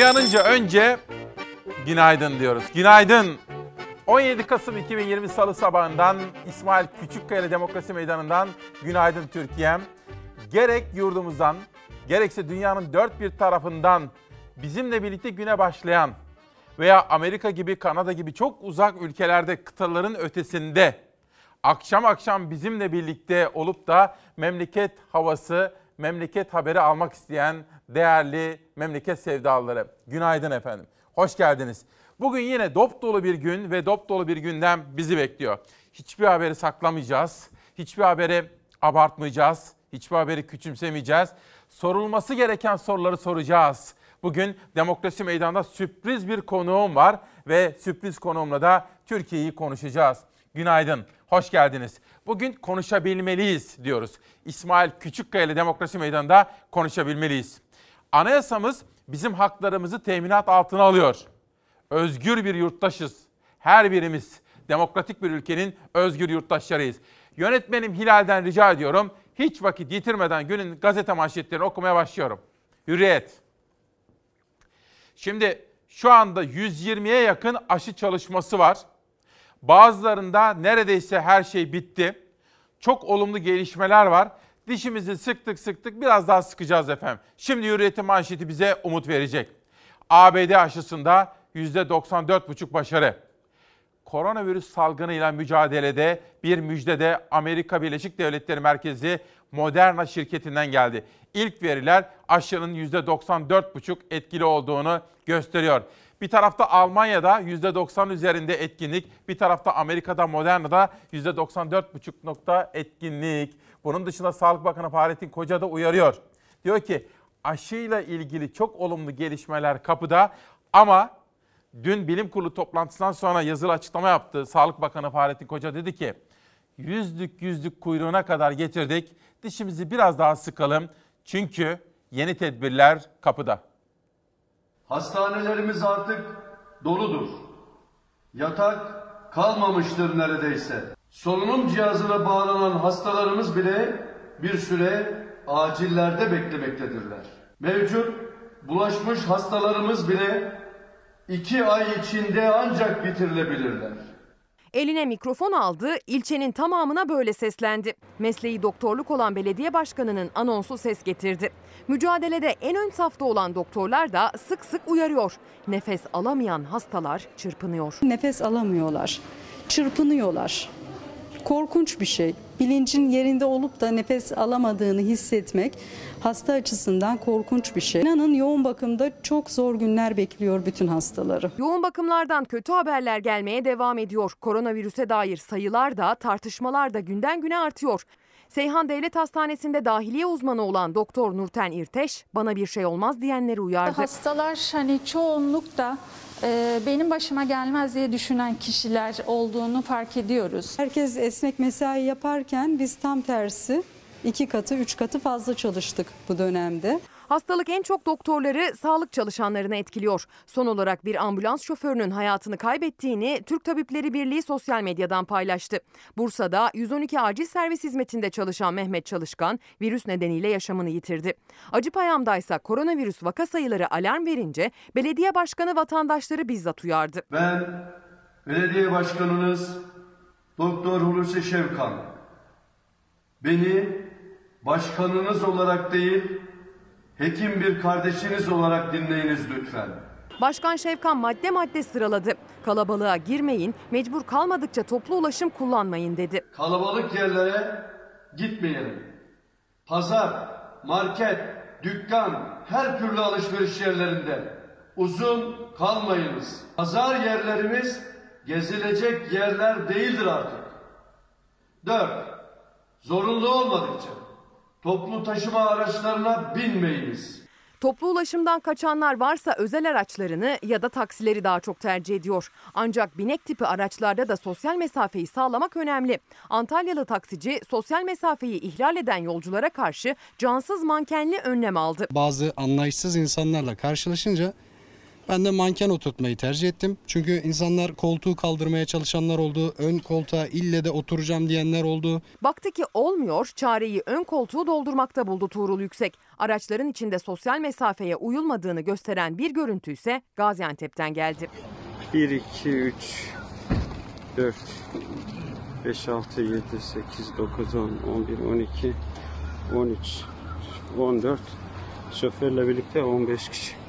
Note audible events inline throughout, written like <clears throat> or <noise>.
Uyanınca önce günaydın diyoruz. Günaydın. 17 Kasım 2020 Salı sabahından İsmail Küçükkaya Demokrasi Meydanı'ndan günaydın Türkiye'm. Gerek yurdumuzdan gerekse dünyanın dört bir tarafından bizimle birlikte güne başlayan veya Amerika gibi Kanada gibi çok uzak ülkelerde kıtaların ötesinde akşam akşam bizimle birlikte olup da memleket havası, memleket haberi almak isteyen değerli memleket sevdalıları. Günaydın efendim. Hoş geldiniz. Bugün yine dop dolu bir gün ve dop dolu bir gündem bizi bekliyor. Hiçbir haberi saklamayacağız. Hiçbir haberi abartmayacağız. Hiçbir haberi küçümsemeyeceğiz. Sorulması gereken soruları soracağız. Bugün Demokrasi Meydanı'nda sürpriz bir konuğum var ve sürpriz konuğumla da Türkiye'yi konuşacağız. Günaydın, hoş geldiniz. Bugün konuşabilmeliyiz diyoruz. İsmail Küçükkaya ile Demokrasi Meydanı'nda konuşabilmeliyiz. Anayasamız bizim haklarımızı teminat altına alıyor. Özgür bir yurttaşız. Her birimiz demokratik bir ülkenin özgür yurttaşlarıyız. Yönetmenim Hilal'den rica ediyorum. Hiç vakit yitirmeden günün gazete manşetlerini okumaya başlıyorum. Hürriyet. Şimdi şu anda 120'ye yakın aşı çalışması var. Bazılarında neredeyse her şey bitti. Çok olumlu gelişmeler var. Dişimizi sıktık sıktık biraz daha sıkacağız efendim. Şimdi Hürriyet'in manşeti bize umut verecek. ABD aşısında %94,5 başarı. Koronavirüs salgınıyla mücadelede bir müjde de Amerika Birleşik Devletleri merkezi Moderna şirketinden geldi. İlk veriler aşının %94,5 etkili olduğunu gösteriyor. Bir tarafta Almanya'da %90 üzerinde etkinlik, bir tarafta Amerika'da Moderna'da %94,5 nokta etkinlik. Bunun dışında Sağlık Bakanı Fahrettin Koca da uyarıyor. Diyor ki aşıyla ilgili çok olumlu gelişmeler kapıda ama dün bilim kurulu toplantısından sonra yazılı açıklama yaptı. Sağlık Bakanı Fahrettin Koca dedi ki yüzlük yüzlük kuyruğuna kadar getirdik. Dişimizi biraz daha sıkalım. Çünkü yeni tedbirler kapıda. Hastanelerimiz artık doludur. Yatak kalmamıştır neredeyse. Solunum cihazına bağlanan hastalarımız bile bir süre acillerde beklemektedirler. Mevcut bulaşmış hastalarımız bile iki ay içinde ancak bitirilebilirler. Eline mikrofon aldı, ilçenin tamamına böyle seslendi. Mesleği doktorluk olan belediye başkanının anonsu ses getirdi. Mücadelede en ön safta olan doktorlar da sık sık uyarıyor. Nefes alamayan hastalar çırpınıyor. Nefes alamıyorlar, çırpınıyorlar. Korkunç bir şey. Bilincin yerinde olup da nefes alamadığını hissetmek hasta açısından korkunç bir şey. İnanın yoğun bakımda çok zor günler bekliyor bütün hastaları. Yoğun bakımlardan kötü haberler gelmeye devam ediyor. Koronavirüse dair sayılar da tartışmalar da günden güne artıyor. Seyhan Devlet Hastanesi'nde dahiliye uzmanı olan Doktor Nurten İrteş bana bir şey olmaz diyenleri uyardı. Hastalar hani çoğunlukta e, benim başıma gelmez diye düşünen kişiler olduğunu fark ediyoruz. Herkes esnek mesai yaparken biz tam tersi iki katı, üç katı fazla çalıştık bu dönemde. Hastalık en çok doktorları, sağlık çalışanlarını etkiliyor. Son olarak bir ambulans şoförünün hayatını kaybettiğini Türk Tabipleri Birliği sosyal medyadan paylaştı. Bursa'da 112 acil servis hizmetinde çalışan Mehmet Çalışkan virüs nedeniyle yaşamını yitirdi. Acıpayam'da ise koronavirüs vaka sayıları alarm verince belediye başkanı vatandaşları bizzat uyardı. Ben belediye başkanınız Doktor Hulusi Şevkan beni başkanınız olarak değil hekim bir kardeşiniz olarak dinleyiniz lütfen. Başkan Şevkan madde madde sıraladı. Kalabalığa girmeyin, mecbur kalmadıkça toplu ulaşım kullanmayın dedi. Kalabalık yerlere gitmeyelim. Pazar, market, dükkan, her türlü alışveriş yerlerinde uzun kalmayınız. Pazar yerlerimiz gezilecek yerler değildir artık. Dört, zorunlu olmadıkça toplu taşıma araçlarına binmeyiniz. Toplu ulaşımdan kaçanlar varsa özel araçlarını ya da taksileri daha çok tercih ediyor. Ancak binek tipi araçlarda da sosyal mesafeyi sağlamak önemli. Antalyalı taksici sosyal mesafeyi ihlal eden yolculara karşı cansız mankenli önlem aldı. Bazı anlayışsız insanlarla karşılaşınca Ben de manken oturtmayı tercih ettim. Çünkü insanlar koltuğu kaldırmaya çalışanlar oldu. Ön koltuğa ille de oturacağım diyenler oldu. Baktı ki olmuyor, çareyi ön koltuğu doldurmakta buldu Tuğrul Yüksek. Araçların içinde sosyal mesafeye uyulmadığını gösteren bir görüntü ise Gaziantep'ten geldi. 1, 2, 3, 4, 5, 6, 7, 8, 9, 10, 11, 12, 13, 14. Şoförle birlikte 15 kişi.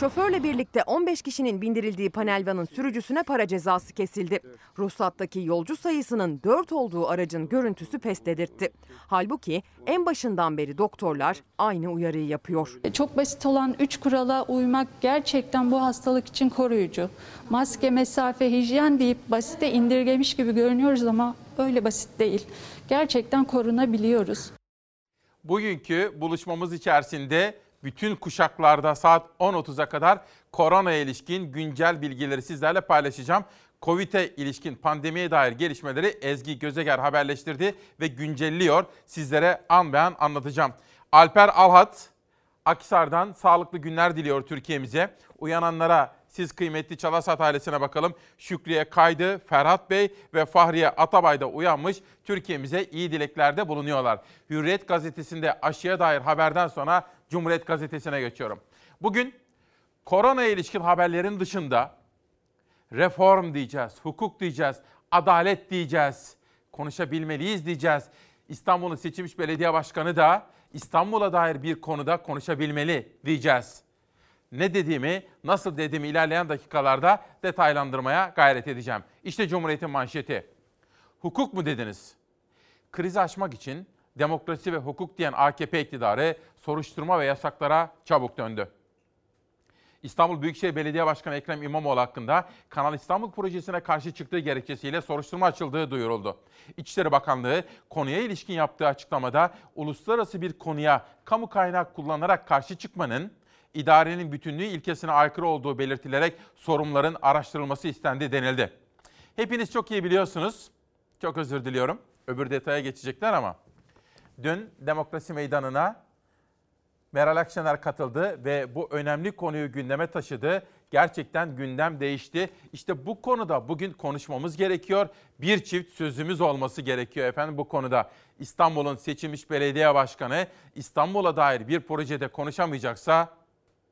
Şoförle birlikte 15 kişinin bindirildiği panel vanın sürücüsüne para cezası kesildi. Ruhsattaki yolcu sayısının 4 olduğu aracın görüntüsü pes dedirtti. Halbuki en başından beri doktorlar aynı uyarıyı yapıyor. Çok basit olan 3 kurala uymak gerçekten bu hastalık için koruyucu. Maske, mesafe, hijyen deyip basite indirgemiş gibi görünüyoruz ama öyle basit değil. Gerçekten korunabiliyoruz. Bugünkü buluşmamız içerisinde bütün kuşaklarda saat 10.30'a kadar korona ilişkin güncel bilgileri sizlerle paylaşacağım. Covid'e ilişkin pandemiye dair gelişmeleri Ezgi Gözeger haberleştirdi ve güncelliyor. Sizlere an be an anlatacağım. Alper Alhat, Akisar'dan sağlıklı günler diliyor Türkiye'mize. Uyananlara siz kıymetli Çalasat ailesine bakalım. Şükriye Kaydı, Ferhat Bey ve Fahriye Atabay da uyanmış. Türkiye'mize iyi dileklerde bulunuyorlar. Hürriyet gazetesinde aşıya dair haberden sonra Cumhuriyet gazetesine geçiyorum. Bugün korona ilişkin haberlerin dışında reform diyeceğiz, hukuk diyeceğiz, adalet diyeceğiz, konuşabilmeliyiz diyeceğiz. İstanbul'un seçilmiş belediye başkanı da İstanbul'a dair bir konuda konuşabilmeli diyeceğiz. Ne dediğimi, nasıl dediğimi ilerleyen dakikalarda detaylandırmaya gayret edeceğim. İşte Cumhuriyet'in manşeti. Hukuk mu dediniz? Krizi aşmak için demokrasi ve hukuk diyen AKP iktidarı soruşturma ve yasaklara çabuk döndü. İstanbul Büyükşehir Belediye Başkanı Ekrem İmamoğlu hakkında Kanal İstanbul projesine karşı çıktığı gerekçesiyle soruşturma açıldığı duyuruldu. İçişleri Bakanlığı konuya ilişkin yaptığı açıklamada uluslararası bir konuya kamu kaynak kullanarak karşı çıkmanın idarenin bütünlüğü ilkesine aykırı olduğu belirtilerek sorunların araştırılması istendi denildi. Hepiniz çok iyi biliyorsunuz. Çok özür diliyorum. Öbür detaya geçecekler ama. Dün Demokrasi Meydanı'na Meral Akşener katıldı ve bu önemli konuyu gündeme taşıdı. Gerçekten gündem değişti. İşte bu konuda bugün konuşmamız gerekiyor. Bir çift sözümüz olması gerekiyor efendim bu konuda. İstanbul'un seçilmiş belediye başkanı İstanbul'a dair bir projede konuşamayacaksa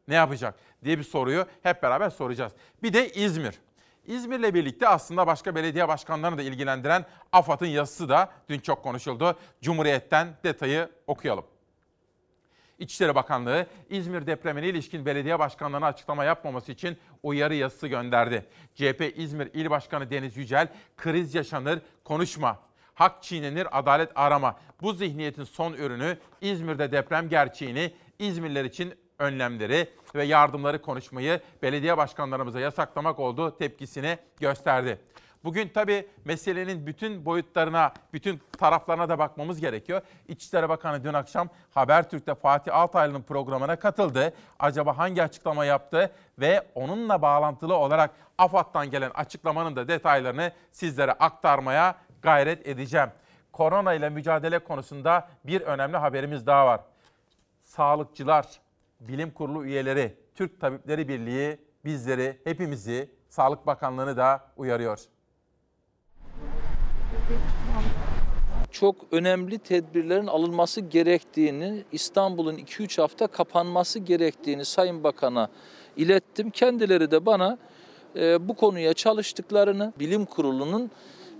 ne yapacak diye bir soruyu hep beraber soracağız. Bir de İzmir. İzmir'le birlikte aslında başka belediye başkanlarını da ilgilendiren AFAD'ın yazısı da dün çok konuşuldu. Cumhuriyet'ten detayı okuyalım. İçişleri Bakanlığı İzmir depremine ilişkin belediye başkanlarına açıklama yapmaması için uyarı yazısı gönderdi. CHP İzmir İl Başkanı Deniz Yücel, kriz yaşanır, konuşma, hak çiğnenir, adalet arama. Bu zihniyetin son ürünü İzmir'de deprem gerçeğini İzmirliler için önlemleri ve yardımları konuşmayı belediye başkanlarımıza yasaklamak olduğu tepkisini gösterdi. Bugün tabii meselenin bütün boyutlarına, bütün taraflarına da bakmamız gerekiyor. İçişleri Bakanı dün akşam Habertürk'te Fatih Altaylı'nın programına katıldı. Acaba hangi açıklama yaptı ve onunla bağlantılı olarak AFAD'dan gelen açıklamanın da detaylarını sizlere aktarmaya gayret edeceğim. Korona ile mücadele konusunda bir önemli haberimiz daha var. Sağlıkçılar, bilim kurulu üyeleri, Türk Tabipleri Birliği bizleri, hepimizi, Sağlık Bakanlığı'nı da uyarıyor. Çok önemli tedbirlerin alınması gerektiğini, İstanbul'un 2-3 hafta kapanması gerektiğini Sayın Bakan'a ilettim. Kendileri de bana e, bu konuya çalıştıklarını, bilim kurulunun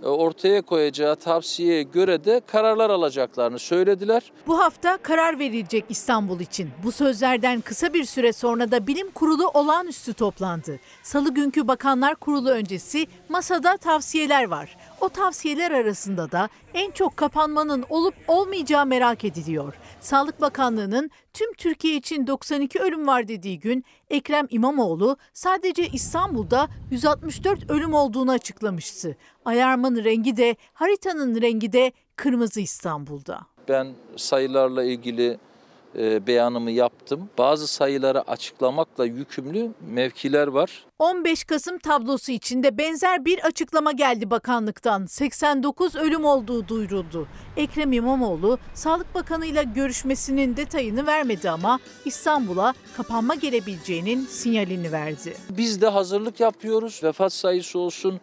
ortaya koyacağı tavsiyeye göre de kararlar alacaklarını söylediler. Bu hafta karar verilecek İstanbul için. Bu sözlerden kısa bir süre sonra da bilim kurulu olağanüstü toplandı. Salı günkü Bakanlar Kurulu öncesi masada tavsiyeler var. O tavsiyeler arasında da en çok kapanmanın olup olmayacağı merak ediliyor. Sağlık Bakanlığı'nın tüm Türkiye için 92 ölüm var dediği gün Ekrem İmamoğlu sadece İstanbul'da 164 ölüm olduğunu açıklamıştı. Ayarmanın rengi de haritanın rengi de kırmızı İstanbul'da. Ben sayılarla ilgili e, beyanımı yaptım. Bazı sayıları açıklamakla yükümlü mevkiler var. 15 Kasım tablosu içinde benzer bir açıklama geldi bakanlıktan. 89 ölüm olduğu duyuruldu. Ekrem İmamoğlu Sağlık Bakanı ile görüşmesinin detayını vermedi ama İstanbul'a kapanma gelebileceğinin sinyalini verdi. Biz de hazırlık yapıyoruz. Vefat sayısı olsun,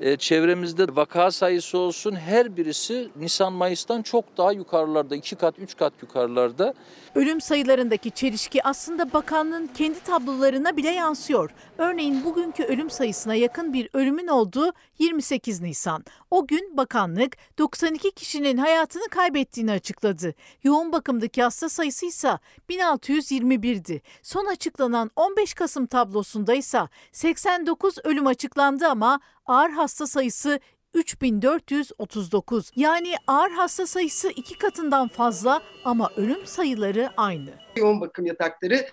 e, çevremizde vaka sayısı olsun her birisi Nisan-Mayıs'tan çok daha yukarılarda, iki kat, üç kat yukarılarda. Ölüm sayılarındaki çelişki aslında bakanlığın kendi tablolarına bile yansıyor. Örneğin bugünkü ölüm sayısına yakın bir ölümün olduğu 28 Nisan. O gün bakanlık 92 kişinin hayatını kaybettiğini açıkladı. Yoğun bakımdaki hasta sayısı ise 1621'di. Son açıklanan 15 Kasım tablosunda ise 89 ölüm açıklandı ama ağır hasta sayısı 3439. Yani ağır hasta sayısı iki katından fazla ama ölüm sayıları aynı. Yoğun bakım yatakları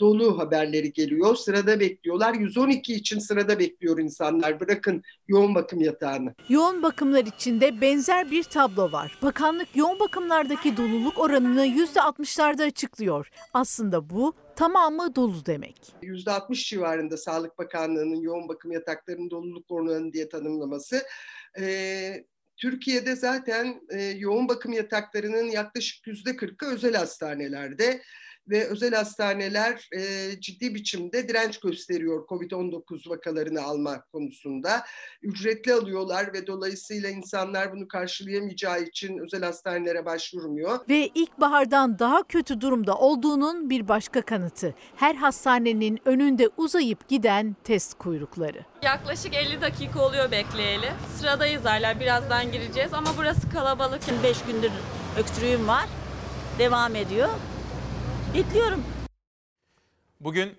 dolu haberleri geliyor. Sırada bekliyorlar. 112 için sırada bekliyor insanlar. Bırakın yoğun bakım yatağını. Yoğun bakımlar içinde benzer bir tablo var. Bakanlık yoğun bakımlardaki doluluk oranını %60'larda açıklıyor. Aslında bu tamamı dolu demek. %60 civarında Sağlık Bakanlığı'nın yoğun bakım yataklarının doluluk oranı diye tanımlaması. Ee, Türkiye'de zaten e, yoğun bakım yataklarının yaklaşık %40'ı özel hastanelerde ve özel hastaneler e, ciddi biçimde direnç gösteriyor COVID-19 vakalarını alma konusunda. Ücretli alıyorlar ve dolayısıyla insanlar bunu karşılayamayacağı için özel hastanelere başvurmuyor. Ve ilkbahardan daha kötü durumda olduğunun bir başka kanıtı. Her hastanenin önünde uzayıp giden test kuyrukları. Yaklaşık 50 dakika oluyor bekleyeli. Sıradayız hala birazdan gireceğiz ama burası kalabalık. 5 gündür öksürüğüm var. Devam ediyor. Bekliyorum. Bugün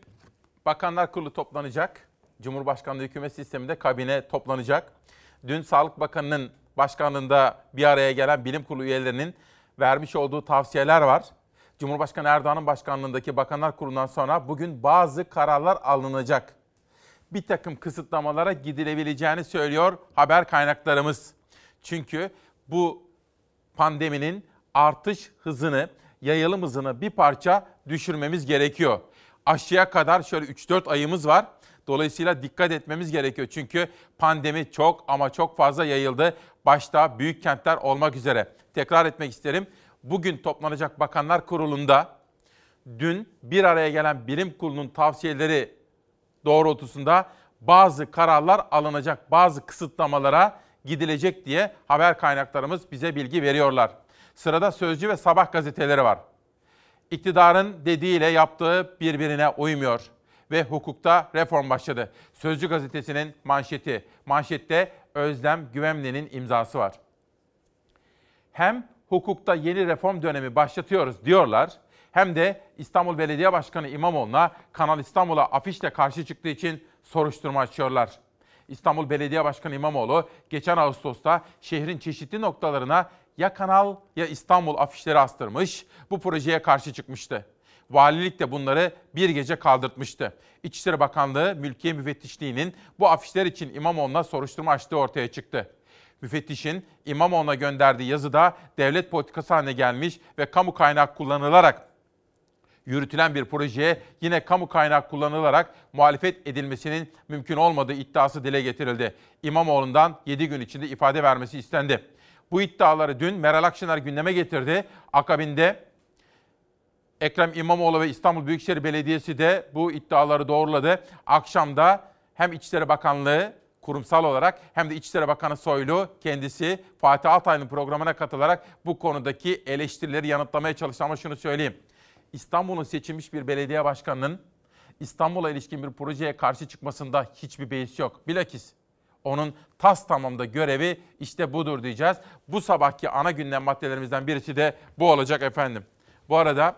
Bakanlar Kurulu toplanacak. Cumhurbaşkanlığı hükümet sisteminde kabine toplanacak. Dün Sağlık Bakanı'nın başkanlığında bir araya gelen bilim kurulu üyelerinin vermiş olduğu tavsiyeler var. Cumhurbaşkanı Erdoğan'ın başkanlığındaki Bakanlar Kurulu'ndan sonra bugün bazı kararlar alınacak. Bir takım kısıtlamalara gidilebileceğini söylüyor haber kaynaklarımız. Çünkü bu pandeminin artış hızını yayılım hızını bir parça düşürmemiz gerekiyor. Aşıya kadar şöyle 3-4 ayımız var. Dolayısıyla dikkat etmemiz gerekiyor. Çünkü pandemi çok ama çok fazla yayıldı. Başta büyük kentler olmak üzere. Tekrar etmek isterim. Bugün toplanacak Bakanlar Kurulu'nda dün bir araya gelen bilim kurulunun tavsiyeleri doğrultusunda bazı kararlar alınacak, bazı kısıtlamalara gidilecek diye haber kaynaklarımız bize bilgi veriyorlar. Sırada Sözcü ve Sabah gazeteleri var. İktidarın dediğiyle yaptığı birbirine uymuyor ve hukukta reform başladı. Sözcü gazetesinin manşeti. Manşette Özlem Güvemli'nin imzası var. Hem hukukta yeni reform dönemi başlatıyoruz diyorlar hem de İstanbul Belediye Başkanı İmamoğlu'na Kanal İstanbul'a afişle karşı çıktığı için soruşturma açıyorlar. İstanbul Belediye Başkanı İmamoğlu geçen Ağustos'ta şehrin çeşitli noktalarına ya Kanal ya İstanbul afişleri astırmış, bu projeye karşı çıkmıştı. Valilik de bunları bir gece kaldırtmıştı. İçişleri Bakanlığı Mülkiye Müfettişliği'nin bu afişler için İmamoğlu'na soruşturma açtığı ortaya çıktı. Müfettişin İmamoğlu'na gönderdiği yazıda devlet politikası haline gelmiş ve kamu kaynak kullanılarak yürütülen bir projeye yine kamu kaynak kullanılarak muhalefet edilmesinin mümkün olmadığı iddiası dile getirildi. İmamoğlu'ndan 7 gün içinde ifade vermesi istendi. Bu iddiaları dün Meral Akşener gündeme getirdi. Akabinde Ekrem İmamoğlu ve İstanbul Büyükşehir Belediyesi de bu iddiaları doğruladı. Akşamda hem İçişleri Bakanlığı kurumsal olarak hem de İçişleri Bakanı Soylu kendisi Fatih Altaylı'nın programına katılarak bu konudaki eleştirileri yanıtlamaya çalıştı. Ama şunu söyleyeyim. İstanbul'un seçilmiş bir belediye başkanının İstanbul'a ilişkin bir projeye karşı çıkmasında hiçbir beis yok. Bilakis onun tas tamamda görevi işte budur diyeceğiz. Bu sabahki ana gündem maddelerimizden birisi de bu olacak efendim. Bu arada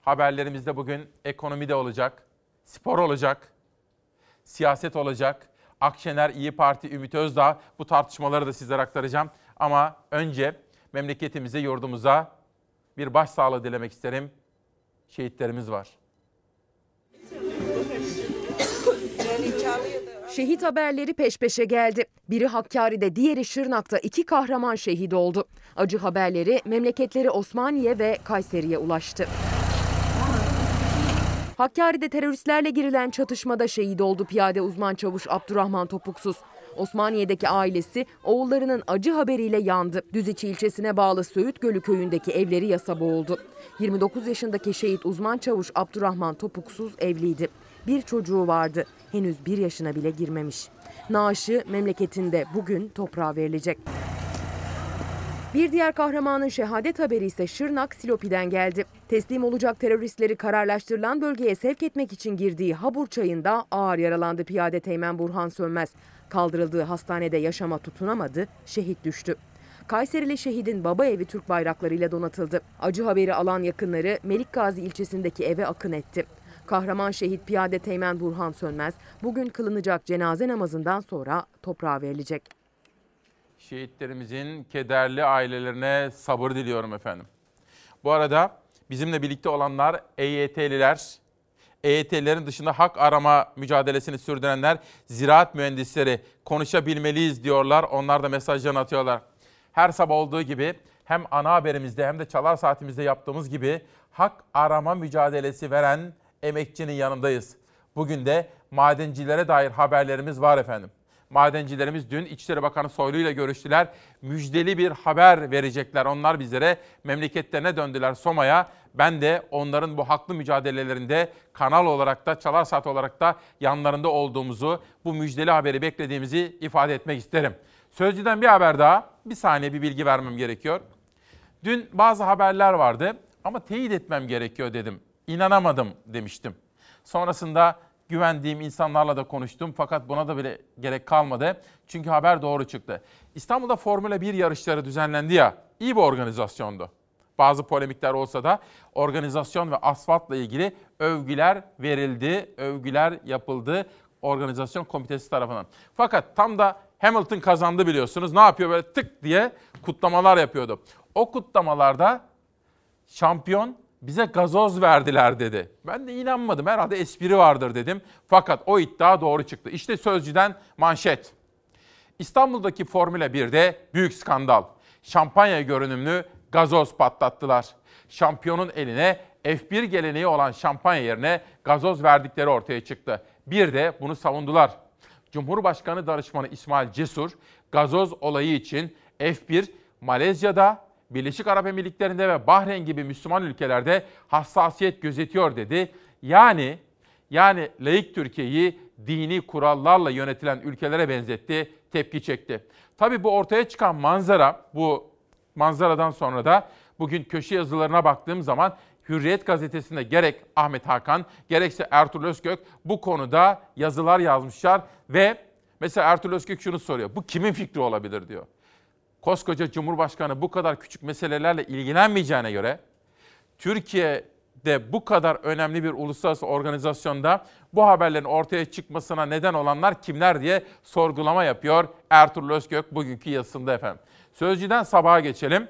haberlerimizde bugün ekonomi de olacak, spor olacak, siyaset olacak. Akşener, İyi Parti, Ümit Özdağ bu tartışmaları da sizlere aktaracağım. Ama önce memleketimize, yurdumuza bir başsağlığı dilemek isterim. Şehitlerimiz var. Şehit haberleri peş peşe geldi. Biri Hakkari'de, diğeri Şırnak'ta iki kahraman şehit oldu. Acı haberleri memleketleri Osmaniye ve Kayseri'ye ulaştı. Hakkari'de teröristlerle girilen çatışmada şehit oldu piyade uzman çavuş Abdurrahman Topuksuz. Osmaniye'deki ailesi oğullarının acı haberiyle yandı. Düziçi ilçesine bağlı Söğüt Gölü köyündeki evleri yasa boğuldu. 29 yaşındaki şehit uzman çavuş Abdurrahman Topuksuz evliydi. Bir çocuğu vardı. Henüz bir yaşına bile girmemiş. Naaşı memleketinde bugün toprağa verilecek. Bir diğer kahramanın şehadet haberi ise Şırnak Silopi'den geldi. Teslim olacak teröristleri kararlaştırılan bölgeye sevk etmek için girdiği Habur çayında ağır yaralandı piyade Teğmen Burhan Sönmez. Kaldırıldığı hastanede yaşama tutunamadı, şehit düştü. Kayserili şehidin baba evi Türk bayraklarıyla donatıldı. Acı haberi alan yakınları Melik Gazi ilçesindeki eve akın etti. Kahraman şehit piyade Teğmen Burhan Sönmez bugün kılınacak cenaze namazından sonra toprağa verilecek. Şehitlerimizin kederli ailelerine sabır diliyorum efendim. Bu arada bizimle birlikte olanlar EYT'liler, EYT'lerin dışında hak arama mücadelesini sürdürenler, ziraat mühendisleri konuşabilmeliyiz diyorlar. Onlar da mesajlarını atıyorlar. Her sabah olduğu gibi hem ana haberimizde hem de çalar saatimizde yaptığımız gibi hak arama mücadelesi veren emekçinin yanındayız. Bugün de madencilere dair haberlerimiz var efendim. Madencilerimiz dün İçişleri Bakanı Soylu ile görüştüler. Müjdeli bir haber verecekler. Onlar bizlere memleketlerine döndüler Soma'ya. Ben de onların bu haklı mücadelelerinde kanal olarak da Çalar Saat olarak da yanlarında olduğumuzu, bu müjdeli haberi beklediğimizi ifade etmek isterim. Sözcüden bir haber daha. Bir saniye bir bilgi vermem gerekiyor. Dün bazı haberler vardı ama teyit etmem gerekiyor dedim. İnanamadım demiştim. Sonrasında güvendiğim insanlarla da konuştum fakat buna da bile gerek kalmadı. Çünkü haber doğru çıktı. İstanbul'da Formula 1 yarışları düzenlendi ya, iyi bir organizasyondu. Bazı polemikler olsa da organizasyon ve asfaltla ilgili övgüler verildi, övgüler yapıldı organizasyon komitesi tarafından. Fakat tam da Hamilton kazandı biliyorsunuz. Ne yapıyor böyle tık diye kutlamalar yapıyordu. O kutlamalarda şampiyon bize gazoz verdiler dedi. Ben de inanmadım. Herhalde espri vardır dedim. Fakat o iddia doğru çıktı. İşte Sözcü'den manşet. İstanbul'daki Formula 1'de büyük skandal. Şampanya görünümlü gazoz patlattılar. Şampiyonun eline F1 geleneği olan şampanya yerine gazoz verdikleri ortaya çıktı. Bir de bunu savundular. Cumhurbaşkanı danışmanı İsmail Cesur, gazoz olayı için F1 Malezya'da, Birleşik Arap Emirlikleri'nde ve Bahreyn gibi Müslüman ülkelerde hassasiyet gözetiyor dedi. Yani yani laik Türkiye'yi dini kurallarla yönetilen ülkelere benzetti, tepki çekti. Tabii bu ortaya çıkan manzara, bu manzaradan sonra da bugün köşe yazılarına baktığım zaman Hürriyet gazetesinde gerek Ahmet Hakan gerekse Ertuğrul Özkök bu konuda yazılar yazmışlar ve mesela Ertuğrul Özkök şunu soruyor. Bu kimin fikri olabilir diyor. Koskoca Cumhurbaşkanı bu kadar küçük meselelerle ilgilenmeyeceğine göre Türkiye'de bu kadar önemli bir uluslararası organizasyonda bu haberlerin ortaya çıkmasına neden olanlar kimler diye sorgulama yapıyor Ertuğrul Özkök bugünkü yazısında efendim. Sözcüden sabaha geçelim.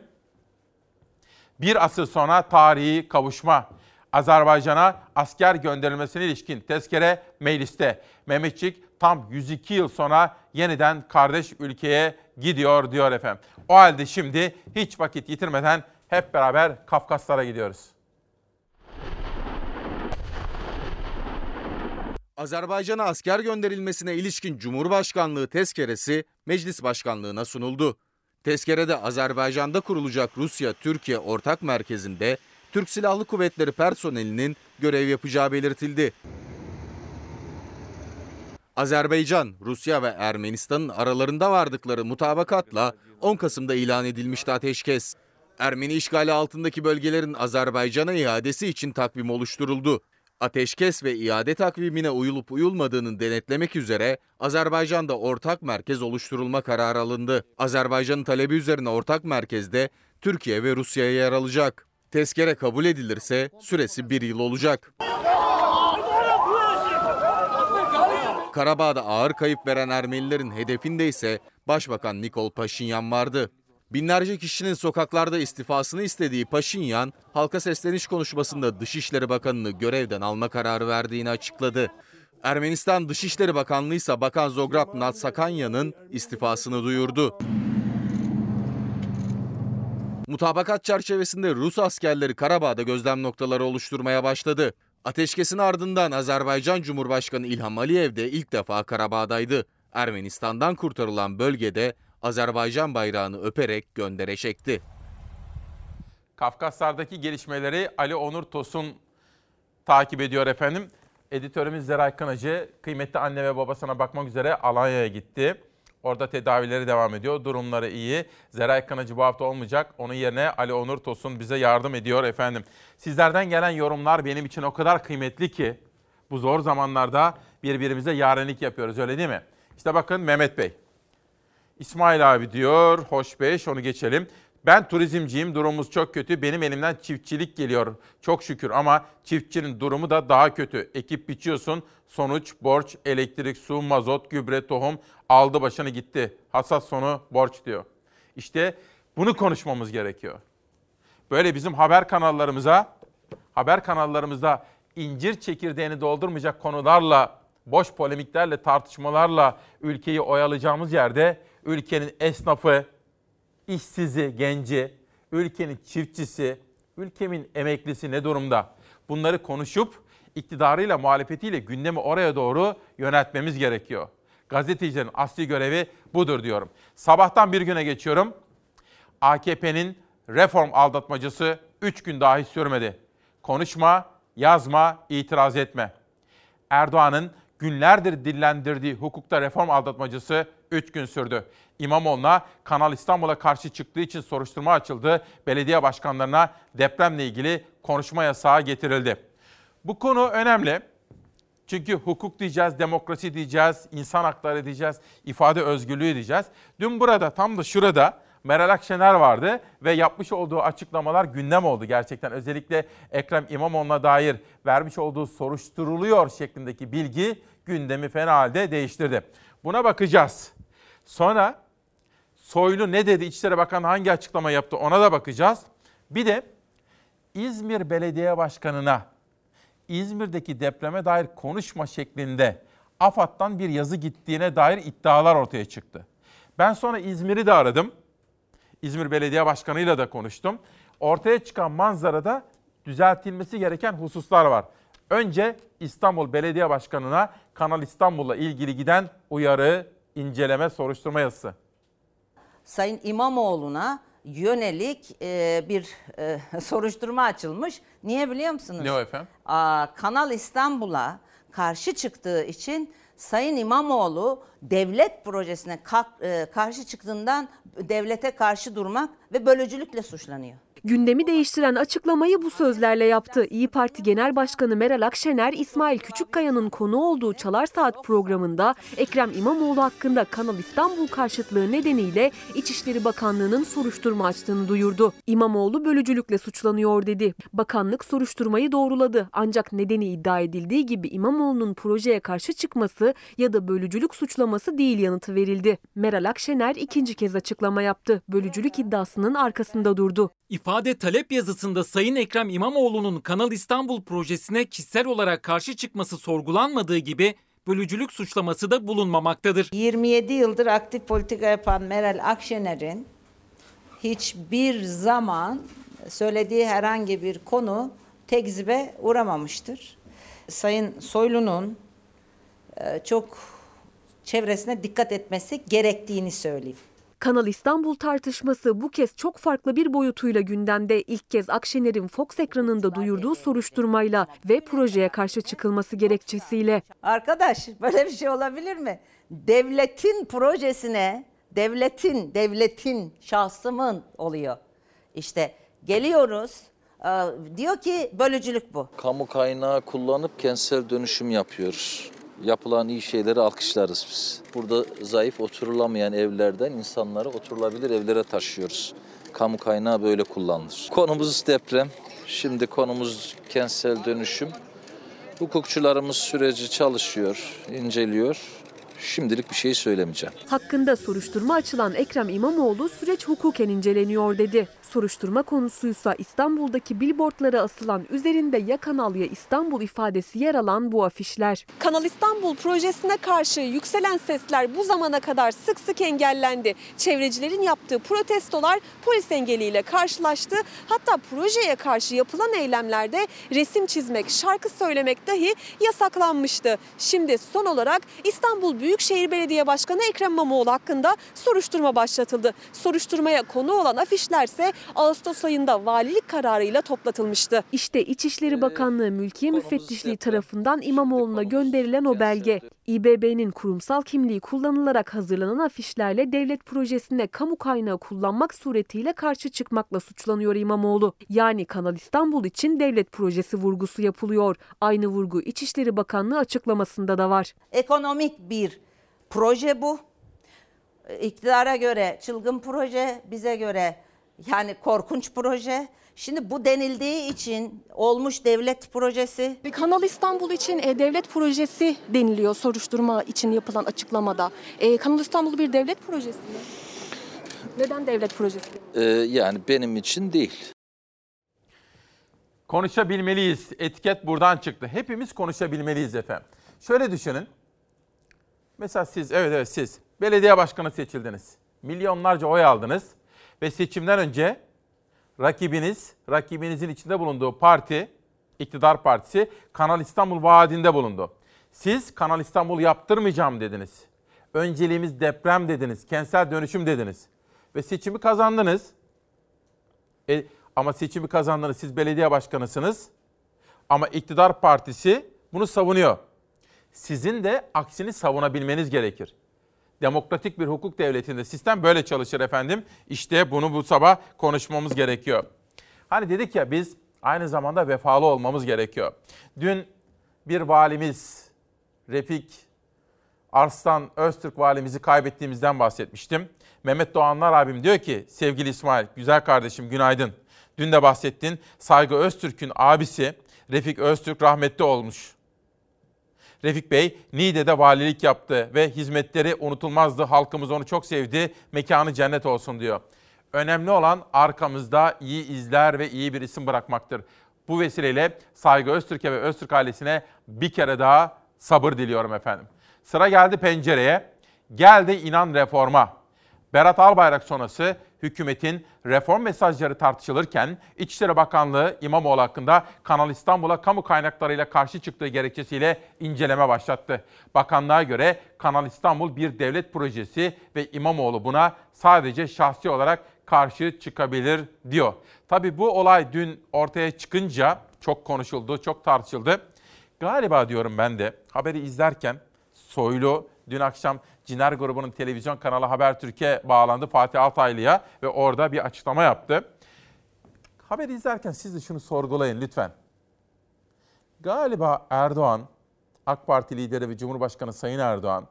Bir asır sonra tarihi kavuşma. Azerbaycan'a asker gönderilmesine ilişkin tezkere mecliste. Mehmetçik tam 102 yıl sonra yeniden kardeş ülkeye gidiyor diyor efendim. O halde şimdi hiç vakit yitirmeden hep beraber Kafkaslara gidiyoruz. Azerbaycan'a asker gönderilmesine ilişkin Cumhurbaşkanlığı tezkeresi Meclis Başkanlığına sunuldu. Tezkerede Azerbaycan'da kurulacak Rusya-Türkiye ortak merkezinde Türk Silahlı Kuvvetleri personelinin görev yapacağı belirtildi. Azerbaycan, Rusya ve Ermenistan'ın aralarında vardıkları mutabakatla 10 Kasım'da ilan edilmişti ateşkes. Ermeni işgali altındaki bölgelerin Azerbaycan'a iadesi için takvim oluşturuldu. Ateşkes ve iade takvimine uyulup uyulmadığını denetlemek üzere Azerbaycan'da ortak merkez oluşturulma kararı alındı. Azerbaycan'ın talebi üzerine ortak merkezde Türkiye ve Rusya'ya yer alacak. Tezkere kabul edilirse süresi bir yıl olacak. Karabağ'da ağır kayıp veren Ermenilerin hedefinde ise Başbakan Nikol Paşinyan vardı. Binlerce kişinin sokaklarda istifasını istediği Paşinyan, halka sesleniş konuşmasında Dışişleri Bakanı'nı görevden alma kararı verdiğini açıkladı. Ermenistan Dışişleri Bakanlığı ise Bakan Zograb Natsakanya'nın istifasını duyurdu. Mutabakat çerçevesinde Rus askerleri Karabağ'da gözlem noktaları oluşturmaya başladı. Ateşkesin ardından Azerbaycan Cumhurbaşkanı İlham Aliyev de ilk defa Karabağ'daydı. Ermenistan'dan kurtarılan bölgede Azerbaycan bayrağını öperek göndere çekti. Kafkaslardaki gelişmeleri Ali Onur Tosun takip ediyor efendim. Editörümüz Zeray Kınacı kıymetli anne ve babasına bakmak üzere Alanya'ya gitti. Orada tedavileri devam ediyor. Durumları iyi. Zeray Kınacı bu hafta olmayacak. Onun yerine Ali Onur Tosun bize yardım ediyor efendim. Sizlerden gelen yorumlar benim için o kadar kıymetli ki bu zor zamanlarda birbirimize yarenlik yapıyoruz öyle değil mi? İşte bakın Mehmet Bey. İsmail abi diyor, hoş beş onu geçelim. Ben turizmciyim, durumumuz çok kötü. Benim elimden çiftçilik geliyor çok şükür ama çiftçinin durumu da daha kötü. Ekip biçiyorsun, sonuç borç, elektrik, su, mazot, gübre, tohum aldı başını gitti. Hasat sonu borç diyor. İşte bunu konuşmamız gerekiyor. Böyle bizim haber kanallarımıza, haber kanallarımızda incir çekirdeğini doldurmayacak konularla, boş polemiklerle, tartışmalarla ülkeyi oyalayacağımız yerde ülkenin esnafı, işsizi, genci, ülkenin çiftçisi, ülkemin emeklisi ne durumda? Bunları konuşup iktidarıyla, muhalefetiyle gündemi oraya doğru yöneltmemiz gerekiyor. Gazetecilerin asli görevi budur diyorum. Sabahtan bir güne geçiyorum. AKP'nin reform aldatmacısı 3 gün dahi sürmedi. Konuşma, yazma, itiraz etme. Erdoğan'ın günlerdir dillendirdiği hukukta reform aldatmacısı 3 gün sürdü. İmamoğlu'na Kanal İstanbul'a karşı çıktığı için soruşturma açıldı. Belediye başkanlarına depremle ilgili konuşma yasağı getirildi. Bu konu önemli. Çünkü hukuk diyeceğiz, demokrasi diyeceğiz, insan hakları diyeceğiz, ifade özgürlüğü diyeceğiz. Dün burada tam da şurada Meral Akşener vardı ve yapmış olduğu açıklamalar gündem oldu gerçekten. Özellikle Ekrem İmamoğlu'na dair vermiş olduğu soruşturuluyor şeklindeki bilgi gündemi fena halde değiştirdi. Buna bakacağız. Sonra Soylu ne dedi, İçişleri Bakanı hangi açıklama yaptı ona da bakacağız. Bir de İzmir Belediye Başkanı'na İzmir'deki depreme dair konuşma şeklinde AFAD'dan bir yazı gittiğine dair iddialar ortaya çıktı. Ben sonra İzmir'i de aradım. İzmir Belediye Başkanı'yla da konuştum. Ortaya çıkan manzarada düzeltilmesi gereken hususlar var. Önce İstanbul Belediye Başkanı'na Kanal İstanbul'la ilgili giden uyarı, inceleme, soruşturma yazısı. Sayın İmamoğlu'na yönelik e, bir e, <laughs> soruşturma açılmış. Niye biliyor musunuz? Ne o efendim? Aa, Kanal İstanbul'a karşı çıktığı için Sayın İmamoğlu devlet projesine e, karşı çıktığından devlete karşı durmak ve bölücülükle suçlanıyor. Gündemi değiştiren açıklamayı bu sözlerle yaptı. İyi Parti Genel Başkanı Meral Akşener, İsmail Küçükkaya'nın konu olduğu Çalar Saat programında Ekrem İmamoğlu hakkında Kanal İstanbul karşıtlığı nedeniyle İçişleri Bakanlığı'nın soruşturma açtığını duyurdu. İmamoğlu bölücülükle suçlanıyor dedi. Bakanlık soruşturmayı doğruladı. Ancak nedeni iddia edildiği gibi İmamoğlu'nun projeye karşı çıkması ya da bölücülük suçlaması değil yanıtı verildi. Meral Akşener ikinci kez açıklama yaptı. Bölücülük iddiasının arkasında durdu. İfade talep yazısında Sayın Ekrem İmamoğlu'nun Kanal İstanbul projesine kişisel olarak karşı çıkması sorgulanmadığı gibi bölücülük suçlaması da bulunmamaktadır. 27 yıldır aktif politika yapan Meral Akşener'in hiçbir zaman söylediği herhangi bir konu tekzibe uğramamıştır. Sayın Soylu'nun e, çok çevresine dikkat etmesi gerektiğini söyleyeyim. Kanal İstanbul tartışması bu kez çok farklı bir boyutuyla gündemde. İlk kez Akşener'in Fox ekranında duyurduğu soruşturmayla ve projeye karşı çıkılması gerekçesiyle. Arkadaş böyle bir şey olabilir mi? Devletin projesine, devletin, devletin, şahsımın oluyor. İşte geliyoruz, e, diyor ki bölücülük bu. Kamu kaynağı kullanıp kentsel dönüşüm yapıyoruz. Yapılan iyi şeyleri alkışlarız biz. Burada zayıf oturulamayan evlerden insanları oturulabilir evlere taşıyoruz. Kamu kaynağı böyle kullanılır. Konumuz deprem. Şimdi konumuz kentsel dönüşüm. Hukukçularımız süreci çalışıyor, inceliyor. Şimdilik bir şey söylemeyeceğim. Hakkında soruşturma açılan Ekrem İmamoğlu süreç hukuken inceleniyor dedi. Soruşturma konusuysa İstanbul'daki billboardlara asılan üzerinde ya Kanal ya İstanbul ifadesi yer alan bu afişler. Kanal İstanbul projesine karşı yükselen sesler bu zamana kadar sık sık engellendi. Çevrecilerin yaptığı protestolar polis engeliyle karşılaştı. Hatta projeye karşı yapılan eylemlerde resim çizmek, şarkı söylemek dahi yasaklanmıştı. Şimdi son olarak İstanbul Büyükşehir Belediye Başkanı Ekrem İmamoğlu hakkında soruşturma başlatıldı. Soruşturmaya konu olan afişlerse Ağustos ayında valilik kararıyla toplatılmıştı. İşte İçişleri Bakanlığı Mülkiye Müfettişliği tarafından İmamoğlu'na gönderilen o belge. İBB'nin kurumsal kimliği kullanılarak hazırlanan afişlerle devlet projesine kamu kaynağı kullanmak suretiyle karşı çıkmakla suçlanıyor İmamoğlu. Yani Kanal İstanbul için devlet projesi vurgusu yapılıyor. Aynı vurgu İçişleri Bakanlığı açıklamasında da var. Ekonomik bir proje bu. İktidara göre çılgın proje, bize göre yani korkunç proje. Şimdi bu denildiği için olmuş devlet projesi. Kanal İstanbul için e, devlet projesi deniliyor soruşturma için yapılan açıklamada. E, Kanal İstanbul bir devlet projesi mi? Neden devlet projesi? Ee, yani benim için değil. Konuşabilmeliyiz. Etiket buradan çıktı. Hepimiz konuşabilmeliyiz efendim. Şöyle düşünün. Mesela siz, evet evet siz belediye başkanı seçildiniz. Milyonlarca oy aldınız ve seçimden önce rakibiniz, rakibinizin içinde bulunduğu parti, iktidar partisi Kanal İstanbul vaadinde bulundu. Siz Kanal İstanbul yaptırmayacağım dediniz. Önceliğimiz deprem dediniz, kentsel dönüşüm dediniz. Ve seçimi kazandınız. E, ama seçimi kazandınız, siz belediye başkanısınız. Ama iktidar partisi bunu savunuyor. Sizin de aksini savunabilmeniz gerekir. Demokratik bir hukuk devletinde sistem böyle çalışır efendim. İşte bunu bu sabah konuşmamız gerekiyor. Hani dedik ya biz aynı zamanda vefalı olmamız gerekiyor. Dün bir valimiz Refik Arslan Öztürk valimizi kaybettiğimizden bahsetmiştim. Mehmet Doğanlar abim diyor ki sevgili İsmail, güzel kardeşim günaydın. Dün de bahsettin. Saygı Öztürk'ün abisi Refik Öztürk rahmetli olmuş. Refik Bey Niğde'de valilik yaptı ve hizmetleri unutulmazdı. Halkımız onu çok sevdi. Mekanı cennet olsun diyor. Önemli olan arkamızda iyi izler ve iyi bir isim bırakmaktır. Bu vesileyle Saygı Öztürk'e ve Öztürk ailesine bir kere daha sabır diliyorum efendim. Sıra geldi pencereye. Geldi inan reforma. Berat Albayrak sonrası hükümetin reform mesajları tartışılırken İçişleri Bakanlığı İmamoğlu hakkında Kanal İstanbul'a kamu kaynaklarıyla karşı çıktığı gerekçesiyle inceleme başlattı. Bakanlığa göre Kanal İstanbul bir devlet projesi ve İmamoğlu buna sadece şahsi olarak karşı çıkabilir diyor. Tabii bu olay dün ortaya çıkınca çok konuşuldu, çok tartışıldı. Galiba diyorum ben de haberi izlerken Soylu dün akşam Ciner grubunun televizyon kanalı Habertürk'e bağlandı Fatih Altaylı'ya ve orada bir açıklama yaptı. Haberi izlerken siz de şunu sorgulayın lütfen. Galiba Erdoğan, AK Parti lideri ve Cumhurbaşkanı Sayın Erdoğan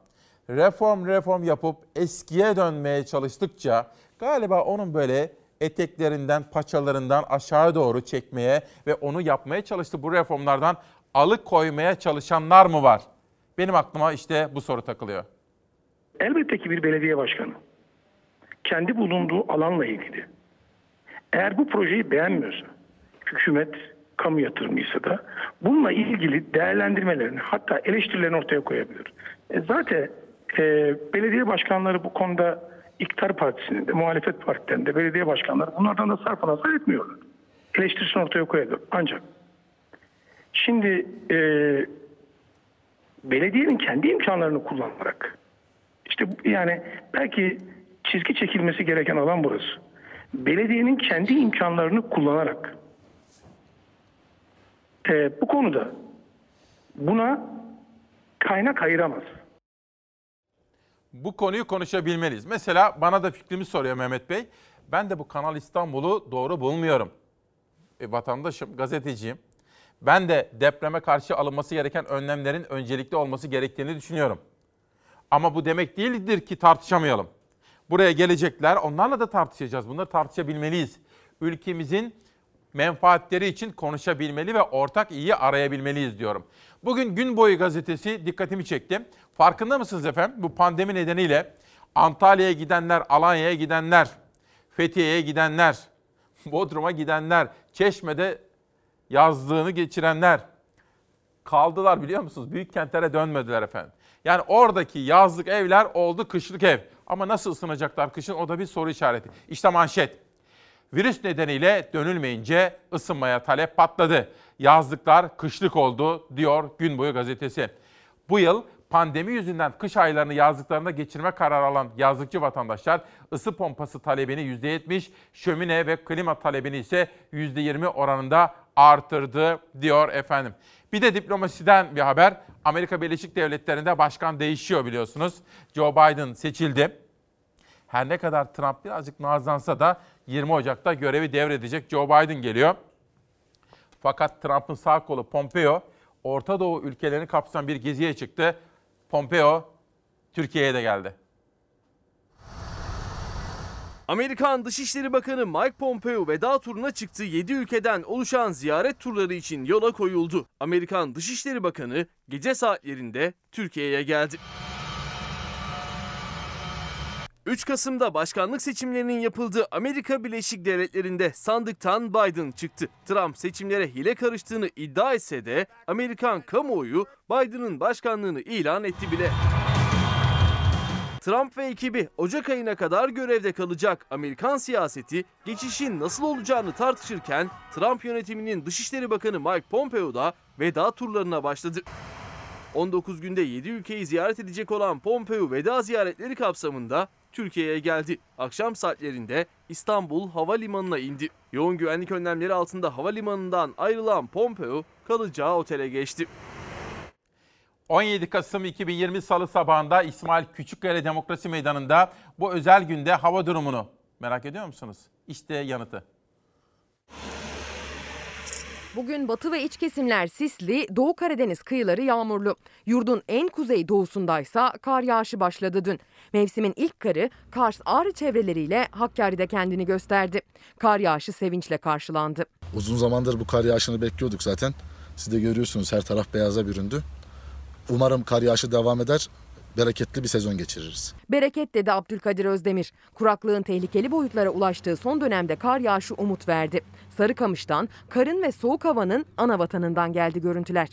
reform reform yapıp eskiye dönmeye çalıştıkça galiba onun böyle eteklerinden, paçalarından aşağı doğru çekmeye ve onu yapmaya çalıştı. Bu reformlardan alıkoymaya çalışanlar mı var? Benim aklıma işte bu soru takılıyor. Elbette ki bir belediye başkanı kendi bulunduğu alanla ilgili eğer bu projeyi beğenmiyorsa hükümet kamu yatırımıysa da bununla ilgili değerlendirmelerini hatta eleştirilerini ortaya koyabilir. E zaten e, belediye başkanları bu konuda iktidar partisinin de muhalefet partilerinin de belediye başkanları bunlardan da sarf nazar etmiyorlar. Eleştirisini ortaya koyabilir. Ancak şimdi e, belediyenin kendi imkanlarını kullanarak işte yani belki çizgi çekilmesi gereken alan burası. Belediyenin kendi imkanlarını kullanarak e, bu konuda buna kaynak ayıramaz. Bu konuyu konuşabilmeliyiz. Mesela bana da fikrimi soruyor Mehmet Bey. Ben de bu Kanal İstanbul'u doğru bulmuyorum. E, vatandaşım, gazeteciyim. Ben de depreme karşı alınması gereken önlemlerin öncelikli olması gerektiğini düşünüyorum. Ama bu demek değildir ki tartışamayalım. Buraya gelecekler, onlarla da tartışacağız. Bunları tartışabilmeliyiz. Ülkemizin menfaatleri için konuşabilmeli ve ortak iyiyi arayabilmeliyiz diyorum. Bugün Gün Boyu gazetesi dikkatimi çekti. Farkında mısınız efendim? Bu pandemi nedeniyle Antalya'ya gidenler, Alanya'ya gidenler, Fethiye'ye gidenler, <laughs> Bodrum'a gidenler, Çeşme'de yazlığını geçirenler kaldılar biliyor musunuz? Büyük kentlere dönmediler efendim. Yani oradaki yazlık evler oldu kışlık ev. Ama nasıl ısınacaklar kışın o da bir soru işareti. İşte manşet. Virüs nedeniyle dönülmeyince ısınmaya talep patladı. Yazlıklar kışlık oldu diyor Gün Boyu gazetesi. Bu yıl pandemi yüzünden kış aylarını yazlıklarında geçirme kararı alan yazlıkçı vatandaşlar ısı pompası talebini %70, şömine ve klima talebini ise %20 oranında artırdı diyor efendim. Bir de diplomasiden bir haber. Amerika Birleşik Devletleri'nde başkan değişiyor biliyorsunuz. Joe Biden seçildi. Her ne kadar Trump birazcık nazlansa da 20 Ocak'ta görevi devredecek Joe Biden geliyor. Fakat Trump'ın sağ kolu Pompeo Orta Doğu ülkelerini kapsayan bir geziye çıktı. Pompeo Türkiye'ye de geldi. Amerikan Dışişleri Bakanı Mike Pompeo veda turuna çıktı. 7 ülkeden oluşan ziyaret turları için yola koyuldu. Amerikan Dışişleri Bakanı gece saatlerinde Türkiye'ye geldi. 3 Kasım'da başkanlık seçimlerinin yapıldığı Amerika Birleşik Devletleri'nde sandıktan Biden çıktı. Trump seçimlere hile karıştığını iddia etse de Amerikan kamuoyu Biden'ın başkanlığını ilan etti bile. Trump ve ekibi Ocak ayına kadar görevde kalacak. Amerikan siyaseti geçişin nasıl olacağını tartışırken Trump yönetiminin Dışişleri Bakanı Mike Pompeo da veda turlarına başladı. 19 günde 7 ülkeyi ziyaret edecek olan Pompeo veda ziyaretleri kapsamında Türkiye'ye geldi. Akşam saatlerinde İstanbul Havalimanı'na indi. Yoğun güvenlik önlemleri altında havalimanından ayrılan Pompeo kalacağı otele geçti. 17 Kasım 2020 Salı sabahında İsmail Küçükkaya Demokrasi Meydanı'nda bu özel günde hava durumunu merak ediyor musunuz? İşte yanıtı. Bugün batı ve iç kesimler sisli, Doğu Karadeniz kıyıları yağmurlu. Yurdun en kuzey doğusundaysa kar yağışı başladı dün. Mevsimin ilk karı Kars Ağrı çevreleriyle Hakkari'de kendini gösterdi. Kar yağışı sevinçle karşılandı. Uzun zamandır bu kar yağışını bekliyorduk zaten. Siz de görüyorsunuz her taraf beyaza büründü. Umarım kar yağışı devam eder bereketli bir sezon geçiririz. Bereket dedi Abdülkadir Özdemir. Kuraklığın tehlikeli boyutlara ulaştığı son dönemde kar yağışı umut verdi. Sarıkamış'tan karın ve soğuk havanın ana vatanından geldi görüntüler.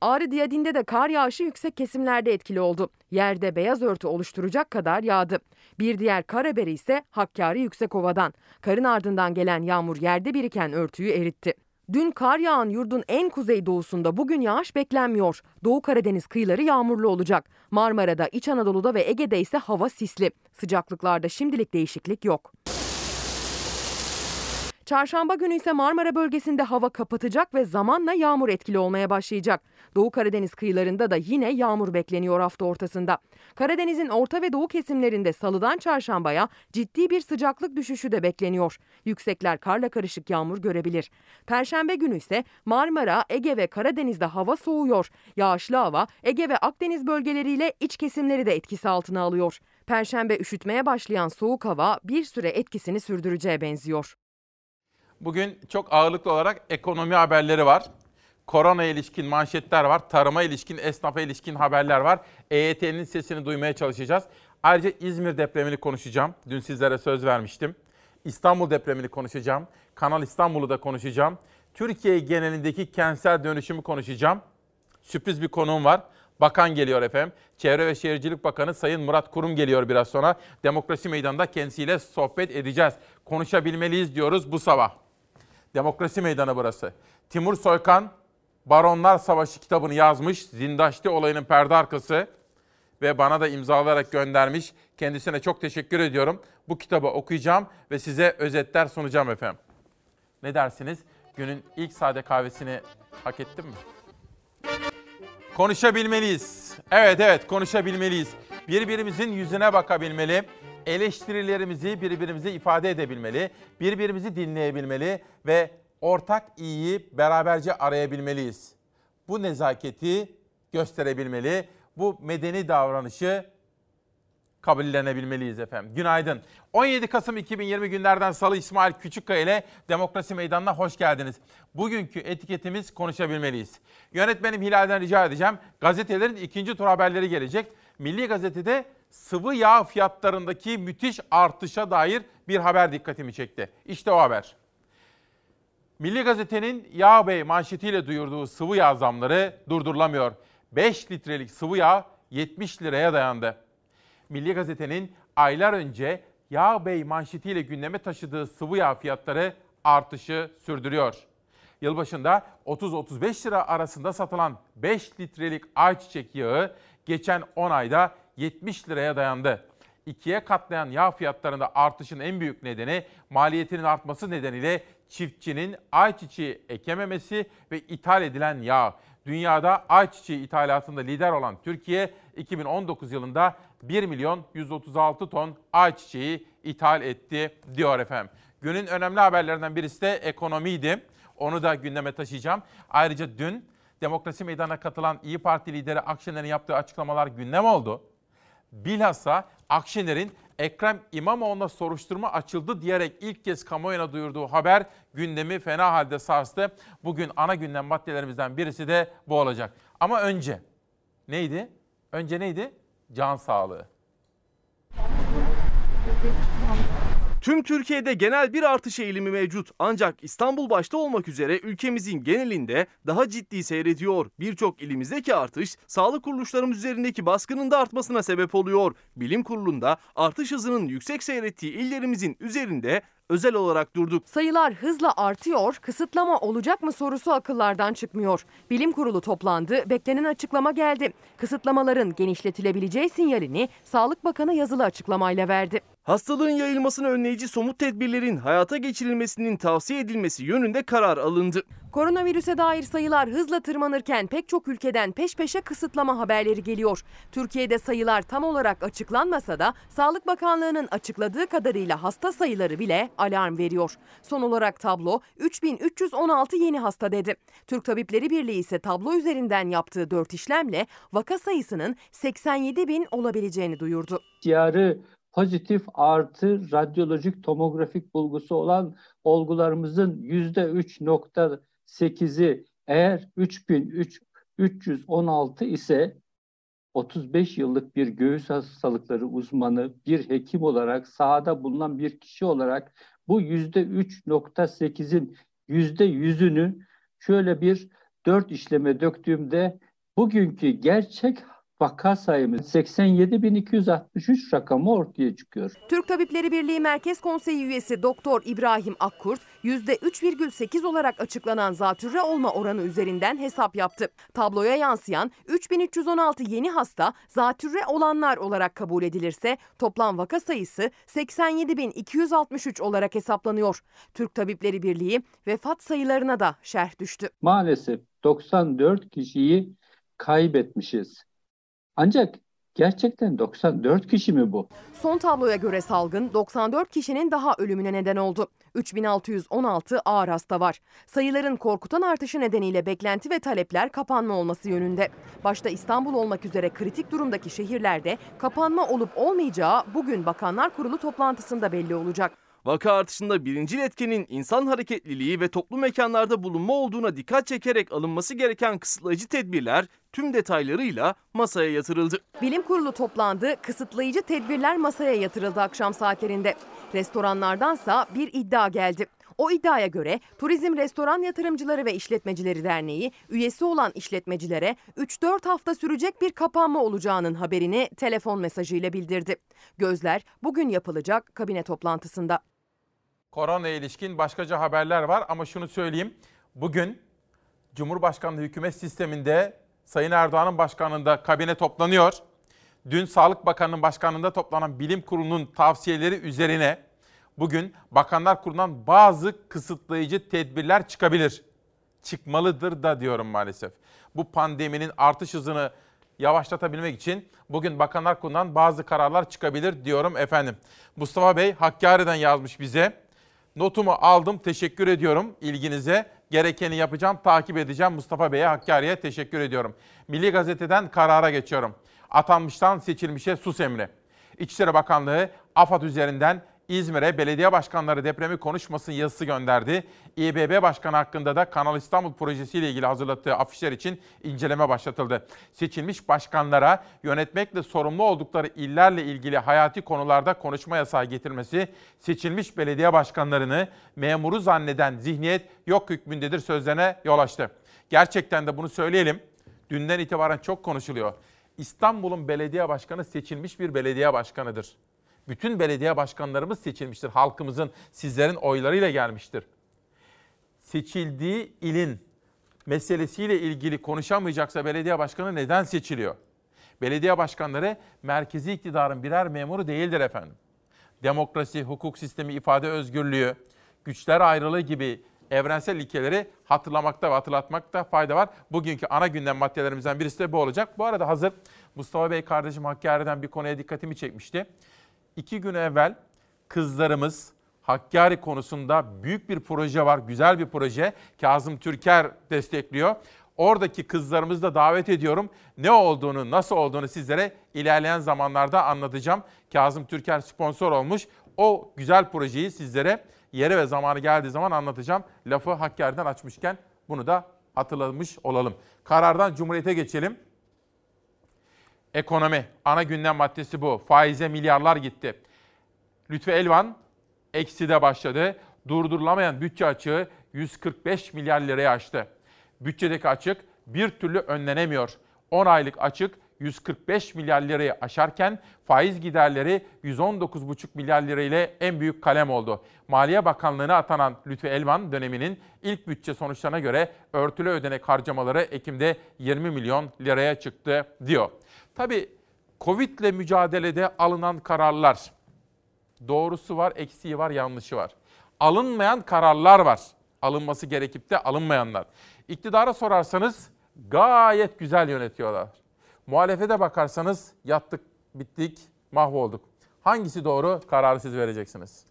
Ağrı Diyadin'de de kar yağışı yüksek kesimlerde etkili oldu. Yerde beyaz örtü oluşturacak kadar yağdı. Bir diğer kar haberi ise Hakkari Yüksekova'dan. Karın ardından gelen yağmur yerde biriken örtüyü eritti. Dün kar yağan yurdun en kuzey doğusunda bugün yağış beklenmiyor. Doğu Karadeniz kıyıları yağmurlu olacak. Marmara'da, İç Anadolu'da ve Ege'de ise hava sisli. Sıcaklıklarda şimdilik değişiklik yok. Çarşamba günü ise Marmara bölgesinde hava kapatacak ve zamanla yağmur etkili olmaya başlayacak. Doğu Karadeniz kıyılarında da yine yağmur bekleniyor hafta ortasında. Karadeniz'in orta ve doğu kesimlerinde salıdan çarşambaya ciddi bir sıcaklık düşüşü de bekleniyor. Yüksekler karla karışık yağmur görebilir. Perşembe günü ise Marmara, Ege ve Karadeniz'de hava soğuyor. Yağışlı hava Ege ve Akdeniz bölgeleriyle iç kesimleri de etkisi altına alıyor. Perşembe üşütmeye başlayan soğuk hava bir süre etkisini sürdüreceğe benziyor. Bugün çok ağırlıklı olarak ekonomi haberleri var. Korona ilişkin manşetler var. Tarıma ilişkin, esnafa ilişkin haberler var. EYT'nin sesini duymaya çalışacağız. Ayrıca İzmir depremini konuşacağım. Dün sizlere söz vermiştim. İstanbul depremini konuşacağım. Kanal İstanbul'u da konuşacağım. Türkiye genelindeki kentsel dönüşümü konuşacağım. Sürpriz bir konuğum var. Bakan geliyor efendim. Çevre ve Şehircilik Bakanı Sayın Murat Kurum geliyor biraz sonra. Demokrasi Meydanı'nda kendisiyle sohbet edeceğiz. Konuşabilmeliyiz diyoruz bu sabah. Demokrasi Meydanı burası. Timur Soykan Baronlar Savaşı kitabını yazmış. Zindaşti olayının perde arkası ve bana da imzalayarak göndermiş. Kendisine çok teşekkür ediyorum. Bu kitabı okuyacağım ve size özetler sunacağım efendim. Ne dersiniz? Günün ilk sade kahvesini hak ettim mi? Konuşabilmeliyiz. Evet evet konuşabilmeliyiz. Birbirimizin yüzüne bakabilmeli. Eleştirilerimizi birbirimize ifade edebilmeli. Birbirimizi dinleyebilmeli ve ortak iyiyi beraberce arayabilmeliyiz. Bu nezaketi gösterebilmeli. Bu medeni davranışı kabullenebilmeliyiz efendim. Günaydın. 17 Kasım 2020 günlerden Salı İsmail Küçükkaya ile Demokrasi Meydanı'na hoş geldiniz. Bugünkü etiketimiz konuşabilmeliyiz. Yönetmenim Hilal'den rica edeceğim. Gazetelerin ikinci tur haberleri gelecek. Milli Gazete'de sıvı yağ fiyatlarındaki müthiş artışa dair bir haber dikkatimi çekti. İşte o haber. Milli Gazete'nin Yağ Bey manşetiyle duyurduğu sıvı yağ zamları durdurulamıyor. 5 litrelik sıvı yağ 70 liraya dayandı. Milli Gazete'nin aylar önce Yağ Bey manşetiyle gündeme taşıdığı sıvı yağ fiyatları artışı sürdürüyor. Yılbaşında 30-35 lira arasında satılan 5 litrelik ayçiçek yağı geçen 10 ayda 70 liraya dayandı. İkiye katlayan yağ fiyatlarında artışın en büyük nedeni maliyetinin artması nedeniyle çiftçinin ayçiçeği ekememesi ve ithal edilen yağ. Dünyada ayçiçeği ithalatında lider olan Türkiye 2019 yılında 1 milyon 136 ton ayçiçeği ithal etti diyor efendim. Günün önemli haberlerinden birisi de ekonomiydi. Onu da gündeme taşıyacağım. Ayrıca dün Demokrasi Meydanı'na katılan İyi Parti lideri Akşener'in yaptığı açıklamalar gündem oldu. Bilhassa Akşener'in Ekrem İmamoğlu'na soruşturma açıldı diyerek ilk kez kamuoyuna duyurduğu haber gündemi fena halde sarstı. Bugün ana gündem maddelerimizden birisi de bu olacak. Ama önce neydi? Önce neydi? Can sağlığı. Tüm Türkiye'de genel bir artış eğilimi mevcut. Ancak İstanbul başta olmak üzere ülkemizin genelinde daha ciddi seyrediyor. Birçok ilimizdeki artış sağlık kuruluşlarımız üzerindeki baskının da artmasına sebep oluyor. Bilim kurulunda artış hızının yüksek seyrettiği illerimizin üzerinde özel olarak durduk. Sayılar hızla artıyor, kısıtlama olacak mı sorusu akıllardan çıkmıyor. Bilim kurulu toplandı, beklenen açıklama geldi. Kısıtlamaların genişletilebileceği sinyalini Sağlık Bakanı yazılı açıklamayla verdi. Hastalığın yayılmasını önleyici somut tedbirlerin hayata geçirilmesinin tavsiye edilmesi yönünde karar alındı. Koronavirüse dair sayılar hızla tırmanırken pek çok ülkeden peş peşe kısıtlama haberleri geliyor. Türkiye'de sayılar tam olarak açıklanmasa da Sağlık Bakanlığı'nın açıkladığı kadarıyla hasta sayıları bile alarm veriyor. Son olarak tablo 3316 yeni hasta dedi. Türk Tabipleri Birliği ise tablo üzerinden yaptığı 4 işlemle vaka sayısının 87 bin olabileceğini duyurdu. Yarı pozitif artı radyolojik tomografik bulgusu olan olgularımızın %3.8'i eğer 3316 ise 35 yıllık bir göğüs hastalıkları uzmanı, bir hekim olarak, sahada bulunan bir kişi olarak bu %3.8'in %100'ünü şöyle bir dört işleme döktüğümde bugünkü gerçek vaka sayımız 87.263 rakamı ortaya çıkıyor. Türk Tabipleri Birliği Merkez Konseyi üyesi Doktor İbrahim Akkurt %3,8 olarak açıklanan zatürre olma oranı üzerinden hesap yaptı. Tabloya yansıyan 3316 yeni hasta zatürre olanlar olarak kabul edilirse toplam vaka sayısı 87.263 olarak hesaplanıyor. Türk Tabipleri Birliği vefat sayılarına da şerh düştü. Maalesef 94 kişiyi kaybetmişiz. Ancak gerçekten 94 kişi mi bu? Son tabloya göre salgın 94 kişinin daha ölümüne neden oldu. 3616 ağır hasta var. Sayıların korkutan artışı nedeniyle beklenti ve talepler kapanma olması yönünde. Başta İstanbul olmak üzere kritik durumdaki şehirlerde kapanma olup olmayacağı bugün Bakanlar Kurulu toplantısında belli olacak. Vaka artışında birinci etkenin insan hareketliliği ve toplu mekanlarda bulunma olduğuna dikkat çekerek alınması gereken kısıtlayıcı tedbirler tüm detaylarıyla masaya yatırıldı. Bilim kurulu toplandı, kısıtlayıcı tedbirler masaya yatırıldı akşam saatlerinde. Restoranlardansa bir iddia geldi. O iddiaya göre Turizm Restoran Yatırımcıları ve İşletmecileri Derneği üyesi olan işletmecilere 3-4 hafta sürecek bir kapanma olacağının haberini telefon mesajıyla bildirdi. Gözler bugün yapılacak kabine toplantısında. Korona ilişkin başkaca haberler var ama şunu söyleyeyim. Bugün Cumhurbaşkanlığı hükümet sisteminde Sayın Erdoğan'ın başkanlığında kabine toplanıyor. Dün Sağlık Bakanı'nın başkanlığında toplanan bilim kurulunun tavsiyeleri üzerine bugün Bakanlar Kurulu'ndan bazı kısıtlayıcı tedbirler çıkabilir. Çıkmalıdır da diyorum maalesef. Bu pandeminin artış hızını yavaşlatabilmek için bugün Bakanlar Kurulu'ndan bazı kararlar çıkabilir diyorum efendim. Mustafa Bey Hakkari'den yazmış bize. Notumu aldım, teşekkür ediyorum ilginize. Gerekeni yapacağım, takip edeceğim. Mustafa Bey'e, Hakkari'ye teşekkür ediyorum. Milli Gazete'den karara geçiyorum. Atanmıştan seçilmişe sus emri. İçişleri Bakanlığı AFAD üzerinden İzmir'e belediye başkanları depremi konuşmasın yazısı gönderdi. İBB Başkanı hakkında da Kanal İstanbul projesiyle ilgili hazırlattığı afişler için inceleme başlatıldı. Seçilmiş başkanlara yönetmekle sorumlu oldukları illerle ilgili hayati konularda konuşma yasağı getirmesi, seçilmiş belediye başkanlarını memuru zanneden zihniyet yok hükmündedir sözlerine yol açtı. Gerçekten de bunu söyleyelim. Dünden itibaren çok konuşuluyor. İstanbul'un belediye başkanı seçilmiş bir belediye başkanıdır. Bütün belediye başkanlarımız seçilmiştir. Halkımızın, sizlerin oylarıyla gelmiştir. Seçildiği ilin meselesiyle ilgili konuşamayacaksa belediye başkanı neden seçiliyor? Belediye başkanları merkezi iktidarın birer memuru değildir efendim. Demokrasi, hukuk sistemi, ifade özgürlüğü, güçler ayrılığı gibi evrensel ilkeleri hatırlamakta ve hatırlatmakta fayda var. Bugünkü ana gündem maddelerimizden birisi de bu olacak. Bu arada hazır Mustafa Bey kardeşim Hakkari'den bir konuya dikkatimi çekmişti. İki gün evvel kızlarımız Hakkari konusunda büyük bir proje var, güzel bir proje. Kazım Türker destekliyor. Oradaki kızlarımızı da davet ediyorum. Ne olduğunu, nasıl olduğunu sizlere ilerleyen zamanlarda anlatacağım. Kazım Türker sponsor olmuş. O güzel projeyi sizlere yere ve zamanı geldiği zaman anlatacağım. Lafı Hakkari'den açmışken bunu da hatırlamış olalım. Karardan Cumhuriyet'e geçelim. Ekonomi. Ana gündem maddesi bu. Faize milyarlar gitti. Lütfü Elvan ekside başladı. Durdurulamayan bütçe açığı 145 milyar liraya aştı. Bütçedeki açık bir türlü önlenemiyor. 10 aylık açık 145 milyar lirayı aşarken faiz giderleri 119,5 milyar lira ile en büyük kalem oldu. Maliye Bakanlığı'na atanan Lütfü Elvan döneminin ilk bütçe sonuçlarına göre örtülü ödenek harcamaları Ekim'de 20 milyon liraya çıktı diyor. Tabii Covid ile mücadelede alınan kararlar doğrusu var, eksiği var, yanlışı var. Alınmayan kararlar var. Alınması gerekip de alınmayanlar. İktidara sorarsanız gayet güzel yönetiyorlar. Muhalefete bakarsanız yattık, bittik, mahvolduk. Hangisi doğru? Kararı siz vereceksiniz.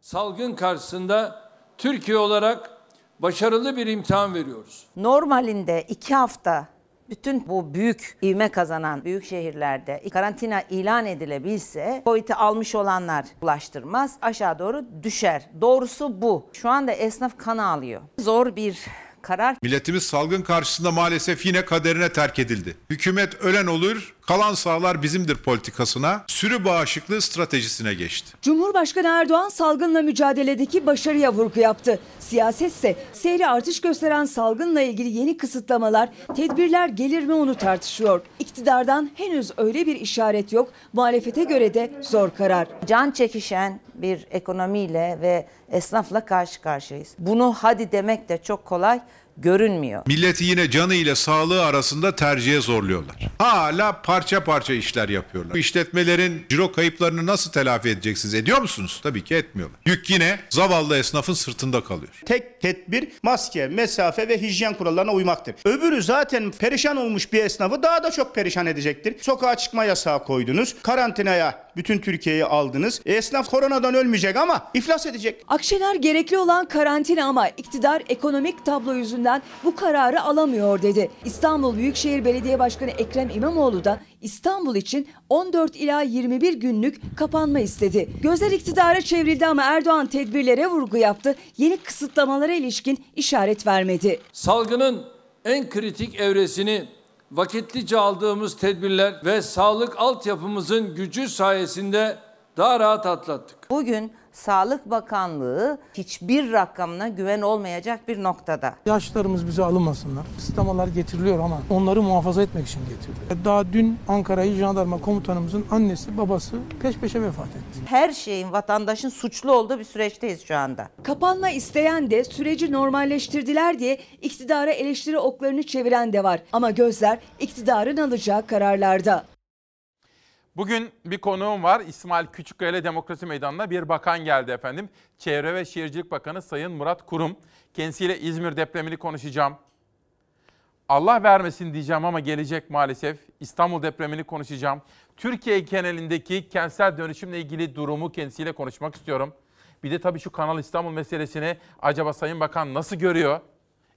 Salgın karşısında Türkiye olarak başarılı bir imtihan veriyoruz. Normalinde iki hafta bütün bu büyük ivme kazanan büyük şehirlerde karantina ilan edilebilse COVID'i almış olanlar ulaştırmaz aşağı doğru düşer. Doğrusu bu. Şu anda esnaf kan ağlıyor. Zor bir karar. Milletimiz salgın karşısında maalesef yine kaderine terk edildi. Hükümet ölen olur, kalan sağlar bizimdir politikasına, sürü bağışıklığı stratejisine geçti. Cumhurbaşkanı Erdoğan salgınla mücadeledeki başarıya vurgu yaptı. Siyasetse seyri artış gösteren salgınla ilgili yeni kısıtlamalar, tedbirler gelir mi onu tartışıyor. İktidardan henüz öyle bir işaret yok. Muhalefete göre de zor karar. Can çekişen bir ekonomiyle ve esnafla karşı karşıyayız. Bunu hadi demek de çok kolay görünmüyor. Milleti yine canı ile sağlığı arasında tercihe zorluyorlar. Hala parça parça işler yapıyorlar. Bu işletmelerin ciro kayıplarını nasıl telafi edeceksiniz? Ediyor musunuz? Tabii ki etmiyorlar. Yük yine zavallı esnafın sırtında kalıyor. Tek tedbir maske, mesafe ve hijyen kurallarına uymaktır. Öbürü zaten perişan olmuş bir esnafı daha da çok perişan edecektir. Sokağa çıkma yasağı koydunuz. Karantinaya bütün Türkiye'yi aldınız. E, esnaf koronadan ölmeyecek ama iflas edecek. Akşener gerekli olan karantina ama iktidar ekonomik tablo yüzünden bu kararı alamıyor dedi. İstanbul Büyükşehir Belediye Başkanı Ekrem İmamoğlu da İstanbul için 14 ila 21 günlük kapanma istedi. Gözler iktidara çevrildi ama Erdoğan tedbirlere vurgu yaptı. Yeni kısıtlamalara ilişkin işaret vermedi. Salgının en kritik evresini vakitlice aldığımız tedbirler ve sağlık altyapımızın gücü sayesinde daha rahat atlattık. Bugün Sağlık Bakanlığı hiçbir rakamına güven olmayacak bir noktada. Yaşlarımız bize alınmasınlar. Kısıtlamalar getiriliyor ama onları muhafaza etmek için getiriliyor. Daha dün Ankara'yı jandarma komutanımızın annesi babası peş peşe vefat etti. Her şeyin vatandaşın suçlu olduğu bir süreçteyiz şu anda. Kapanma isteyen de süreci normalleştirdiler diye iktidara eleştiri oklarını çeviren de var. Ama gözler iktidarın alacağı kararlarda. Bugün bir konuğum var. İsmail Küçükkaya ile Demokrasi Meydanı'na bir bakan geldi efendim. Çevre ve Şehircilik Bakanı Sayın Murat Kurum. Kendisiyle İzmir depremini konuşacağım. Allah vermesin diyeceğim ama gelecek maalesef. İstanbul depremini konuşacağım. Türkiye genelindeki kentsel dönüşümle ilgili durumu kendisiyle konuşmak istiyorum. Bir de tabii şu Kanal İstanbul meselesini acaba Sayın Bakan nasıl görüyor?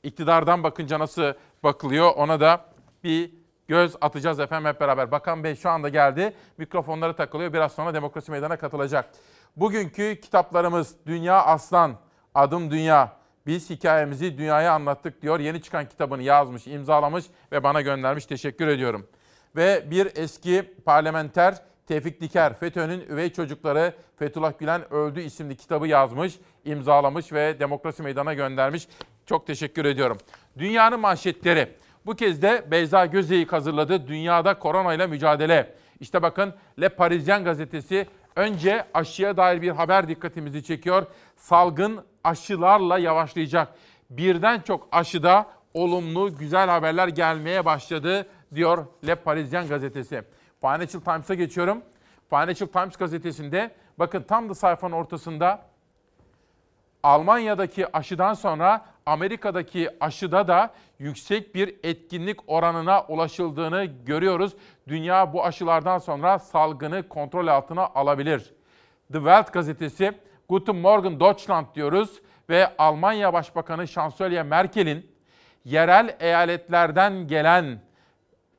İktidardan bakınca nasıl bakılıyor ona da bir göz atacağız efendim hep beraber. Bakan Bey şu anda geldi. Mikrofonları takılıyor. Biraz sonra Demokrasi Meydanı'na katılacak. Bugünkü kitaplarımız Dünya Aslan, Adım Dünya. Biz hikayemizi dünyaya anlattık diyor. Yeni çıkan kitabını yazmış, imzalamış ve bana göndermiş. Teşekkür ediyorum. Ve bir eski parlamenter Tevfik Diker, FETÖ'nün üvey çocukları Fethullah Gülen öldü isimli kitabı yazmış, imzalamış ve Demokrasi Meydanı'na göndermiş. Çok teşekkür ediyorum. Dünyanın manşetleri. Bu kez de Beyza Gözeyik hazırladı. Dünyada koronayla mücadele. İşte bakın Le Parisien gazetesi önce aşıya dair bir haber dikkatimizi çekiyor. Salgın aşılarla yavaşlayacak. Birden çok aşıda olumlu, güzel haberler gelmeye başladı diyor Le Parisien gazetesi. Financial Times'a geçiyorum. Financial Times gazetesinde bakın tam da sayfanın ortasında Almanya'daki aşıdan sonra Amerika'daki aşıda da yüksek bir etkinlik oranına ulaşıldığını görüyoruz. Dünya bu aşılardan sonra salgını kontrol altına alabilir. The Welt gazetesi Guten Morgen Deutschland diyoruz ve Almanya Başbakanı Şansölye Merkel'in yerel eyaletlerden gelen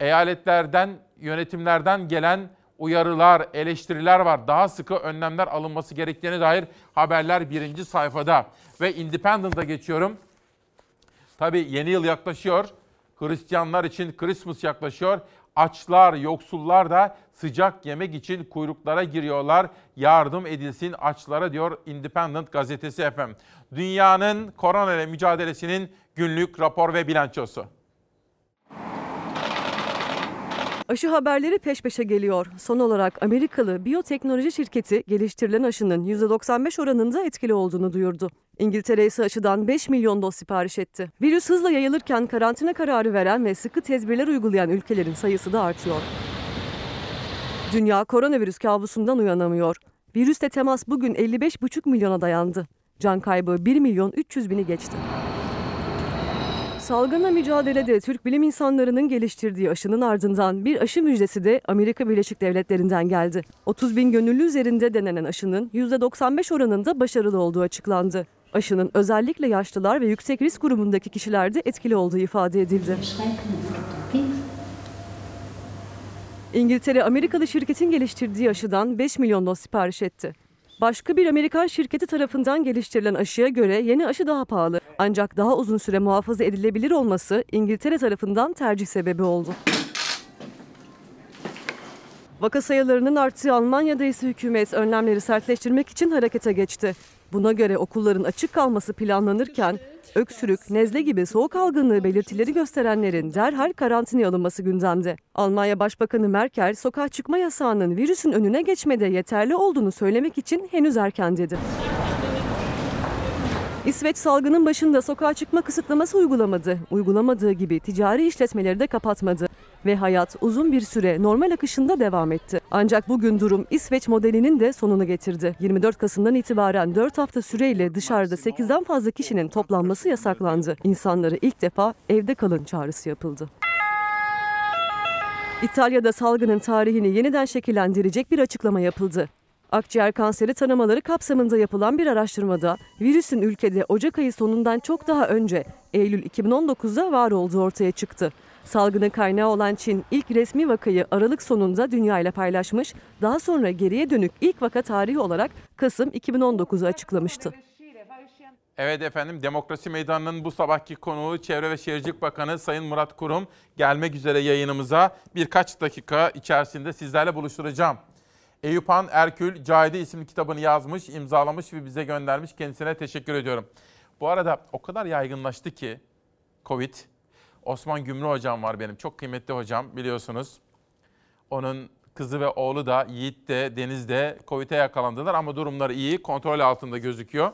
eyaletlerden, yönetimlerden gelen uyarılar, eleştiriler var. Daha sıkı önlemler alınması gerektiğine dair haberler birinci sayfada. Ve Independent'a geçiyorum. Tabii yeni yıl yaklaşıyor. Hristiyanlar için Christmas yaklaşıyor. Açlar, yoksullar da sıcak yemek için kuyruklara giriyorlar. Yardım edilsin açlara diyor Independent gazetesi efendim. Dünyanın korona ile mücadelesinin günlük rapor ve bilançosu. Aşı haberleri peş peşe geliyor. Son olarak Amerikalı biyoteknoloji şirketi geliştirilen aşının %95 oranında etkili olduğunu duyurdu. İngiltere ise aşıdan 5 milyon doz sipariş etti. Virüs hızla yayılırken karantina kararı veren ve sıkı tedbirler uygulayan ülkelerin sayısı da artıyor. Dünya koronavirüs kabusundan uyanamıyor. Virüste temas bugün 55,5 milyona dayandı. Can kaybı 1 milyon 300 bini geçti. Salgınla mücadelede Türk bilim insanlarının geliştirdiği aşının ardından bir aşı müjdesi de Amerika Birleşik Devletleri'nden geldi. 30 bin gönüllü üzerinde denenen aşının %95 oranında başarılı olduğu açıklandı. Aşının özellikle yaşlılar ve yüksek risk grubundaki kişilerde etkili olduğu ifade edildi. İngiltere Amerikalı şirketin geliştirdiği aşıdan 5 milyon doz sipariş etti. Başka bir Amerikan şirketi tarafından geliştirilen aşıya göre yeni aşı daha pahalı. Ancak daha uzun süre muhafaza edilebilir olması İngiltere tarafından tercih sebebi oldu. Vaka sayılarının arttığı Almanya'da ise hükümet önlemleri sertleştirmek için harekete geçti. Buna göre okulların açık kalması planlanırken öksürük, nezle gibi soğuk algınlığı belirtileri gösterenlerin derhal karantinaya alınması gündemde. Almanya Başbakanı Merkel, sokağa çıkma yasağının virüsün önüne geçmede yeterli olduğunu söylemek için henüz erken dedi. İsveç salgının başında sokağa çıkma kısıtlaması uygulamadı. Uygulamadığı gibi ticari işletmeleri de kapatmadı. Ve hayat uzun bir süre normal akışında devam etti. Ancak bugün durum İsveç modelinin de sonunu getirdi. 24 Kasım'dan itibaren 4 hafta süreyle dışarıda 8'den fazla kişinin toplanması yasaklandı. İnsanlara ilk defa evde kalın çağrısı yapıldı. İtalya'da salgının tarihini yeniden şekillendirecek bir açıklama yapıldı. Akciğer kanseri tanımaları kapsamında yapılan bir araştırmada virüsün ülkede Ocak ayı sonundan çok daha önce Eylül 2019'da var olduğu ortaya çıktı. Salgının kaynağı olan Çin ilk resmi vakayı Aralık sonunda dünyayla paylaşmış, daha sonra geriye dönük ilk vaka tarihi olarak Kasım 2019'u açıklamıştı. Evet efendim Demokrasi Meydanı'nın bu sabahki konuğu Çevre ve Şehircilik Bakanı Sayın Murat Kurum gelmek üzere yayınımıza birkaç dakika içerisinde sizlerle buluşturacağım. Eyüphan Erkül Cahide isimli kitabını yazmış, imzalamış ve bize göndermiş. Kendisine teşekkür ediyorum. Bu arada o kadar yaygınlaştı ki Covid. Osman Gümrü hocam var benim. Çok kıymetli hocam biliyorsunuz. Onun kızı ve oğlu da Yiğit de Deniz de Covid'e yakalandılar ama durumları iyi, kontrol altında gözüküyor.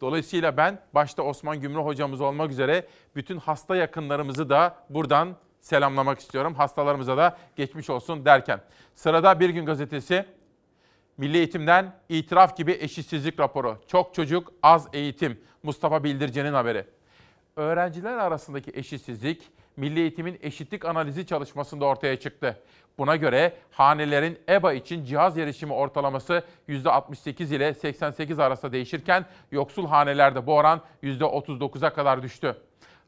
Dolayısıyla ben başta Osman Gümrü hocamız olmak üzere bütün hasta yakınlarımızı da buradan selamlamak istiyorum. Hastalarımıza da geçmiş olsun derken. Sırada Bir Gün Gazetesi Milli Eğitim'den itiraf gibi eşitsizlik raporu. Çok çocuk, az eğitim. Mustafa Bildirce'nin haberi. Öğrenciler arasındaki eşitsizlik Milli Eğitim'in eşitlik analizi çalışmasında ortaya çıktı. Buna göre hanelerin EBA için cihaz erişimi ortalaması %68 ile 88 arasında değişirken yoksul hanelerde bu oran %39'a kadar düştü.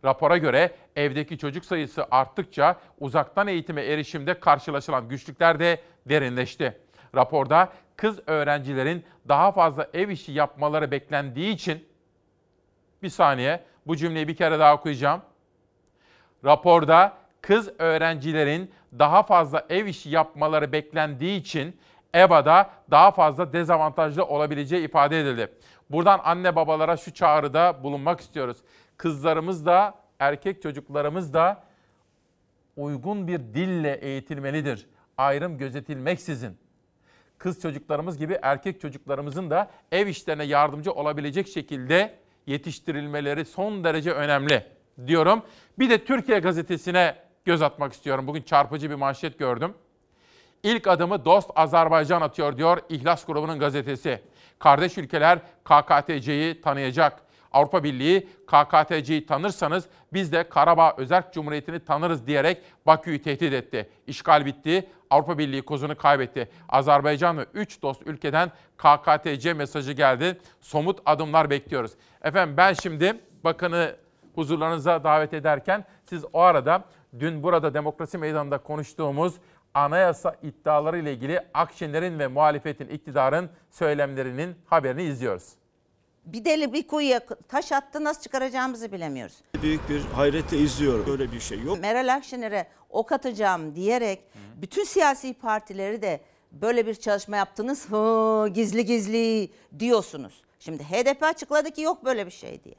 Rapora göre evdeki çocuk sayısı arttıkça uzaktan eğitime erişimde karşılaşılan güçlükler de derinleşti. Raporda kız öğrencilerin daha fazla ev işi yapmaları beklendiği için bir saniye bu cümleyi bir kere daha okuyacağım. Raporda kız öğrencilerin daha fazla ev işi yapmaları beklendiği için EBA'da daha fazla dezavantajlı olabileceği ifade edildi. Buradan anne babalara şu çağrıda bulunmak istiyoruz. Kızlarımız da erkek çocuklarımız da uygun bir dille eğitilmelidir. Ayrım gözetilmeksizin. Kız çocuklarımız gibi erkek çocuklarımızın da ev işlerine yardımcı olabilecek şekilde yetiştirilmeleri son derece önemli diyorum. Bir de Türkiye gazetesine göz atmak istiyorum. Bugün çarpıcı bir manşet gördüm. İlk adımı Dost Azerbaycan atıyor diyor İhlas grubunun gazetesi. Kardeş ülkeler KKTC'yi tanıyacak. Avrupa Birliği KKTC'yi tanırsanız biz de Karabağ Özerk Cumhuriyeti'ni tanırız diyerek Bakü'yü tehdit etti. İşgal bitti, Avrupa Birliği kozunu kaybetti. Azerbaycan ve 3 dost ülkeden KKTC mesajı geldi. Somut adımlar bekliyoruz. Efendim ben şimdi bakanı huzurlarınıza davet ederken siz o arada dün burada demokrasi meydanında konuştuğumuz anayasa iddiaları ile ilgili Akşener'in ve muhalefetin, iktidarın söylemlerinin haberini izliyoruz. Bir deli bir kuyuya taş attı nasıl çıkaracağımızı bilemiyoruz. Büyük bir hayretle izliyorum. Böyle bir şey yok. Meral Akşener'e ok atacağım diyerek bütün siyasi partileri de böyle bir çalışma yaptınız hı, gizli gizli diyorsunuz. Şimdi HDP açıkladı ki yok böyle bir şey diye.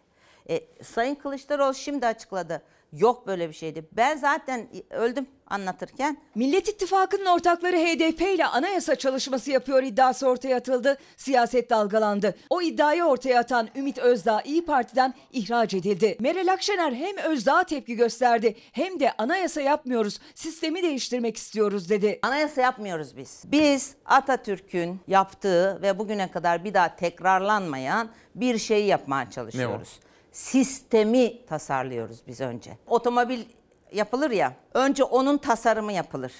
E, Sayın Kılıçdaroğlu şimdi açıkladı. Yok böyle bir şeydi. Ben zaten öldüm anlatırken. Millet İttifakı'nın ortakları HDP ile anayasa çalışması yapıyor iddiası ortaya atıldı. Siyaset dalgalandı. O iddiayı ortaya atan Ümit Özdağ İyi Parti'den ihraç edildi. Meral Akşener hem Özdağ'a tepki gösterdi hem de anayasa yapmıyoruz, sistemi değiştirmek istiyoruz dedi. Anayasa yapmıyoruz biz. Biz Atatürk'ün yaptığı ve bugüne kadar bir daha tekrarlanmayan bir şey yapmaya çalışıyoruz. Sistemi tasarlıyoruz biz önce. Otomobil yapılır ya. Önce onun tasarımı yapılır.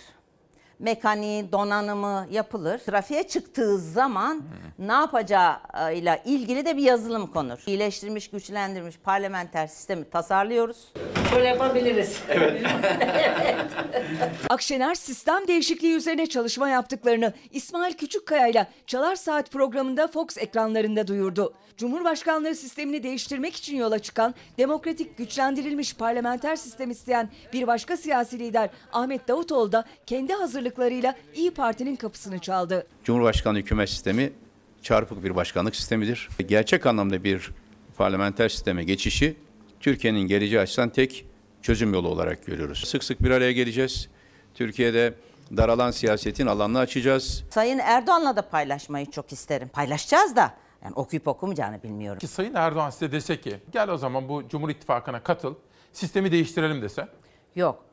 Mekaniği, donanımı yapılır. Trafiğe çıktığı zaman ne yapacağıyla ilgili de bir yazılım konur. İyileştirilmiş, güçlendirilmiş parlamenter sistemi tasarlıyoruz. Şöyle yapabiliriz. <laughs> Evet. <laughs> evet. Akşener sistem değişikliği üzerine çalışma yaptıklarını İsmail Küçükkaya ile Çalar Saat programında Fox ekranlarında duyurdu. Cumhurbaşkanlığı sistemini değiştirmek için yola çıkan demokratik güçlendirilmiş parlamenter sistem isteyen bir başka siyasi lider Ahmet Davutoğlu da kendi hazırlıklarıyla İyi Parti'nin kapısını çaldı. Cumhurbaşkanlığı hükümet sistemi çarpık bir başkanlık sistemidir. Gerçek anlamda bir parlamenter sisteme geçişi Türkiye'nin geleceği açısından tek çözüm yolu olarak görüyoruz. Sık sık bir araya geleceğiz. Türkiye'de daralan siyasetin alanını açacağız. Sayın Erdoğan'la da paylaşmayı çok isterim. Paylaşacağız da yani okuyup okumayacağını bilmiyorum. Ki Sayın Erdoğan size dese ki gel o zaman bu Cumhur İttifakı'na katıl, sistemi değiştirelim dese. Yok.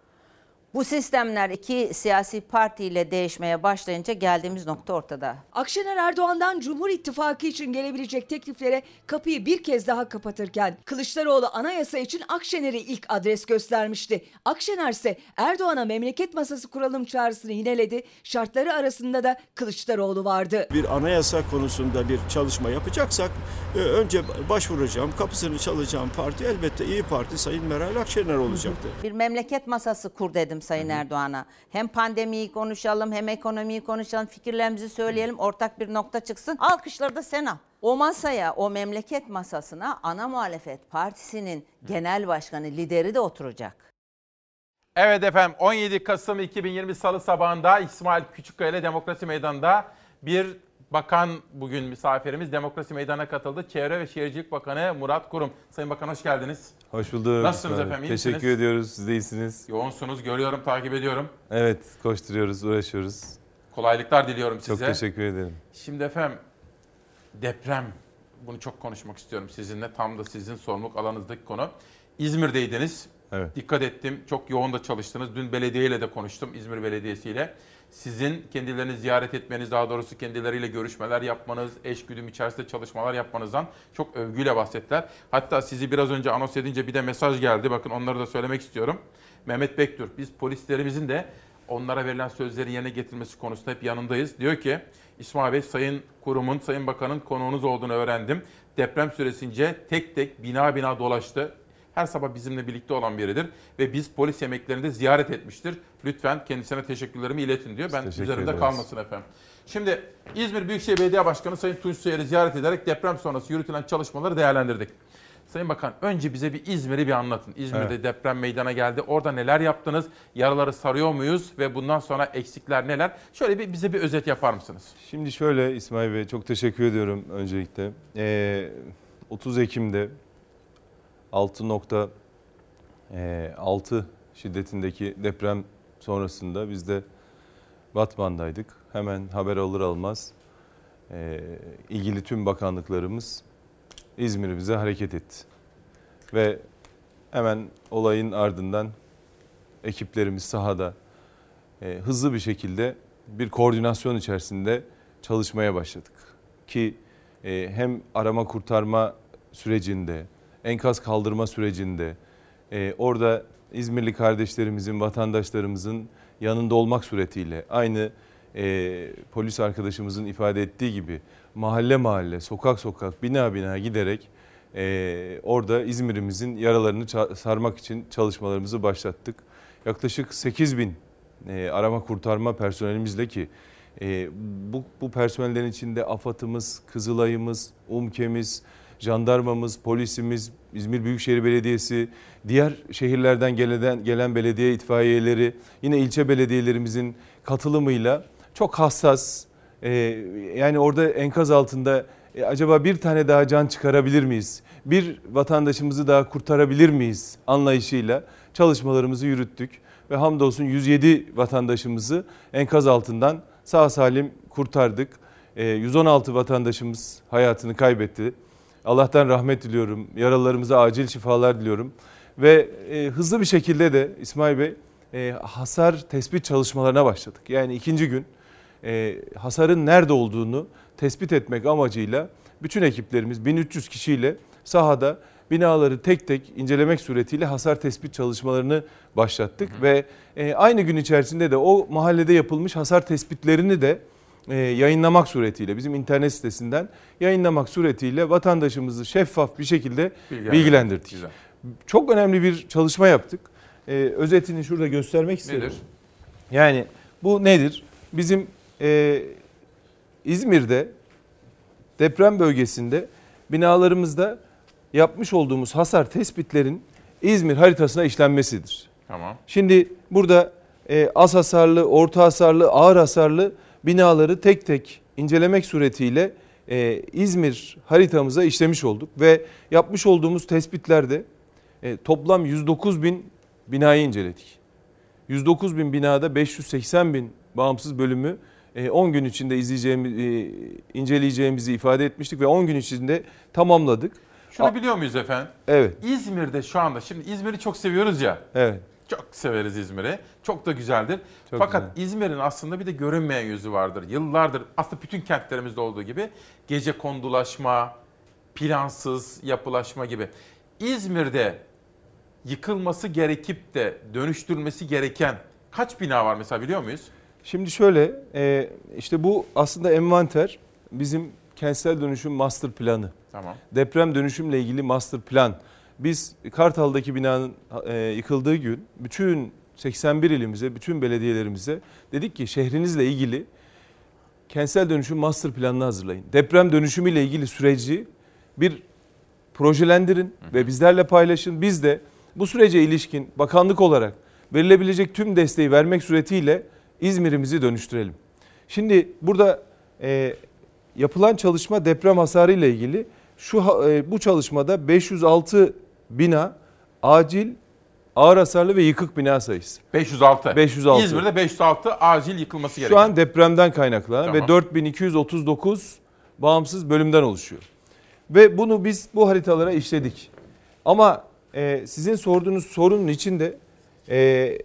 Bu sistemler iki siyasi partiyle değişmeye başlayınca geldiğimiz nokta ortada. Akşener Erdoğan'dan Cumhur İttifakı için gelebilecek tekliflere kapıyı bir kez daha kapatırken Kılıçdaroğlu anayasa için Akşener'i ilk adres göstermişti. Akşener ise Erdoğan'a memleket masası kuralım çağrısını yineledi. Şartları arasında da Kılıçdaroğlu vardı. Bir anayasa konusunda bir çalışma yapacaksak e, önce başvuracağım, kapısını çalacağım parti elbette İyi Parti Sayın Meral Akşener olacaktır. Bir memleket masası kur dedim Sayın Erdoğan'a. Hem pandemiyi konuşalım hem ekonomiyi konuşalım, fikirlerimizi söyleyelim, ortak bir nokta çıksın. Alkışları da sen al. O masaya, o memleket masasına ana muhalefet partisinin genel başkanı, lideri de oturacak. Evet efendim 17 Kasım 2020 Salı sabahında İsmail Küçükkaya ile Demokrasi Meydanı'nda bir bakan bugün misafirimiz Demokrasi Meydanı'na katıldı. Çevre ve Şehircilik Bakanı Murat Kurum. Sayın Bakan hoş geldiniz. Hoş bulduk. Nasılsınız efendim? iyi Teşekkür misiniz? ediyoruz. Siz de iyisiniz. Yoğunsunuz, görüyorum, takip ediyorum. Evet, koşturuyoruz, uğraşıyoruz. Kolaylıklar diliyorum size. Çok teşekkür ederim. Şimdi efendim deprem bunu çok konuşmak istiyorum sizinle. Tam da sizin sorumluluk alanınızdaki konu. İzmir'deydiniz. Evet. Dikkat ettim. Çok yoğun da çalıştınız. Dün belediyeyle de konuştum. İzmir Belediyesi'yle. Sizin kendilerini ziyaret etmeniz, daha doğrusu kendileriyle görüşmeler yapmanız, eş güdüm içerisinde çalışmalar yapmanızdan çok övgüyle bahsettiler. Hatta sizi biraz önce anons edince bir de mesaj geldi. Bakın onları da söylemek istiyorum. Mehmet Bektür, biz polislerimizin de onlara verilen sözleri yerine getirmesi konusunda hep yanındayız. Diyor ki İsmail Bey Sayın Kurum'un, Sayın Bakan'ın konuğunuz olduğunu öğrendim. Deprem süresince tek tek bina bina dolaştı. Her sabah bizimle birlikte olan biridir ve biz polis yemeklerinde ziyaret etmiştir. Lütfen kendisine teşekkürlerimi iletin diyor. Ben teşekkür üzerimde ederiz. kalmasın efendim. Şimdi İzmir Büyükşehir Belediye Başkanı Sayın Tunç Soyer'i ziyaret ederek deprem sonrası yürütülen çalışmaları değerlendirdik. Sayın Bakan önce bize bir İzmir'i bir anlatın. İzmir'de Evet. deprem meydana geldi. Orada neler yaptınız? Yaraları sarıyor muyuz? Ve bundan sonra eksikler neler? Şöyle bir bize bir özet yapar mısınız? Şimdi şöyle İsmail Bey çok teşekkür ediyorum öncelikle. Ee, 30 Ekim'de 6.6 şiddetindeki deprem sonrasında biz de Batman'daydık. Hemen haber alır almaz e, ilgili tüm bakanlıklarımız İzmir'imize hareket etti. Ve hemen olayın ardından ekiplerimiz sahada e, hızlı bir şekilde bir koordinasyon içerisinde çalışmaya başladık. Ki e, hem arama kurtarma sürecinde, enkaz kaldırma sürecinde, e, orada İzmirli kardeşlerimizin, vatandaşlarımızın yanında olmak suretiyle aynı e, polis arkadaşımızın ifade ettiği gibi mahalle mahalle, sokak sokak, bina bina giderek e, orada İzmir'imizin yaralarını sarmak için çalışmalarımızı başlattık. Yaklaşık 8 bin e, arama kurtarma personelimizle ki e, bu, bu personellerin içinde AFAD'ımız, Kızılay'ımız, UMKE'miz, jandarmamız, polisimiz, İzmir Büyükşehir Belediyesi, diğer şehirlerden gelen, gelen belediye itfaiyeleri, yine ilçe belediyelerimizin katılımıyla çok hassas, e, yani orada enkaz altında e, acaba bir tane daha can çıkarabilir miyiz? Bir vatandaşımızı daha kurtarabilir miyiz anlayışıyla çalışmalarımızı yürüttük. Ve hamdolsun 107 vatandaşımızı enkaz altından sağ salim kurtardık. E, 116 vatandaşımız hayatını kaybetti. Allah'tan rahmet diliyorum. Yaralılarımıza acil şifalar diliyorum. Ve e, hızlı bir şekilde de İsmail Bey e, hasar tespit çalışmalarına başladık. Yani ikinci gün e, hasarın nerede olduğunu tespit etmek amacıyla bütün ekiplerimiz 1300 kişiyle sahada binaları tek tek incelemek suretiyle hasar tespit çalışmalarını başlattık ve e, aynı gün içerisinde de o mahallede yapılmış hasar tespitlerini de e, yayınlamak suretiyle bizim internet sitesinden yayınlamak suretiyle vatandaşımızı şeffaf bir şekilde Bilgilendirdik. bilgilendirdik. Güzel. Çok önemli bir çalışma yaptık. E, özetini şurada göstermek isterim. Nedir? Yani bu nedir? Bizim e, İzmir'de deprem bölgesinde binalarımızda yapmış olduğumuz hasar tespitlerin İzmir haritasına işlenmesidir. Tamam. Şimdi burada e, az hasarlı, orta hasarlı, ağır hasarlı binaları tek tek incelemek suretiyle e, İzmir haritamıza işlemiş olduk ve yapmış olduğumuz tespitlerde e, toplam 109 bin binayı inceledik. 109 bin binada 580 bin bağımsız bölümü e, 10 gün içinde izleyeceğimiz, e, inceleyeceğimizi ifade etmiştik ve 10 gün içinde tamamladık. Şunu biliyor muyuz efendim? Evet. İzmir'de şu anda şimdi İzmir'i çok seviyoruz ya. Evet. Çok severiz İzmir'i. Çok da güzeldir. Çok Fakat İzmir'in aslında bir de görünmeyen yüzü vardır. Yıllardır aslında bütün kentlerimizde olduğu gibi gece kondulaşma, plansız yapılaşma gibi. İzmir'de yıkılması gerekip de dönüştürülmesi gereken kaç bina var mesela biliyor muyuz? Şimdi şöyle e, işte bu aslında envanter bizim kentsel dönüşüm master planı. Tamam. Deprem dönüşümle ilgili master plan. Biz Kartal'daki binanın e, yıkıldığı gün bütün 81 ilimize, bütün belediyelerimize dedik ki şehrinizle ilgili kentsel dönüşüm master planını hazırlayın. Deprem dönüşümüyle ilgili süreci bir projelendirin ve bizlerle paylaşın. Biz de bu sürece ilişkin bakanlık olarak verilebilecek tüm desteği vermek suretiyle İzmir'imizi dönüştürelim. Şimdi burada e, yapılan çalışma deprem hasarı ile ilgili şu e, bu çalışmada 506 bina acil ağır hasarlı ve yıkık bina sayısı. 506. 506. İzmir'de 506 acil yıkılması gereken. Şu an depremden kaynaklanan Tamam. ve 4239 bağımsız bölümden oluşuyor. Ve bunu biz bu haritalara işledik. Ama e, sizin sorduğunuz sorunun içinde e,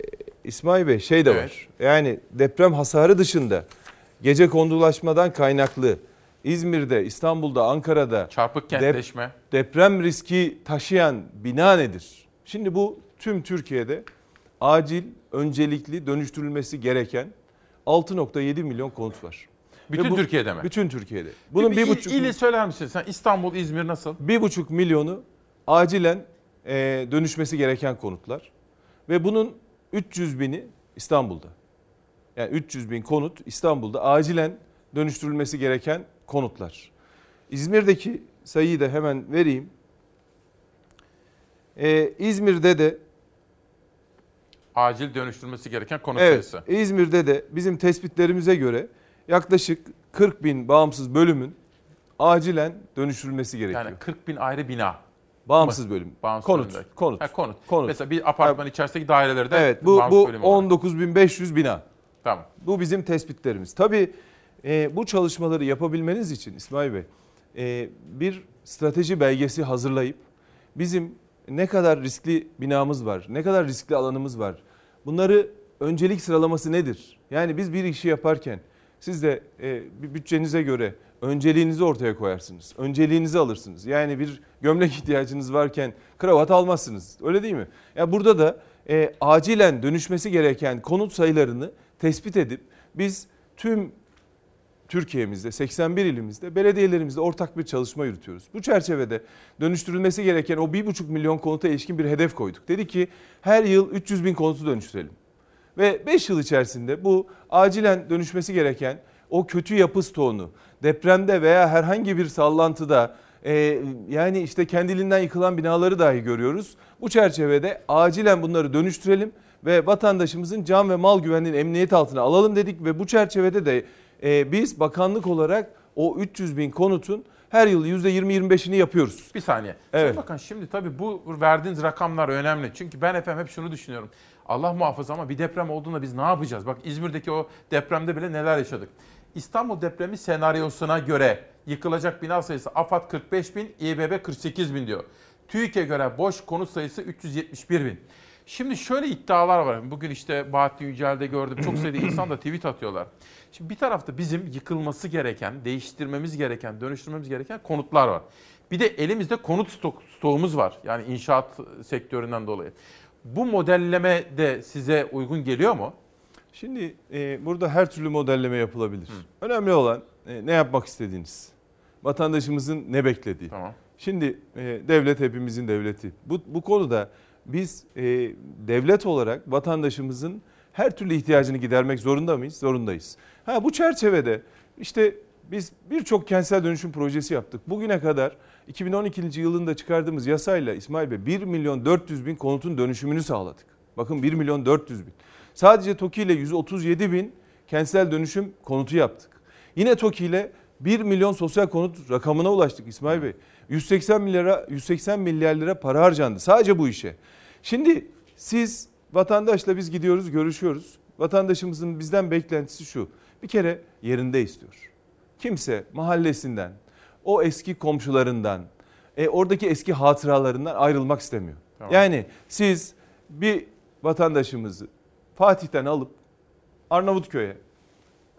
İsmail Bey şey de Evet. var. Yani deprem hasarı dışında gece kondulaşmadan kaynaklı İzmir'de, İstanbul'da, Ankara'da çarpık dep- kentleşme. deprem riski taşıyan bina nedir? Şimdi bu tüm Türkiye'de acil, öncelikli dönüştürülmesi gereken 6.7 milyon konut var. Bütün bu- Türkiye'de mi? Bütün Türkiye'de. Bunun bir, il- buçuk ili söyler misin sen? İstanbul, İzmir nasıl? bir buçuk milyonu acilen e, dönüşmesi gereken konutlar. Ve bunun 300 bini İstanbul'da. Yani 300 bin konut İstanbul'da acilen dönüştürülmesi gereken konutlar. İzmir'deki sayıyı da hemen vereyim. Ee, İzmir'de de acil dönüştürülmesi gereken konut evet, sayısı. İzmir'de de bizim tespitlerimize göre yaklaşık 40 bin bağımsız bölümün acilen dönüştürülmesi gerekiyor. Yani 40 bin ayrı bina. Bağımsız mı? bölüm. Bağımsız konut, bölümdeki. konut. Ha, konut. konut. Mesela bir apartman içerisindeki dairelerde Evet bu, bu bölüm olarak. 19.500 bina. Tamam. Bu bizim tespitlerimiz. Tabii e, bu çalışmaları yapabilmeniz için İsmail Bey e, bir strateji belgesi hazırlayıp bizim ne kadar riskli binamız var, ne kadar riskli alanımız var. Bunları öncelik sıralaması nedir? Yani biz bir işi yaparken siz de e, bir bütçenize göre önceliğinizi ortaya koyarsınız. Önceliğinizi alırsınız. Yani bir gömlek <laughs> ihtiyacınız varken kravat almazsınız. Öyle değil mi? Ya burada da e, acilen dönüşmesi gereken konut sayılarını tespit edip biz tüm Türkiye'mizde 81 ilimizde belediyelerimizde ortak bir çalışma yürütüyoruz. Bu çerçevede dönüştürülmesi gereken o 1,5 milyon konuta ilişkin bir hedef koyduk. Dedi ki her yıl 300 bin konutu dönüştürelim. Ve 5 yıl içerisinde bu acilen dönüşmesi gereken o kötü yapı stoğunu depremde veya herhangi bir sallantıda e, yani işte kendiliğinden yıkılan binaları dahi görüyoruz. Bu çerçevede acilen bunları dönüştürelim ve vatandaşımızın can ve mal güvenliğini emniyet altına alalım dedik ve bu çerçevede de e, biz bakanlık olarak o 300 bin konutun her yıl %20-25'ini yapıyoruz. Bir saniye. Evet. Sayın Bakan şimdi tabii bu verdiğiniz rakamlar önemli. Çünkü ben efendim hep şunu düşünüyorum. Allah muhafaza ama bir deprem olduğunda biz ne yapacağız? Bak İzmir'deki o depremde bile neler yaşadık. İstanbul depremi senaryosuna göre yıkılacak bina sayısı AFAD 45 bin, İBB 48 bin diyor. TÜİK'e göre boş konut sayısı 371 bin. Şimdi şöyle iddialar var. Bugün işte Bahattin Yücel'de gördüm. Çok sayıda insan da tweet atıyorlar. Şimdi bir tarafta bizim yıkılması gereken, değiştirmemiz gereken, dönüştürmemiz gereken konutlar var. Bir de elimizde konut stok, stoğumuz var. Yani inşaat sektöründen dolayı. Bu modelleme de size uygun geliyor mu? Şimdi e, burada her türlü modelleme yapılabilir. Hı. Önemli olan e, ne yapmak istediğiniz. Vatandaşımızın ne beklediği. Tamam. Şimdi e, devlet hepimizin devleti. Bu, bu konuda biz e, devlet olarak vatandaşımızın her türlü ihtiyacını gidermek zorunda mıyız? Zorundayız. Ha bu çerçevede işte biz birçok kentsel dönüşüm projesi yaptık. Bugüne kadar 2012. yılında çıkardığımız yasayla İsmail Bey 1 milyon 400 bin konutun dönüşümünü sağladık. Bakın 1 milyon 400 bin. Sadece TOKİ ile 137 bin kentsel dönüşüm konutu yaptık. Yine TOKİ ile 1 milyon sosyal konut rakamına ulaştık İsmail Bey. 180 milyara 180 milyar lira para harcandı sadece bu işe. Şimdi siz vatandaşla biz gidiyoruz, görüşüyoruz. Vatandaşımızın bizden beklentisi şu. Bir kere yerinde istiyor. Kimse mahallesinden, o eski komşularından, e, oradaki eski hatıralarından ayrılmak istemiyor. Tamam. Yani siz bir vatandaşımızı Fatih'ten alıp Arnavutköy'e,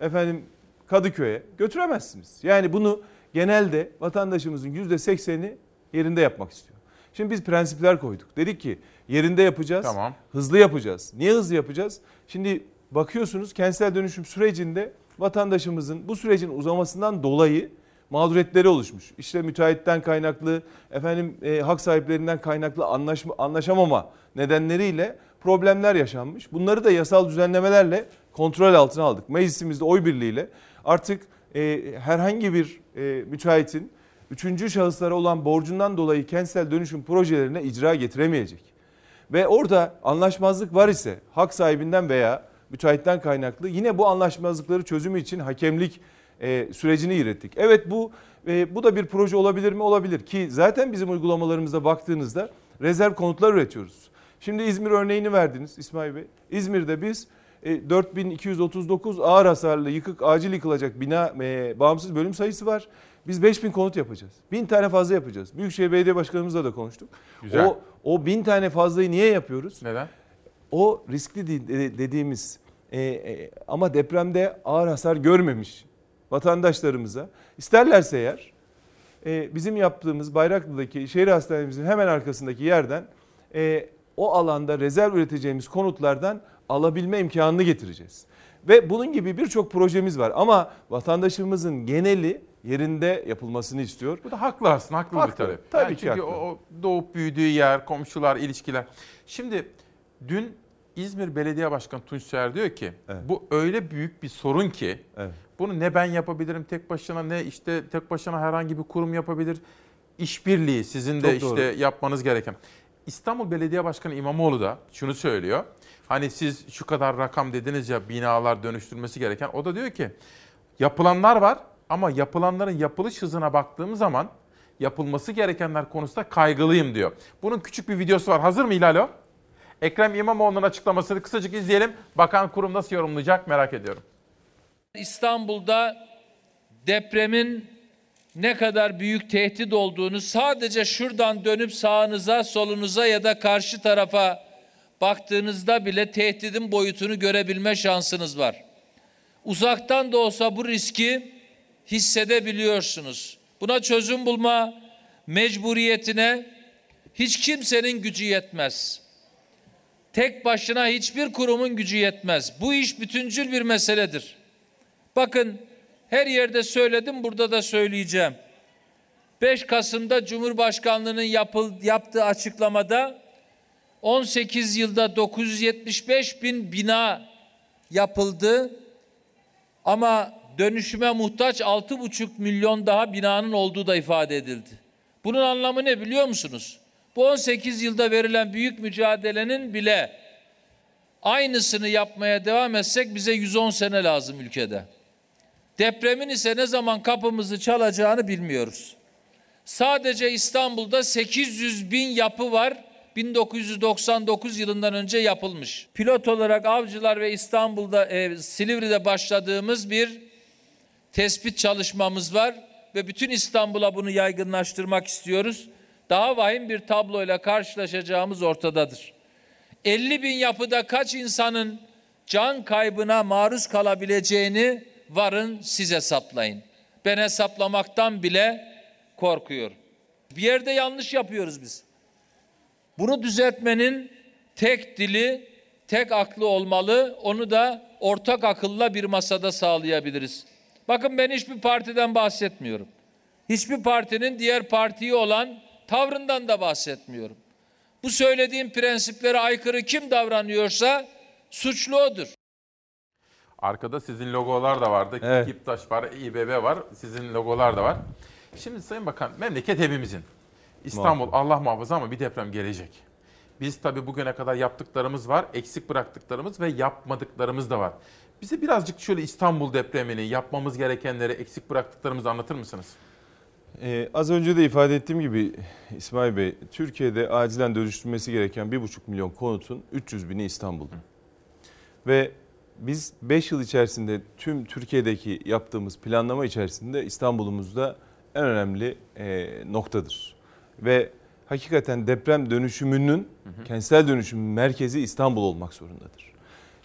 efendim Kadıköy'e götüremezsiniz. Yani bunu genelde vatandaşımızın %80'i yerinde yapmak istiyor. Şimdi biz prensipler koyduk. Dedik ki yerinde yapacağız, tamam. hızlı yapacağız. Niye hızlı yapacağız? Şimdi bakıyorsunuz kentsel dönüşüm sürecinde vatandaşımızın bu sürecin uzamasından dolayı mağduriyetleri oluşmuş. İşte müteahhitten kaynaklı, efendim e, hak sahiplerinden kaynaklı anlaşma, anlaşamama nedenleriyle problemler yaşanmış. Bunları da yasal düzenlemelerle kontrol altına aldık. Meclisimizde oy birliğiyle artık e, herhangi bir e, müteahhitin üçüncü şahıslara olan borcundan dolayı kentsel dönüşüm projelerine icra getiremeyecek. Ve orada anlaşmazlık var ise hak sahibinden veya müteahhitten kaynaklı yine bu anlaşmazlıkları çözümü için hakemlik e, sürecini ürettik. Evet bu e, bu da bir proje olabilir mi? Olabilir ki zaten bizim uygulamalarımızda baktığınızda rezerv konutlar üretiyoruz. Şimdi İzmir örneğini verdiniz İsmail Bey. İzmir'de biz 4239 ağır hasarlı yıkık acil yıkılacak bina e, bağımsız bölüm sayısı var. Biz 5000 konut yapacağız. 1000 tane fazla yapacağız. Büyükşehir Belediye Başkanımızla da konuştuk. Güzel. O, o 1000 tane fazlayı niye yapıyoruz? Neden? O riskli dediğimiz e, e, ama depremde ağır hasar görmemiş vatandaşlarımıza isterlerse eğer e, bizim yaptığımız Bayraklı'daki şehir hastanemizin hemen arkasındaki yerden e, o alanda rezerv üreteceğimiz konutlardan alabilme imkanını getireceğiz. Ve bunun gibi birçok projemiz var ama vatandaşımızın geneli yerinde yapılmasını istiyor. Bu da haklı aslında, haklı, haklı. bir talep. Tabii yani ki çünkü haklı. o doğup büyüdüğü yer, komşular, ilişkiler. Şimdi dün İzmir Belediye Başkanı Tunç Seher diyor ki evet. bu öyle büyük bir sorun ki evet. bunu ne ben yapabilirim tek başına ne işte tek başına herhangi bir kurum yapabilir. İşbirliği sizin de Çok işte doğru. yapmanız gereken. İstanbul Belediye Başkanı İmamoğlu da şunu söylüyor. Hani siz şu kadar rakam dediniz ya binalar dönüştürmesi gereken. O da diyor ki yapılanlar var ama yapılanların yapılış hızına baktığım zaman yapılması gerekenler konusunda kaygılıyım diyor. Bunun küçük bir videosu var. Hazır mı İlalo? Ekrem İmamoğlu'nun açıklamasını kısacık izleyelim. Bakan kurum nasıl yorumlayacak merak ediyorum. İstanbul'da depremin ne kadar büyük tehdit olduğunu sadece şuradan dönüp sağınıza, solunuza ya da karşı tarafa baktığınızda bile tehdidin boyutunu görebilme şansınız var. Uzaktan da olsa bu riski hissedebiliyorsunuz. Buna çözüm bulma mecburiyetine hiç kimsenin gücü yetmez. Tek başına hiçbir kurumun gücü yetmez. Bu iş bütüncül bir meseledir. Bakın her yerde söyledim burada da söyleyeceğim. 5 Kasım'da Cumhurbaşkanlığı'nın yapıl, yaptığı açıklamada 18 yılda 975 bin bina yapıldı ama dönüşüme muhtaç 6,5 milyon daha binanın olduğu da ifade edildi. Bunun anlamı ne biliyor musunuz? Bu 18 yılda verilen büyük mücadelenin bile aynısını yapmaya devam etsek bize 110 sene lazım ülkede. Depremin ise ne zaman kapımızı çalacağını bilmiyoruz. Sadece İstanbul'da 800 bin yapı var. 1999 yılından önce yapılmış. Pilot olarak Avcılar ve İstanbul'da e, Silivri'de başladığımız bir tespit çalışmamız var ve bütün İstanbul'a bunu yaygınlaştırmak istiyoruz. Daha vahim bir tabloyla karşılaşacağımız ortadadır. 50 bin yapıda kaç insanın can kaybına maruz kalabileceğini varın siz hesaplayın. Ben hesaplamaktan bile korkuyorum. Bir yerde yanlış yapıyoruz biz. Bunu düzeltmenin tek dili, tek aklı olmalı. Onu da ortak akılla bir masada sağlayabiliriz. Bakın ben hiçbir partiden bahsetmiyorum. Hiçbir partinin diğer partiye olan tavrından da bahsetmiyorum. Bu söylediğim prensiplere aykırı kim davranıyorsa suçlu odur. Arkada sizin logolar da vardı. Evet. Kiptaş var, İBB var. Sizin logolar da var. Şimdi Sayın Bakan memleket hepimizin. İstanbul Muhakkak. Allah muhafaza ama bir deprem gelecek. Biz tabii bugüne kadar yaptıklarımız var, eksik bıraktıklarımız ve yapmadıklarımız da var. Bize birazcık şöyle İstanbul depremini, yapmamız gerekenleri, eksik bıraktıklarımızı anlatır mısınız? Ee, az önce de ifade ettiğim gibi İsmail Bey, Türkiye'de acilen dönüştürülmesi gereken 1,5 milyon konutun 300 bini İstanbul'da. Ve biz 5 yıl içerisinde tüm Türkiye'deki yaptığımız planlama içerisinde İstanbul'umuzda en önemli e, noktadır. Ve hakikaten deprem dönüşümünün, kentsel dönüşümün merkezi İstanbul olmak zorundadır.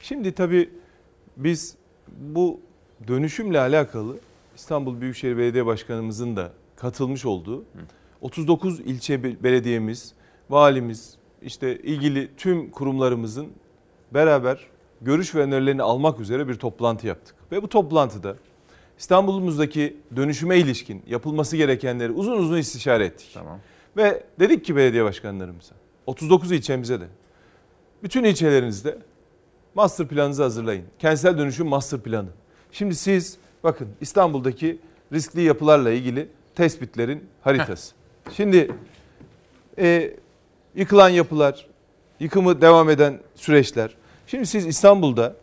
Şimdi tabii biz bu dönüşümle alakalı İstanbul Büyükşehir Belediye Başkanımızın da katılmış olduğu 39 ilçe belediyemiz, valimiz, işte ilgili tüm kurumlarımızın beraber görüş ve önerilerini almak üzere bir toplantı yaptık. Ve bu toplantıda İstanbul'umuzdaki dönüşüme ilişkin yapılması gerekenleri uzun uzun istişare ettik. Tamam. Ve dedik ki belediye başkanlarımıza 39 ilçemize de bütün ilçelerinizde master planınızı hazırlayın. Kentsel dönüşüm master planı. Şimdi siz bakın İstanbul'daki riskli yapılarla ilgili tespitlerin haritası. Şimdi e, yıkılan yapılar, yıkımı devam eden süreçler. Şimdi siz İstanbul'da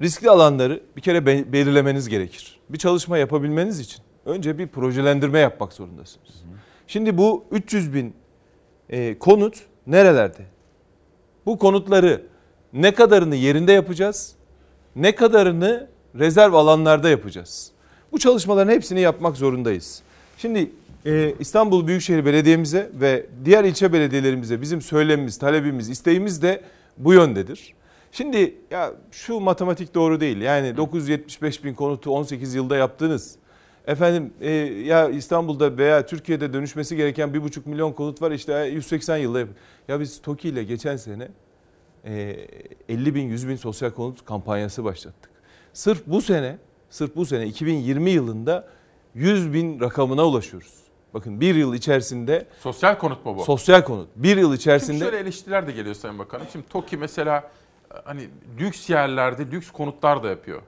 riskli alanları bir kere belirlemeniz gerekir. Bir çalışma yapabilmeniz için önce bir projelendirme yapmak zorundasınız. Şimdi bu 300 bin e, konut nerelerde? Bu konutları ne kadarını yerinde yapacağız? Ne kadarını rezerv alanlarda yapacağız? Bu çalışmaların hepsini yapmak zorundayız. Şimdi e, İstanbul Büyükşehir Belediye'mize ve diğer ilçe belediyelerimize bizim söylemimiz, talebimiz, isteğimiz de bu yöndedir. Şimdi ya şu matematik doğru değil. Yani 975 bin konutu 18 yılda yaptınız. Efendim e, ya İstanbul'da veya Türkiye'de dönüşmesi gereken 1,5 milyon konut var işte 180 yılda yap. Ya biz TOKİ ile geçen sene e, 50 bin 100 bin sosyal konut kampanyası başlattık. Sırf bu sene, sırf bu sene 2020 yılında 100 bin rakamına ulaşıyoruz. Bakın bir yıl içerisinde... Sosyal konut mu bu? Sosyal konut. Bir yıl içerisinde... Şimdi şöyle eleştiriler de geliyor Sayın Bakanım. Şimdi TOKİ mesela hani lüks yerlerde lüks konutlar da yapıyor.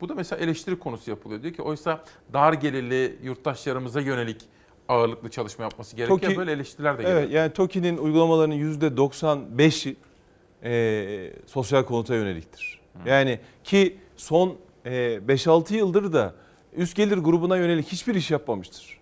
Bu da mesela eleştiri konusu yapılıyor. Diyor ki oysa dar gelirli yurttaşlarımıza yönelik ağırlıklı çalışma yapması gerekiyor. TOKİ, Böyle eleştiriler de geliyor. Evet yani TOKİ'nin uygulamalarının %95'i e, sosyal konuta yöneliktir. Hı. Yani ki son e, 5-6 yıldır da üst gelir grubuna yönelik hiçbir iş yapmamıştır.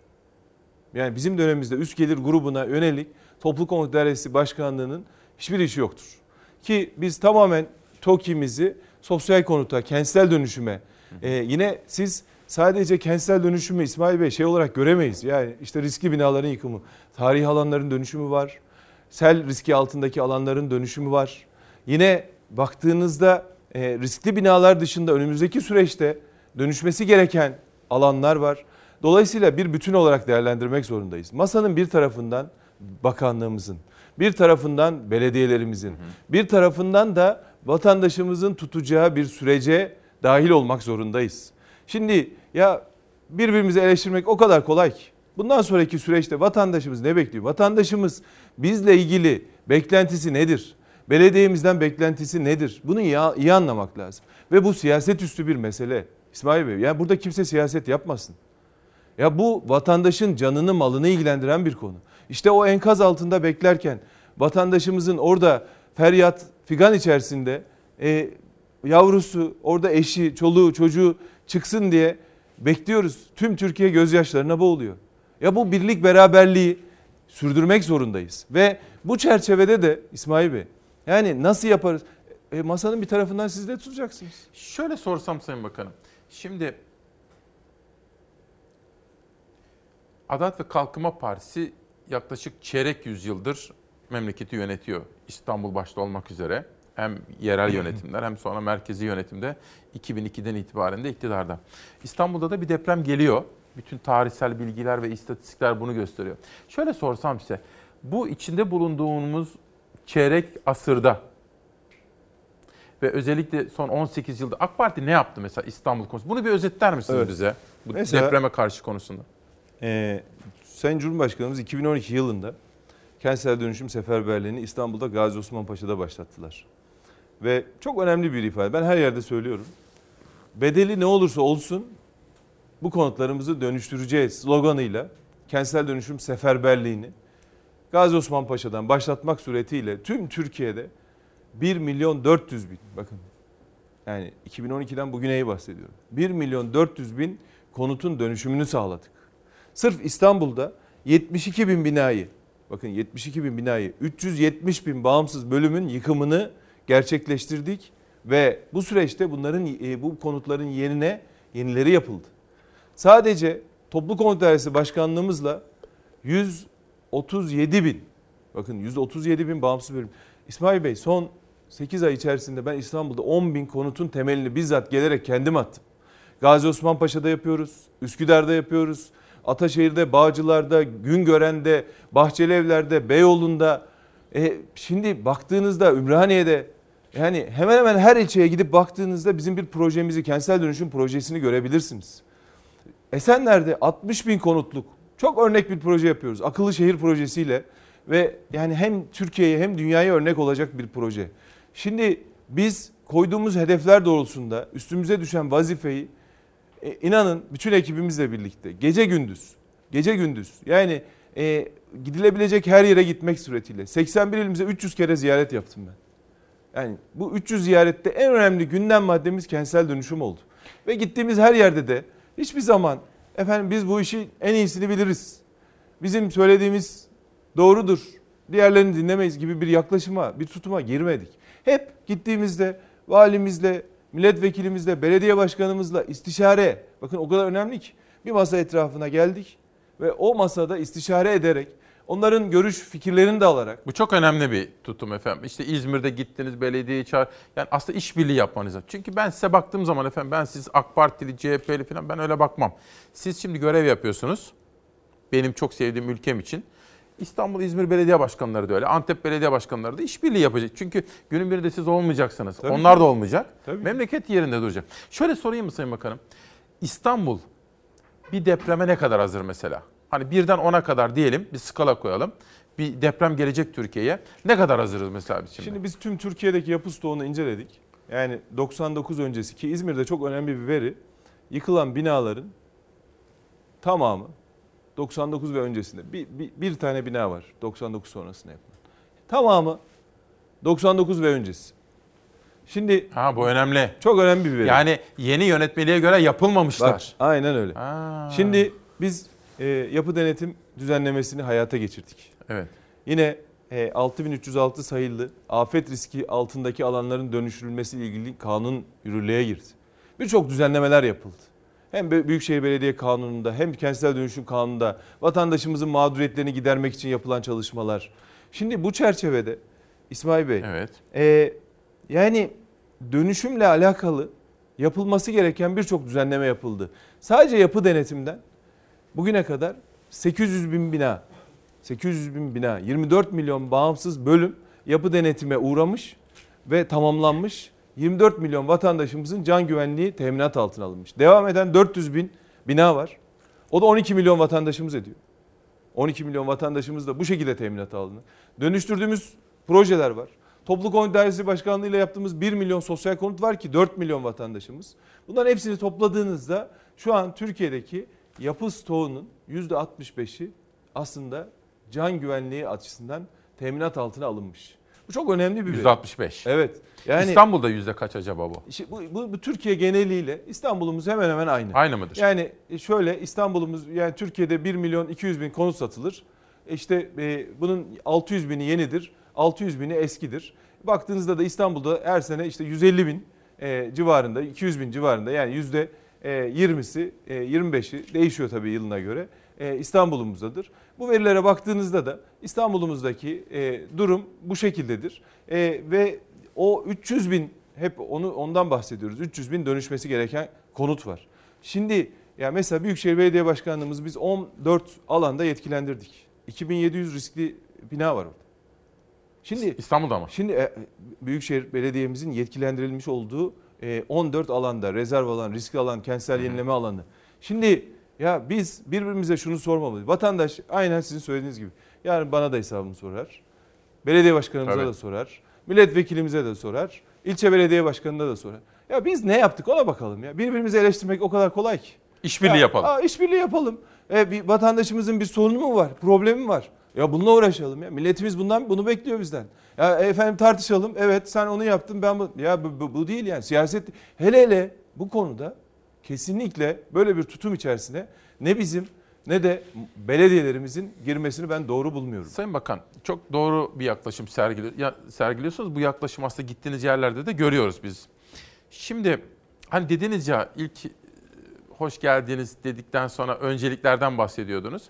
Yani bizim dönemimizde üst gelir grubuna yönelik Toplu Konut Dairesi Başkanlığı'nın hiçbir işi yoktur. Ki biz tamamen TOKİ'mizi sosyal konuta, kentsel dönüşüme, e, yine siz sadece kentsel dönüşümü İsmail Bey şey olarak göremeyiz. Yani işte riskli binaların yıkımı, tarihi alanların dönüşümü var. Sel riski altındaki alanların dönüşümü var. Yine baktığınızda e, riskli binalar dışında önümüzdeki süreçte dönüşmesi gereken alanlar var. Dolayısıyla bir bütün olarak değerlendirmek zorundayız. Masanın bir tarafından bakanlığımızın, bir tarafından belediyelerimizin, bir tarafından da vatandaşımızın tutacağı bir sürece dahil olmak zorundayız. Şimdi ya birbirimizi eleştirmek o kadar kolay ki. Bundan sonraki süreçte vatandaşımız ne bekliyor? Vatandaşımız bizle ilgili beklentisi nedir? Belediyemizden beklentisi nedir? Bunu iyi, iyi anlamak lazım. Ve bu siyaset üstü bir mesele. İsmail Bey yani burada kimse siyaset yapmasın. Ya bu vatandaşın canını malını ilgilendiren bir konu. İşte o enkaz altında beklerken vatandaşımızın orada feryat figan içerisinde e, yavrusu orada eşi çoluğu çocuğu çıksın diye bekliyoruz. Tüm Türkiye gözyaşlarına boğuluyor. Ya bu birlik beraberliği sürdürmek zorundayız. Ve bu çerçevede de İsmail Bey yani nasıl yaparız? E, masanın bir tarafından siz de tutacaksınız. Şöyle sorsam Sayın Bakanım. Şimdi Adalet ve Kalkınma Partisi yaklaşık çeyrek yüzyıldır memleketi yönetiyor. İstanbul başta olmak üzere. Hem yerel yönetimler hem sonra merkezi yönetimde 2002'den itibaren de iktidarda. İstanbul'da da bir deprem geliyor. Bütün tarihsel bilgiler ve istatistikler bunu gösteriyor. Şöyle sorsam size, bu içinde bulunduğumuz çeyrek asırda ve özellikle son 18 yılda AK Parti ne yaptı mesela İstanbul konusunda? Bunu bir özetler misiniz evet. bize? Bu mesela, depreme karşı konusunda. E, Sayın Cumhurbaşkanımız 2012 yılında kentsel dönüşüm seferberliğini İstanbul'da Gazi Osman Paşa'da başlattılar. Ve çok önemli bir ifade. Ben her yerde söylüyorum. Bedeli ne olursa olsun bu konutlarımızı dönüştüreceğiz sloganıyla kentsel dönüşüm seferberliğini Gazi Osman Paşa'dan başlatmak suretiyle tüm Türkiye'de 1 milyon 400 bin bakın yani 2012'den bugüneyi bahsediyorum. 1 milyon 400 bin konutun dönüşümünü sağladık. Sırf İstanbul'da 72 bin binayı bakın 72 bin binayı 370 bin bağımsız bölümün yıkımını gerçekleştirdik ve bu süreçte bunların e, bu konutların yerine yenileri yapıldı. Sadece Toplu Konut Dairesi Başkanlığımızla 137 bin bakın 137 bin bağımsız bölüm. İsmail Bey son 8 ay içerisinde ben İstanbul'da 10 bin konutun temelini bizzat gelerek kendim attım. Gazi Osman Paşa'da yapıyoruz, Üsküdar'da yapıyoruz, Ataşehir'de, Bağcılar'da, Güngören'de, Bahçelievler'de, Beyoğlu'nda. E, şimdi baktığınızda Ümraniye'de yani hemen hemen her ilçeye gidip baktığınızda bizim bir projemizi, kentsel dönüşüm projesini görebilirsiniz. Esenler'de 60 bin konutluk çok örnek bir proje yapıyoruz. Akıllı şehir projesiyle ve yani hem Türkiye'ye hem dünyaya örnek olacak bir proje. Şimdi biz koyduğumuz hedefler doğrultusunda üstümüze düşen vazifeyi e, inanın bütün ekibimizle birlikte gece gündüz, gece gündüz yani e, gidilebilecek her yere gitmek suretiyle 81 ilimize 300 kere ziyaret yaptım ben. Yani bu 300 ziyarette en önemli gündem maddemiz kentsel dönüşüm oldu. Ve gittiğimiz her yerde de hiçbir zaman efendim biz bu işi en iyisini biliriz. Bizim söylediğimiz doğrudur. Diğerlerini dinlemeyiz gibi bir yaklaşıma, bir tutuma girmedik. Hep gittiğimizde valimizle, milletvekilimizle, belediye başkanımızla istişare, bakın o kadar önemli ki bir masa etrafına geldik ve o masada istişare ederek onların görüş fikirlerini de alarak. Bu çok önemli bir tutum efendim. İşte İzmir'de gittiniz belediyeyi çağır. Yani aslında işbirliği yapmanız lazım. Çünkü ben size baktığım zaman efendim ben siz AK Partili, CHP'li falan ben öyle bakmam. Siz şimdi görev yapıyorsunuz. Benim çok sevdiğim ülkem için. İstanbul, İzmir belediye başkanları da öyle. Antep belediye başkanları da işbirliği yapacak. Çünkü günün birinde siz olmayacaksınız. Tabii Onlar ki. da olmayacak. Tabii. Memleket yerinde duracak. Şöyle sorayım mı Sayın Bakanım? İstanbul bir depreme ne kadar hazır mesela? Hani birden ona kadar diyelim bir skala koyalım. Bir deprem gelecek Türkiye'ye. Ne kadar hazırız mesela biz şimdi? Şimdi biz tüm Türkiye'deki yapı stoğunu inceledik. Yani 99 öncesi ki İzmir'de çok önemli bir veri. Yıkılan binaların tamamı 99 ve öncesinde bir, bir, bir tane bina var 99 sonrasında yapılan. Tamamı 99 ve öncesi. Şimdi ha bu önemli. Çok önemli bir veri. Yani yeni yönetmeliğe göre yapılmamışlar. Bak, aynen öyle. Ha. Şimdi biz e, yapı denetim düzenlemesini hayata geçirdik. Evet. Yine e, 6306 sayılı afet riski altındaki alanların dönüştürülmesi ile ilgili kanun yürürlüğe girdi. Birçok düzenlemeler yapıldı. Hem Büyükşehir Belediye Kanunu'nda hem Kentsel Dönüşüm Kanunu'nda vatandaşımızın mağduriyetlerini gidermek için yapılan çalışmalar. Şimdi bu çerçevede İsmail Bey, evet. e, yani dönüşümle alakalı yapılması gereken birçok düzenleme yapıldı. Sadece yapı denetimden bugüne kadar 800 bin bina, 800 bin bina, 24 milyon bağımsız bölüm yapı denetime uğramış ve tamamlanmış. 24 milyon vatandaşımızın can güvenliği teminat altına alınmış. Devam eden 400 bin bina var. O da 12 milyon vatandaşımız ediyor. 12 milyon vatandaşımız da bu şekilde teminat alındı. Dönüştürdüğümüz projeler var. Toplu Konut Dairesi Başkanlığı ile yaptığımız 1 milyon sosyal konut var ki 4 milyon vatandaşımız. Bunların hepsini topladığınızda şu an Türkiye'deki yapı stoğunun %65'i aslında can güvenliği açısından teminat altına alınmış. Bu çok önemli bir veri. %65. Evet. Yani İstanbul'da yüzde kaç acaba bu? işte bu, bu, bu Türkiye geneliyle İstanbul'umuz hemen hemen aynı. Aynı mıdır? Yani şöyle İstanbul'umuz yani Türkiye'de 1 milyon 200 bin konut satılır. İşte e, bunun 600 bini yenidir. 600 bini eskidir. Baktığınızda da İstanbul'da her sene işte 150 bin e, civarında 200 bin civarında yani yüzde e, 20'si e, 25'i değişiyor tabii yılına göre e, İstanbul'umuzdadır. Bu verilere baktığınızda da İstanbul'umuzdaki e, durum bu şekildedir. E, ve o 300 bin hep onu ondan bahsediyoruz. 300 bin dönüşmesi gereken konut var. Şimdi ya mesela Büyükşehir Belediye Başkanlığımız biz 14 alanda yetkilendirdik. 2700 riskli bina var orada. Şimdi İstanbul'da mı? Şimdi e, Büyükşehir Belediye'mizin yetkilendirilmiş olduğu e, 14 alanda rezerv alan, riskli alan, kentsel yenileme alanı. Şimdi ya biz birbirimize şunu sormamalıyız. Vatandaş aynen sizin söylediğiniz gibi yarın bana da hesabını sorar. Belediye başkanımıza Tabii. da sorar. Milletvekilimize de sorar. ilçe belediye başkanına da sorar. Ya biz ne yaptık ona bakalım ya. Birbirimizi eleştirmek o kadar kolay ki. İşbirliği Ya, yapalım. Aa, işbirliği yapalım. E, bir vatandaşımızın bir sorunu mu var? Problemi mi var? Ya bununla uğraşalım ya. Milletimiz bundan bunu bekliyor bizden. Ya efendim tartışalım. Evet sen onu yaptın ben bu. Ya bu, bu, bu değil yani. Siyaset hele hele bu konuda kesinlikle böyle bir tutum içerisine ne bizim ne de belediyelerimizin girmesini ben doğru bulmuyorum. Sayın Bakan çok doğru bir yaklaşım sergili, ya, sergiliyorsunuz. Bu yaklaşım aslında gittiğiniz yerlerde de görüyoruz biz. Şimdi hani dediniz ya ilk e, hoş geldiniz dedikten sonra önceliklerden bahsediyordunuz.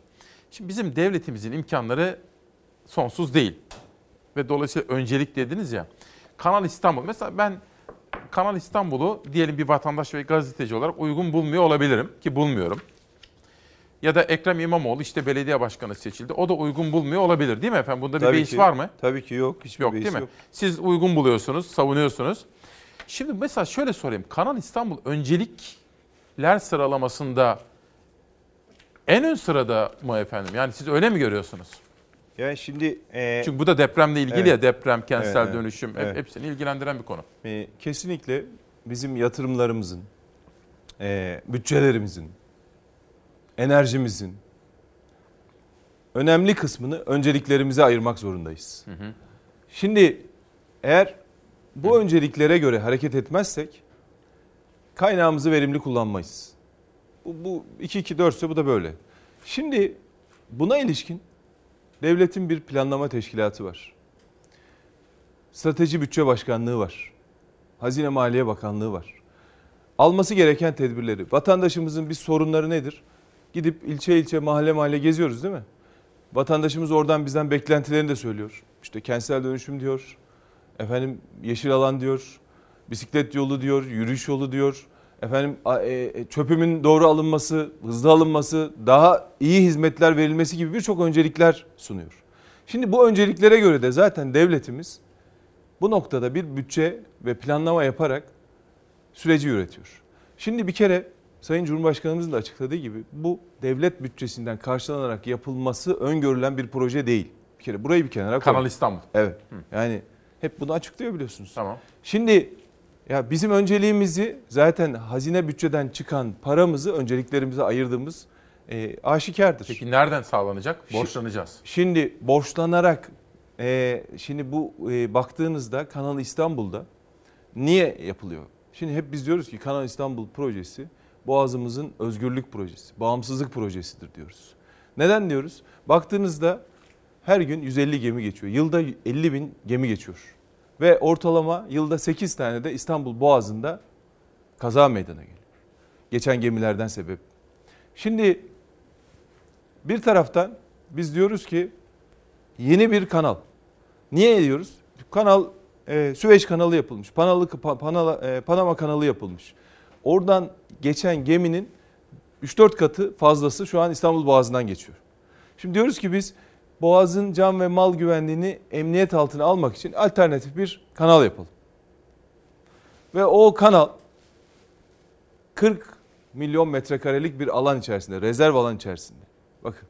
Şimdi bizim devletimizin imkanları sonsuz değil. Ve dolayısıyla öncelik dediniz ya. Kanal İstanbul mesela ben Kanal İstanbul'u diyelim bir vatandaş ve gazeteci olarak uygun bulmuyor olabilirim ki bulmuyorum. Ya da Ekrem İmamoğlu işte belediye başkanı seçildi. O da uygun bulmuyor olabilir değil mi efendim? Bunda bir Tabii beis ki- var mı? Tabii ki yok. Hiçbir yok beis değil mi? yok. Siz uygun buluyorsunuz, savunuyorsunuz. Şimdi mesela şöyle sorayım. Kanal İstanbul öncelikler sıralamasında en ön sırada mı efendim? Yani siz öyle mi görüyorsunuz? Yani şimdi e, Çünkü bu da depremle ilgili Evet. ya deprem, kentsel Evet, evet. dönüşüm hep- Evet. hepsini ilgilendiren bir konu. E, kesinlikle bizim yatırımlarımızın, e, bütçelerimizin, enerjimizin önemli kısmını önceliklerimize ayırmak zorundayız. Şimdi eğer bu önceliklere göre hareket etmezsek kaynağımızı verimli kullanmayız. Bu, bu 2-2-4 ise bu da böyle. Şimdi buna ilişkin devletin bir planlama teşkilatı var. Strateji Bütçe Başkanlığı var. Hazine Maliye Bakanlığı var. Alması gereken tedbirleri, vatandaşımızın bir sorunları nedir? Gidip ilçe ilçe, mahalle mahalle geziyoruz değil mi? Vatandaşımız oradan bizden beklentilerini de söylüyor. İşte kentsel dönüşüm diyor, efendim yeşil alan diyor, bisiklet yolu diyor, yürüyüş yolu diyor. efendim a- e, çöpümün doğru alınması, hızlı alınması, daha iyi hizmetler verilmesi gibi birçok öncelikler sunuyor. Şimdi bu önceliklere göre de zaten devletimiz bu noktada bir bütçe ve planlama yaparak süreci üretiyor. Şimdi bir kere Sayın Cumhurbaşkanımızın da açıkladığı gibi bu devlet bütçesinden karşılanarak yapılması öngörülen bir proje değil. Bir kere burayı bir kenara koyalım. Kanal İstanbul. Evet. Yani hep bunu açıklıyor biliyorsunuz. Tamam. Şimdi ya bizim önceliğimizi zaten hazine bütçeden çıkan paramızı önceliklerimize ayırdığımız e, aşikardır. Peki nereden sağlanacak? Borçlanacağız. Şimdi borçlanarak e, şimdi bu e, baktığınızda Kanal İstanbul'da niye yapılıyor? Şimdi hep biz diyoruz ki Kanal İstanbul projesi Boğazımızın özgürlük projesi, bağımsızlık projesidir diyoruz. Neden diyoruz? Baktığınızda her gün 150 gemi geçiyor. Yılda 50 bin gemi geçiyor. Ve ortalama yılda 8 tane de İstanbul Boğazı'nda kaza meydana geliyor. Geçen gemilerden sebep. Şimdi bir taraftan biz diyoruz ki yeni bir kanal. Niye diyoruz? Kanal e, Süveyş kanalı yapılmış. Panalı, Panala, e, Panama kanalı yapılmış. Oradan geçen geminin 3-4 katı fazlası şu an İstanbul Boğazı'ndan geçiyor. Şimdi diyoruz ki biz Boğaz'ın can ve mal güvenliğini emniyet altına almak için alternatif bir kanal yapalım. Ve o kanal 40 milyon metrekarelik bir alan içerisinde, rezerv alan içerisinde. Bakın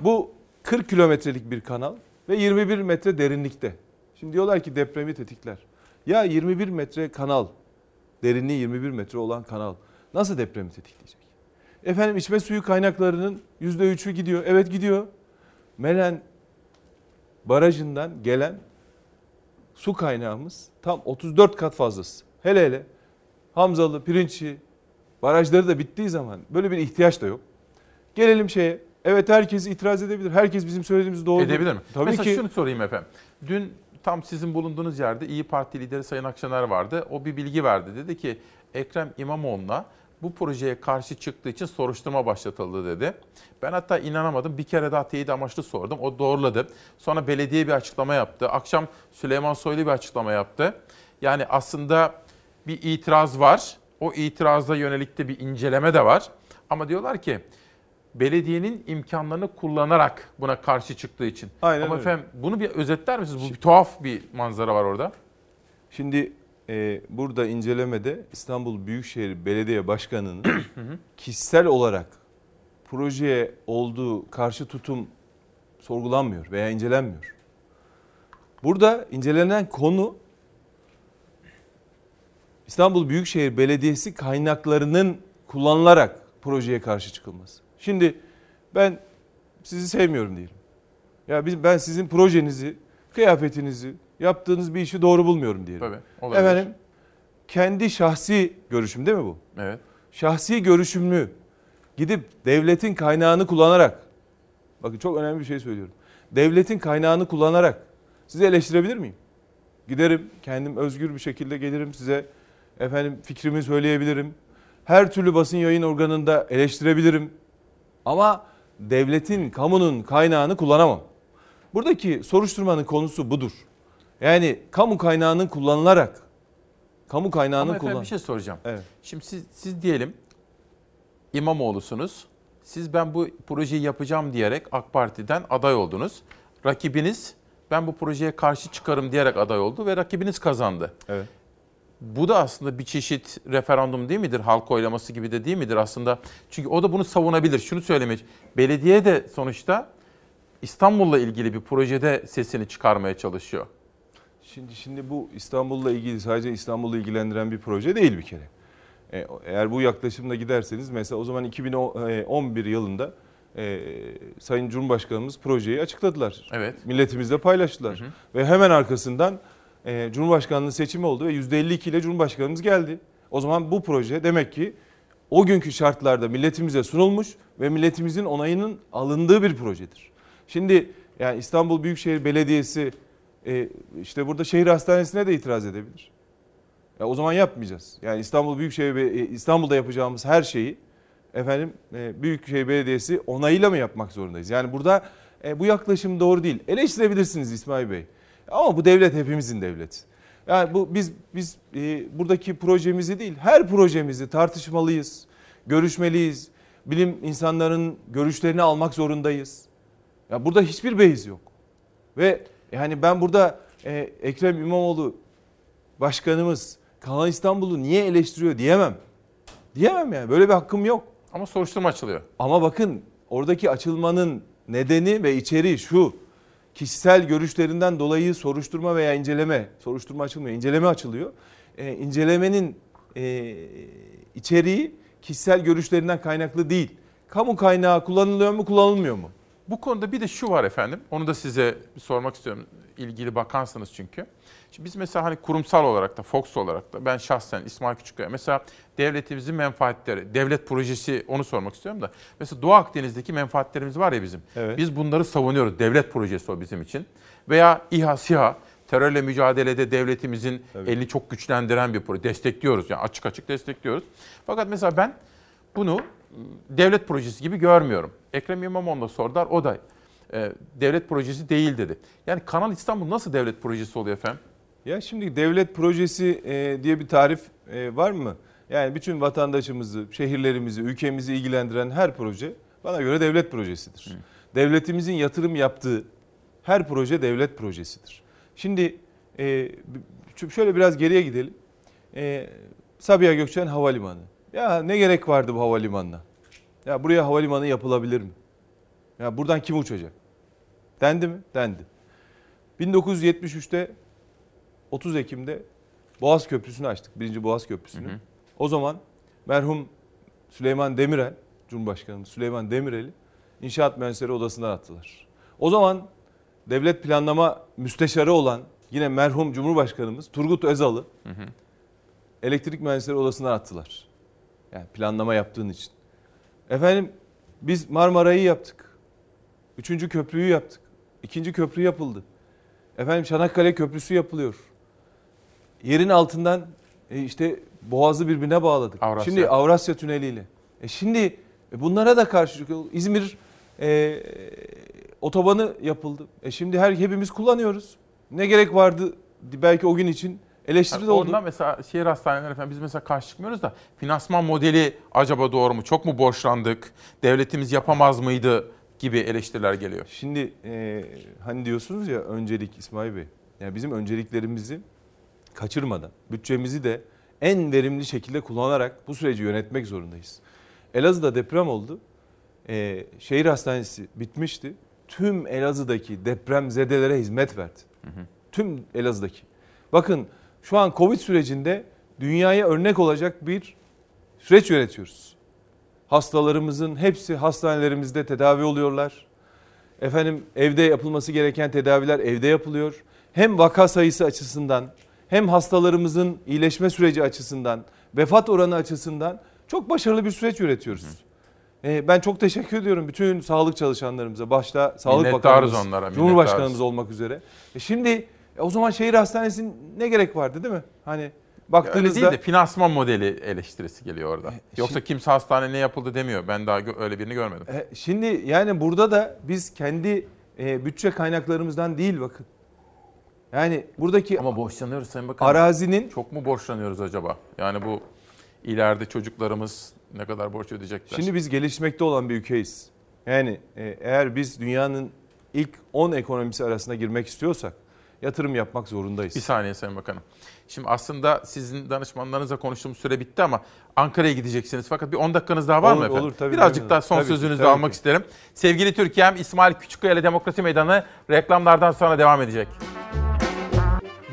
bu 40 kilometrelik bir kanal ve 21 metre derinlikte. Şimdi diyorlar ki depremi tetikler. Ya 21 metre kanal, derinliği 21 metre olan kanal nasıl depremi tetikleyecek? Efendim içme suyu kaynaklarının %3'ü gidiyor. Evet gidiyor. Melen barajından gelen su kaynağımız tam 34 kat fazlası. Hele hele Hamzalı, Pirinççi barajları da bittiği zaman böyle bir ihtiyaç da yok. Gelelim şeye. Evet herkes itiraz edebilir. Herkes bizim söylediğimiz doğru. Edebilir mi? Tabii Mesela ki. şunu sorayım efendim. Dün tam sizin bulunduğunuz yerde İyi Parti lideri Sayın Akşener vardı. O bir bilgi verdi. Dedi ki Ekrem İmamoğlu'na bu projeye karşı çıktığı için soruşturma başlatıldı dedi. Ben hatta inanamadım. Bir kere daha teyit amaçlı sordum. O doğruladı. Sonra belediye bir açıklama yaptı. Akşam Süleyman Soylu bir açıklama yaptı. Yani aslında bir itiraz var. O itirazda yönelik de bir inceleme de var. Ama diyorlar ki belediyenin imkanlarını kullanarak buna karşı çıktığı için. Aynen Ama öyle. efendim bunu bir özetler misiniz? Bu bir tuhaf bir manzara var orada. Şimdi e, burada incelemede İstanbul Büyükşehir Belediye Başkanı'nın <clears throat> kişisel olarak projeye olduğu karşı tutum sorgulanmıyor veya incelenmiyor. Burada incelenen konu İstanbul Büyükşehir Belediyesi kaynaklarının kullanılarak projeye karşı çıkılması. Şimdi ben sizi sevmiyorum diyelim. Ya biz ben sizin projenizi, kıyafetinizi, yaptığınız bir işi doğru bulmuyorum diyelim. Tabii, olabilir. Efendim kendi şahsi görüşüm değil mi bu? Evet. Şahsi görüşümlü gidip devletin kaynağını kullanarak bakın çok önemli bir şey söylüyorum. Devletin kaynağını kullanarak sizi eleştirebilir miyim? Giderim kendim özgür bir şekilde gelirim size efendim fikrimi söyleyebilirim. Her türlü basın yayın organında eleştirebilirim. Ama devletin, kamunun kaynağını kullanamam. Buradaki soruşturmanın konusu budur. Yani kamu kaynağının kullanılarak kamu kaynağının Ama efendim kullan. bir şey soracağım. Evet. Şimdi siz, siz diyelim İmamoğlu'sunuz. Siz ben bu projeyi yapacağım diyerek AK Parti'den aday oldunuz. Rakibiniz ben bu projeye karşı çıkarım diyerek aday oldu ve rakibiniz kazandı. Evet. Bu da aslında bir çeşit referandum değil midir? Halk oylaması gibi de değil midir aslında? Çünkü o da bunu savunabilir. Şunu söylemek. Belediye de sonuçta İstanbul'la ilgili bir projede sesini çıkarmaya çalışıyor. Şimdi şimdi bu İstanbul'la ilgili sadece İstanbul'u ilgilendiren bir proje değil bir kere. E, Eğer bu yaklaşımla giderseniz mesela o zaman 2011 yılında e, Sayın Cumhurbaşkanımız projeyi açıkladılar. Evet. Milletimizle paylaştılar. Ve hemen arkasından e, Cumhurbaşkanlığı seçimi oldu ve %52 ile Cumhurbaşkanımız geldi. O zaman bu proje demek ki o günkü şartlarda milletimize sunulmuş ve milletimizin onayının alındığı bir projedir. Şimdi yani İstanbul Büyükşehir Belediyesi e, işte burada şehir hastanesine de itiraz edebilir. Ya o zaman yapmayacağız. Yani İstanbul Büyükşehir e, İstanbul'da yapacağımız her şeyi efendim e, Büyükşehir Belediyesi onayıyla mı yapmak zorundayız? Yani burada e, bu yaklaşım doğru değil. Eleştirebilirsiniz İsmail Bey. Ama bu devlet hepimizin devleti. Yani bu biz biz e, buradaki projemizi değil, her projemizi tartışmalıyız, görüşmeliyiz. Bilim insanların görüşlerini almak zorundayız. Ya burada hiçbir beyiz yok. Ve yani ben burada e, Ekrem İmamoğlu başkanımız Kanal İstanbul'u niye eleştiriyor diyemem. Diyemem yani böyle bir hakkım yok. Ama soruşturma açılıyor. Ama bakın oradaki açılmanın nedeni ve içeriği şu. Kişisel görüşlerinden dolayı soruşturma veya inceleme, soruşturma açılmıyor, inceleme açılıyor. E, incelemenin e, içeriği kişisel görüşlerinden kaynaklı değil. Kamu kaynağı kullanılıyor mu, kullanılmıyor mu? Bu konuda bir de şu var efendim. Onu da size sormak istiyorum. İlgili bakansınız çünkü. Şimdi biz mesela hani kurumsal olarak da Fox olarak da ben şahsen İsmail Küçükkaya mesela devletimizin menfaatleri, devlet projesi onu sormak istiyorum da. Mesela Doğu Akdeniz'deki menfaatlerimiz var ya bizim. Evet. Biz bunları savunuyoruz. Devlet projesi o bizim için. Veya İHA, SİHA terörle mücadelede devletimizin Tabii. elini çok güçlendiren bir proje. Destekliyoruz yani açık açık destekliyoruz. Fakat mesela ben bunu devlet projesi gibi görmüyorum. Ekrem İmamoğlu'na sordular o da e, devlet projesi değil dedi. Yani Kanal İstanbul nasıl devlet projesi oluyor efendim? Ya şimdi devlet projesi e, diye bir tarif e, var mı? Yani bütün vatandaşımızı, şehirlerimizi, ülkemizi ilgilendiren her proje bana göre devlet projesidir. Devletimizin yatırım yaptığı her proje devlet projesidir. Şimdi e, şöyle biraz geriye gidelim. E, Sabiha Gökçen Havalimanı. Ya ne gerek vardı bu havalimanına? Ya buraya havalimanı yapılabilir mi? Ya buradan kim uçacak? Dendi mi? Dendi. 1973'te 30 Ekim'de Boğaz Köprüsü'nü açtık. Birinci Boğaz Köprüsü'nü. Hı hı. O zaman merhum Süleyman Demirel, Cumhurbaşkanımız Süleyman Demirel'i İnşaat Mühendisleri Odası'ndan attılar. O zaman devlet planlama müsteşarı olan yine merhum Cumhurbaşkanımız Turgut Özal'ı Hı hı. elektrik mühendisleri odasından attılar. Yani planlama yaptığın için. Efendim biz Marmara'yı yaptık. Üçüncü köprüyü yaptık. İkinci köprü yapıldı. Efendim Çanakkale Köprüsü yapılıyor. Yerin altından e, işte boğazı birbirine bağladık. Avrasya. Şimdi Avrasya Tüneli'yle. E şimdi e, bunlara da karşı İzmir e, otobanı yapıldı. E şimdi her hepimiz kullanıyoruz. Ne gerek vardı belki o gün için eleştiri de oldu. Ondan mesela şehir hastaneleri efendim biz mesela karşı çıkmıyoruz da finansman modeli acaba doğru mu? Çok mu borçlandık? Devletimiz yapamaz mıydı? gibi eleştiriler geliyor. Şimdi e, hani diyorsunuz ya öncelik İsmail Bey. Yani bizim önceliklerimizi kaçırmadan bütçemizi de en verimli şekilde kullanarak bu süreci yönetmek zorundayız. Elazığ'da deprem oldu. E, şehir hastanesi bitmişti. Tüm Elazığ'daki depremzedelere hizmet verdi. Tüm Elazığ'daki. Bakın şu an Covid sürecinde dünyaya örnek olacak bir süreç yönetiyoruz. Hastalarımızın hepsi hastanelerimizde tedavi oluyorlar. Efendim evde yapılması gereken tedaviler evde yapılıyor. Hem vaka sayısı açısından hem hastalarımızın iyileşme süreci açısından, vefat oranı açısından çok başarılı bir süreç yönetiyoruz. Ee, ben çok teşekkür ediyorum bütün sağlık çalışanlarımıza. Başta Sağlık Minnettarız Bakanımız, onlara, Cumhurbaşkanımız olmak üzere. E şimdi e, o zaman şehir hastanesinin ne gerek vardı değil mi? Hani Öyle baktığınızda değil de finansman modeli eleştirisi geliyor orada. Yoksa şimdi- kimse hastane ne yapıldı demiyor. Ben daha öyle birini görmedim. E, Şimdi yani burada da biz kendi e, bütçe kaynaklarımızdan değil bakın. Yani buradaki Ama borçlanıyoruz Sayın Bakanım. arazinin Çok mu borçlanıyoruz acaba? Yani bu ileride çocuklarımız ne kadar borç ödeyecekler? şimdi biz gelişmekte olan bir ülkeyiz. Yani e, eğer biz dünyanın ilk 10 ekonomisi arasına girmek istiyorsak yatırım yapmak zorundayız. Bir saniye Sayın Bakanım. Şimdi aslında sizin danışmanlarınızla konuştuğumuz süre bitti ama Ankara'ya gideceksiniz. Fakat bir 10 dakikanız daha var Olur, mı efendim? olur, tabii, Birazcık tabii. daha son Tabii sözünüzü tabii almak ki. isterim. Sevgili Türkiye'm İsmail Küçükkaya ile Demokrasi Meydanı reklamlardan sonra devam edecek.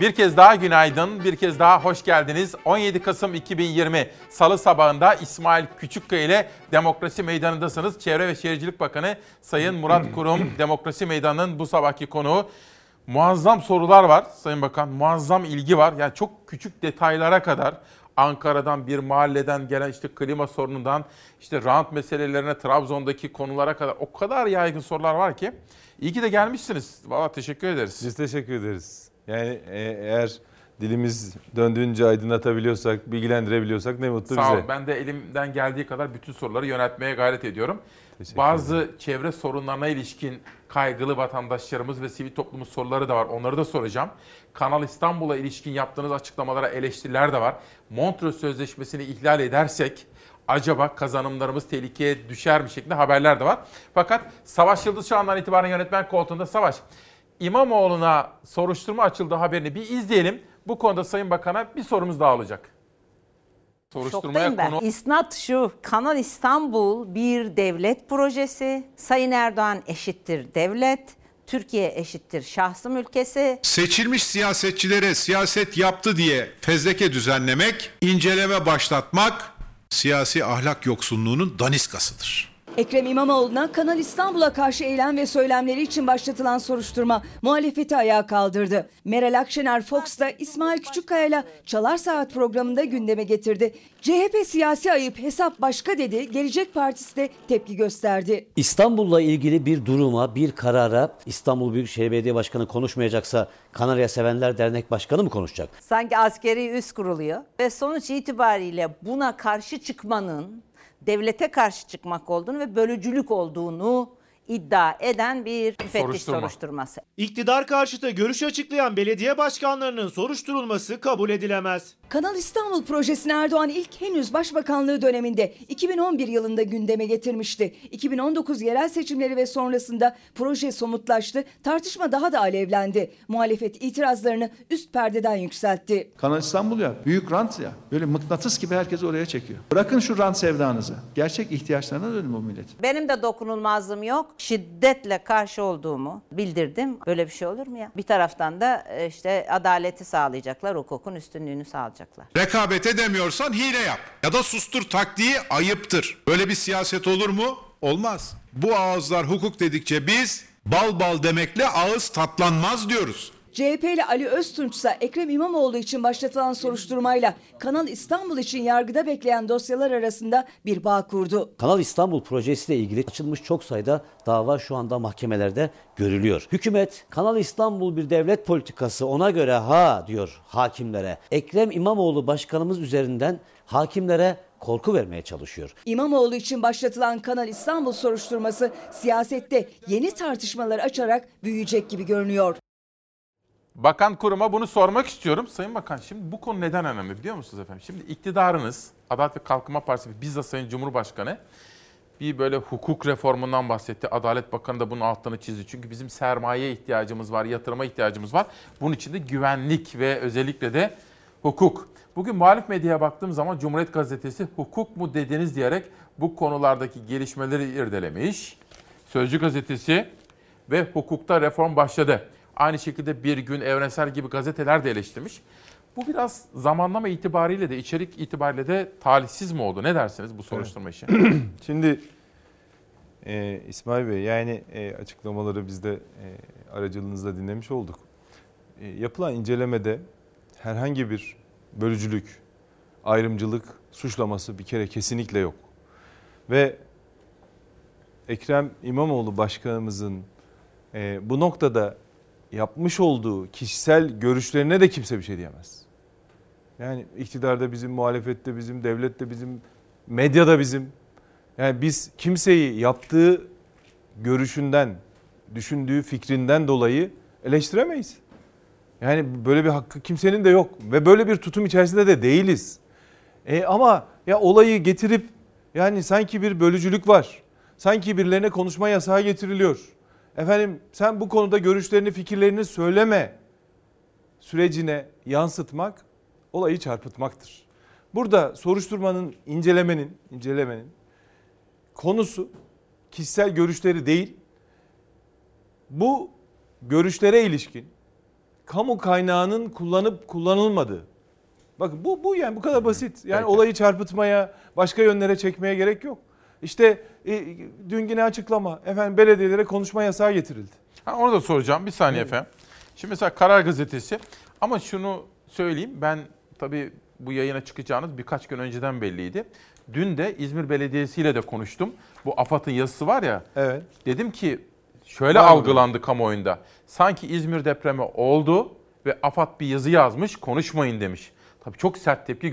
Bir kez daha günaydın, bir kez daha hoş geldiniz. 17 Kasım 2020 Salı sabahında İsmail Küçükkaya ile Demokrasi Meydanı'ndasınız. Çevre ve Şehircilik Bakanı Sayın Murat Kurum, Demokrasi Meydanı'nın bu sabahki konuğu. Muazzam sorular var Sayın Bakan, muazzam ilgi var. Yani çok küçük detaylara kadar Ankara'dan bir mahalleden gelen işte klima sorunundan işte rant meselelerine Trabzon'daki konulara kadar o kadar yaygın sorular var ki. İyi ki de gelmişsiniz. Valla teşekkür ederiz. Biz teşekkür ederiz. Yani e, eğer dilimiz döndüğünce aydınlatabiliyorsak, bilgilendirebiliyorsak ne mutlu Sağ bize. olun. Ben de elimden geldiği kadar bütün soruları yöneltmeye gayret ediyorum. Bazı çevre sorunlarına ilişkin kaygılı vatandaşlarımız ve sivil toplumun soruları da var. Onları da soracağım. Kanal İstanbul'a ilişkin yaptığınız açıklamalara eleştiriler de var. Montreux Sözleşmesi'ni ihlal edersek acaba kazanımlarımız tehlikeye düşer mi şeklinde haberler de var. Fakat Savaş Yıldız şu andan itibaren yönetmen koltuğunda Savaş. İmamoğlu'na soruşturma açıldığı haberini bir izleyelim. Bu konuda Sayın Bakan'a bir sorumuz daha olacak. Şoktayım ben. İsnat şu, Kanal İstanbul bir devlet projesi. Sayın Erdoğan eşittir devlet. Türkiye eşittir şahsım ülkesi. Seçilmiş siyasetçilere siyaset yaptı diye fezleke düzenlemek, inceleme başlatmak siyasi ahlak yoksunluğunun daniskasıdır. Ekrem İmamoğlu'na Kanal İstanbul'a karşı eylem ve söylemleri için başlatılan soruşturma muhalefeti ayağa kaldırdı. Meral Akşener Fox'ta İsmail Küçükkaya'yla Çalar Saat programında gündeme getirdi. CHP siyasi ayıp hesap başka dedi. Gelecek Partisi de tepki gösterdi. İstanbul'la ilgili bir duruma, bir karara İstanbul Büyükşehir Belediye Başkanı konuşmayacaksa Kanarya Sevenler Dernek Başkanı mı konuşacak? Sanki askeri üs kuruluyor ve sonuç itibariyle buna karşı çıkmanın devlete karşı çıkmak olduğunu ve bölücülük olduğunu iddia eden bir müfettiş Soruşturma. soruşturması. İktidar karşıtı görüş açıklayan belediye başkanlarının soruşturulması kabul edilemez. Kanal İstanbul projesini Erdoğan ilk henüz başbakanlığı döneminde 2011 yılında gündeme getirmişti. 2019 yerel seçimleri ve sonrasında proje somutlaştı, tartışma daha da alevlendi. Muhalefet itirazlarını üst perdeden yükseltti. Kanal İstanbul ya, büyük rant ya. Böyle mıknatıs gibi herkes oraya çekiyor. Bırakın şu rant sevdanızı. Gerçek ihtiyaçlarına dönün bu millet. Benim de dokunulmazlığım yok. Şiddetle karşı olduğumu bildirdim. Böyle bir şey olur mu ya? Bir taraftan da e, işte adaleti sağlayacaklar, hukukun üstünlüğünü sağlayacaklar. Rekabet edemiyorsan hile yap ya da sustur taktiği ayıptır. Böyle bir siyaset olur mu? Olmaz. Bu ağızlar hukuk dedikçe biz bal bal demekle ağız tatlanmaz diyoruz. CHP'li Ali Öztunç ise Ekrem İmamoğlu için başlatılan soruşturmayla Kanal İstanbul için yargıda bekleyen dosyalar arasında bir bağ kurdu. Kanal İstanbul projesiyle ilgili açılmış çok sayıda dava şu anda mahkemelerde görülüyor. Hükümet Kanal İstanbul bir devlet politikası ona göre ha diyor hakimlere. Ekrem İmamoğlu başkanımız üzerinden hakimlere korku vermeye çalışıyor. İmamoğlu için başlatılan Kanal İstanbul soruşturması siyasette yeni tartışmalar açarak büyüyecek gibi görünüyor. Bakan kuruma bunu sormak istiyorum. Sayın Bakan şimdi bu konu neden önemli biliyor musunuz efendim? Şimdi iktidarınız Adalet ve Kalkınma Partisi bizzat Sayın Cumhurbaşkanı bir böyle hukuk reformundan bahsetti. Adalet Bakanı da bunun altını çizdi. Çünkü bizim sermaye ihtiyacımız var, yatırıma ihtiyacımız var. Bunun için de güvenlik ve özellikle de hukuk. Bugün muhalif medyaya baktığım zaman Cumhuriyet Gazetesi hukuk mu dediniz diyerek bu konulardaki gelişmeleri irdelemiş. Sözcü Gazetesi ve hukukta reform başladı. Aynı şekilde Bir Gün, Evrensel gibi gazeteler de eleştirmiş. Bu biraz zamanlama itibariyle de, içerik itibariyle de talihsiz mi oldu? Ne dersiniz bu soruşturma işi? <clears throat> Şimdi e, İsmail Bey yani e, açıklamaları biz de e, aracılığınızla dinlemiş olduk. E, yapılan incelemede herhangi bir bölücülük, ayrımcılık suçlaması bir kere kesinlikle yok. Ve Ekrem İmamoğlu başkanımızın e, bu noktada yapmış olduğu kişisel görüşlerine de kimse bir şey diyemez. Yani iktidarda bizim, muhalefette bizim, devlette bizim, medyada bizim. Yani biz kimseyi yaptığı görüşünden, düşündüğü fikrinden dolayı eleştiremeyiz. Yani böyle bir hakkı kimsenin de yok ve böyle bir tutum içerisinde de değiliz. E ama ya olayı getirip yani sanki bir bölücülük var. Sanki birilerine konuşma yasağı getiriliyor. Efendim sen bu konuda görüşlerini, fikirlerini söyleme sürecine yansıtmak olayı çarpıtmaktır. Burada soruşturmanın, incelemenin, incelemenin konusu kişisel görüşleri değil. Bu görüşlere ilişkin kamu kaynağının kullanıp kullanılmadığı. Bakın bu bu yani bu kadar basit. Yani Peki. olayı çarpıtmaya, başka yönlere çekmeye gerek yok. İşte e, dün yine açıklama. Efendim belediyelere konuşma yasağı getirildi. Ha, onu da soracağım. Bir saniye efendim. Şimdi mesela Karar Gazetesi ama şunu söyleyeyim. Ben tabii bu yayına çıkacağınız birkaç gün önceden belliydi. Dün de İzmir Belediyesi ile de konuştum. Bu AFAD'ın yazısı var ya. Evet. Dedim ki şöyle Var mı? algılandı kamuoyunda. Sanki İzmir depremi oldu ve AFAD bir yazı yazmış konuşmayın demiş. Tabii çok sert tepki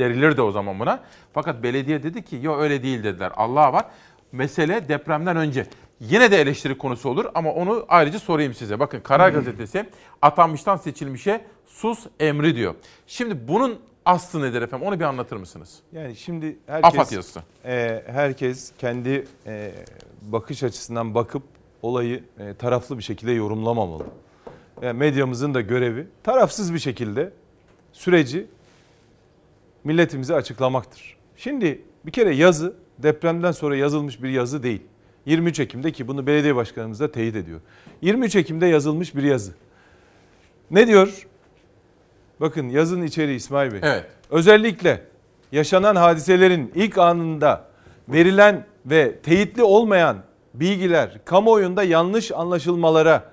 gösterilirdi o zaman buna. Fakat belediye dedi ki yok öyle değil dediler. Allah var. Mesele depremden önce. Yine de eleştiri konusu olur ama onu ayrıca sorayım size. Bakın Karar Gazetesi atanmıştan seçilmişe sus emri diyor. Şimdi bunun aslı nedir efendim? Onu bir anlatır mısınız? Yani şimdi herkes, yazısı. E, herkes kendi e, bakış açısından bakıp olayı e, taraflı bir şekilde yorumlamamalı. Yani medyamızın da görevi tarafsız bir şekilde süreci milletimize açıklamaktır. Şimdi bir kere yazı depremden sonra yazılmış bir yazı değil. 23 Ekim'de ki bunu belediye başkanımız da teyit ediyor. 23 Ekim'de yazılmış bir yazı. Ne diyor? Bakın yazın içeriği İsmail Bey. Evet. Özellikle yaşanan hadiselerin ilk anında verilen ve teyitli olmayan bilgiler kamuoyunda yanlış anlaşılmalara,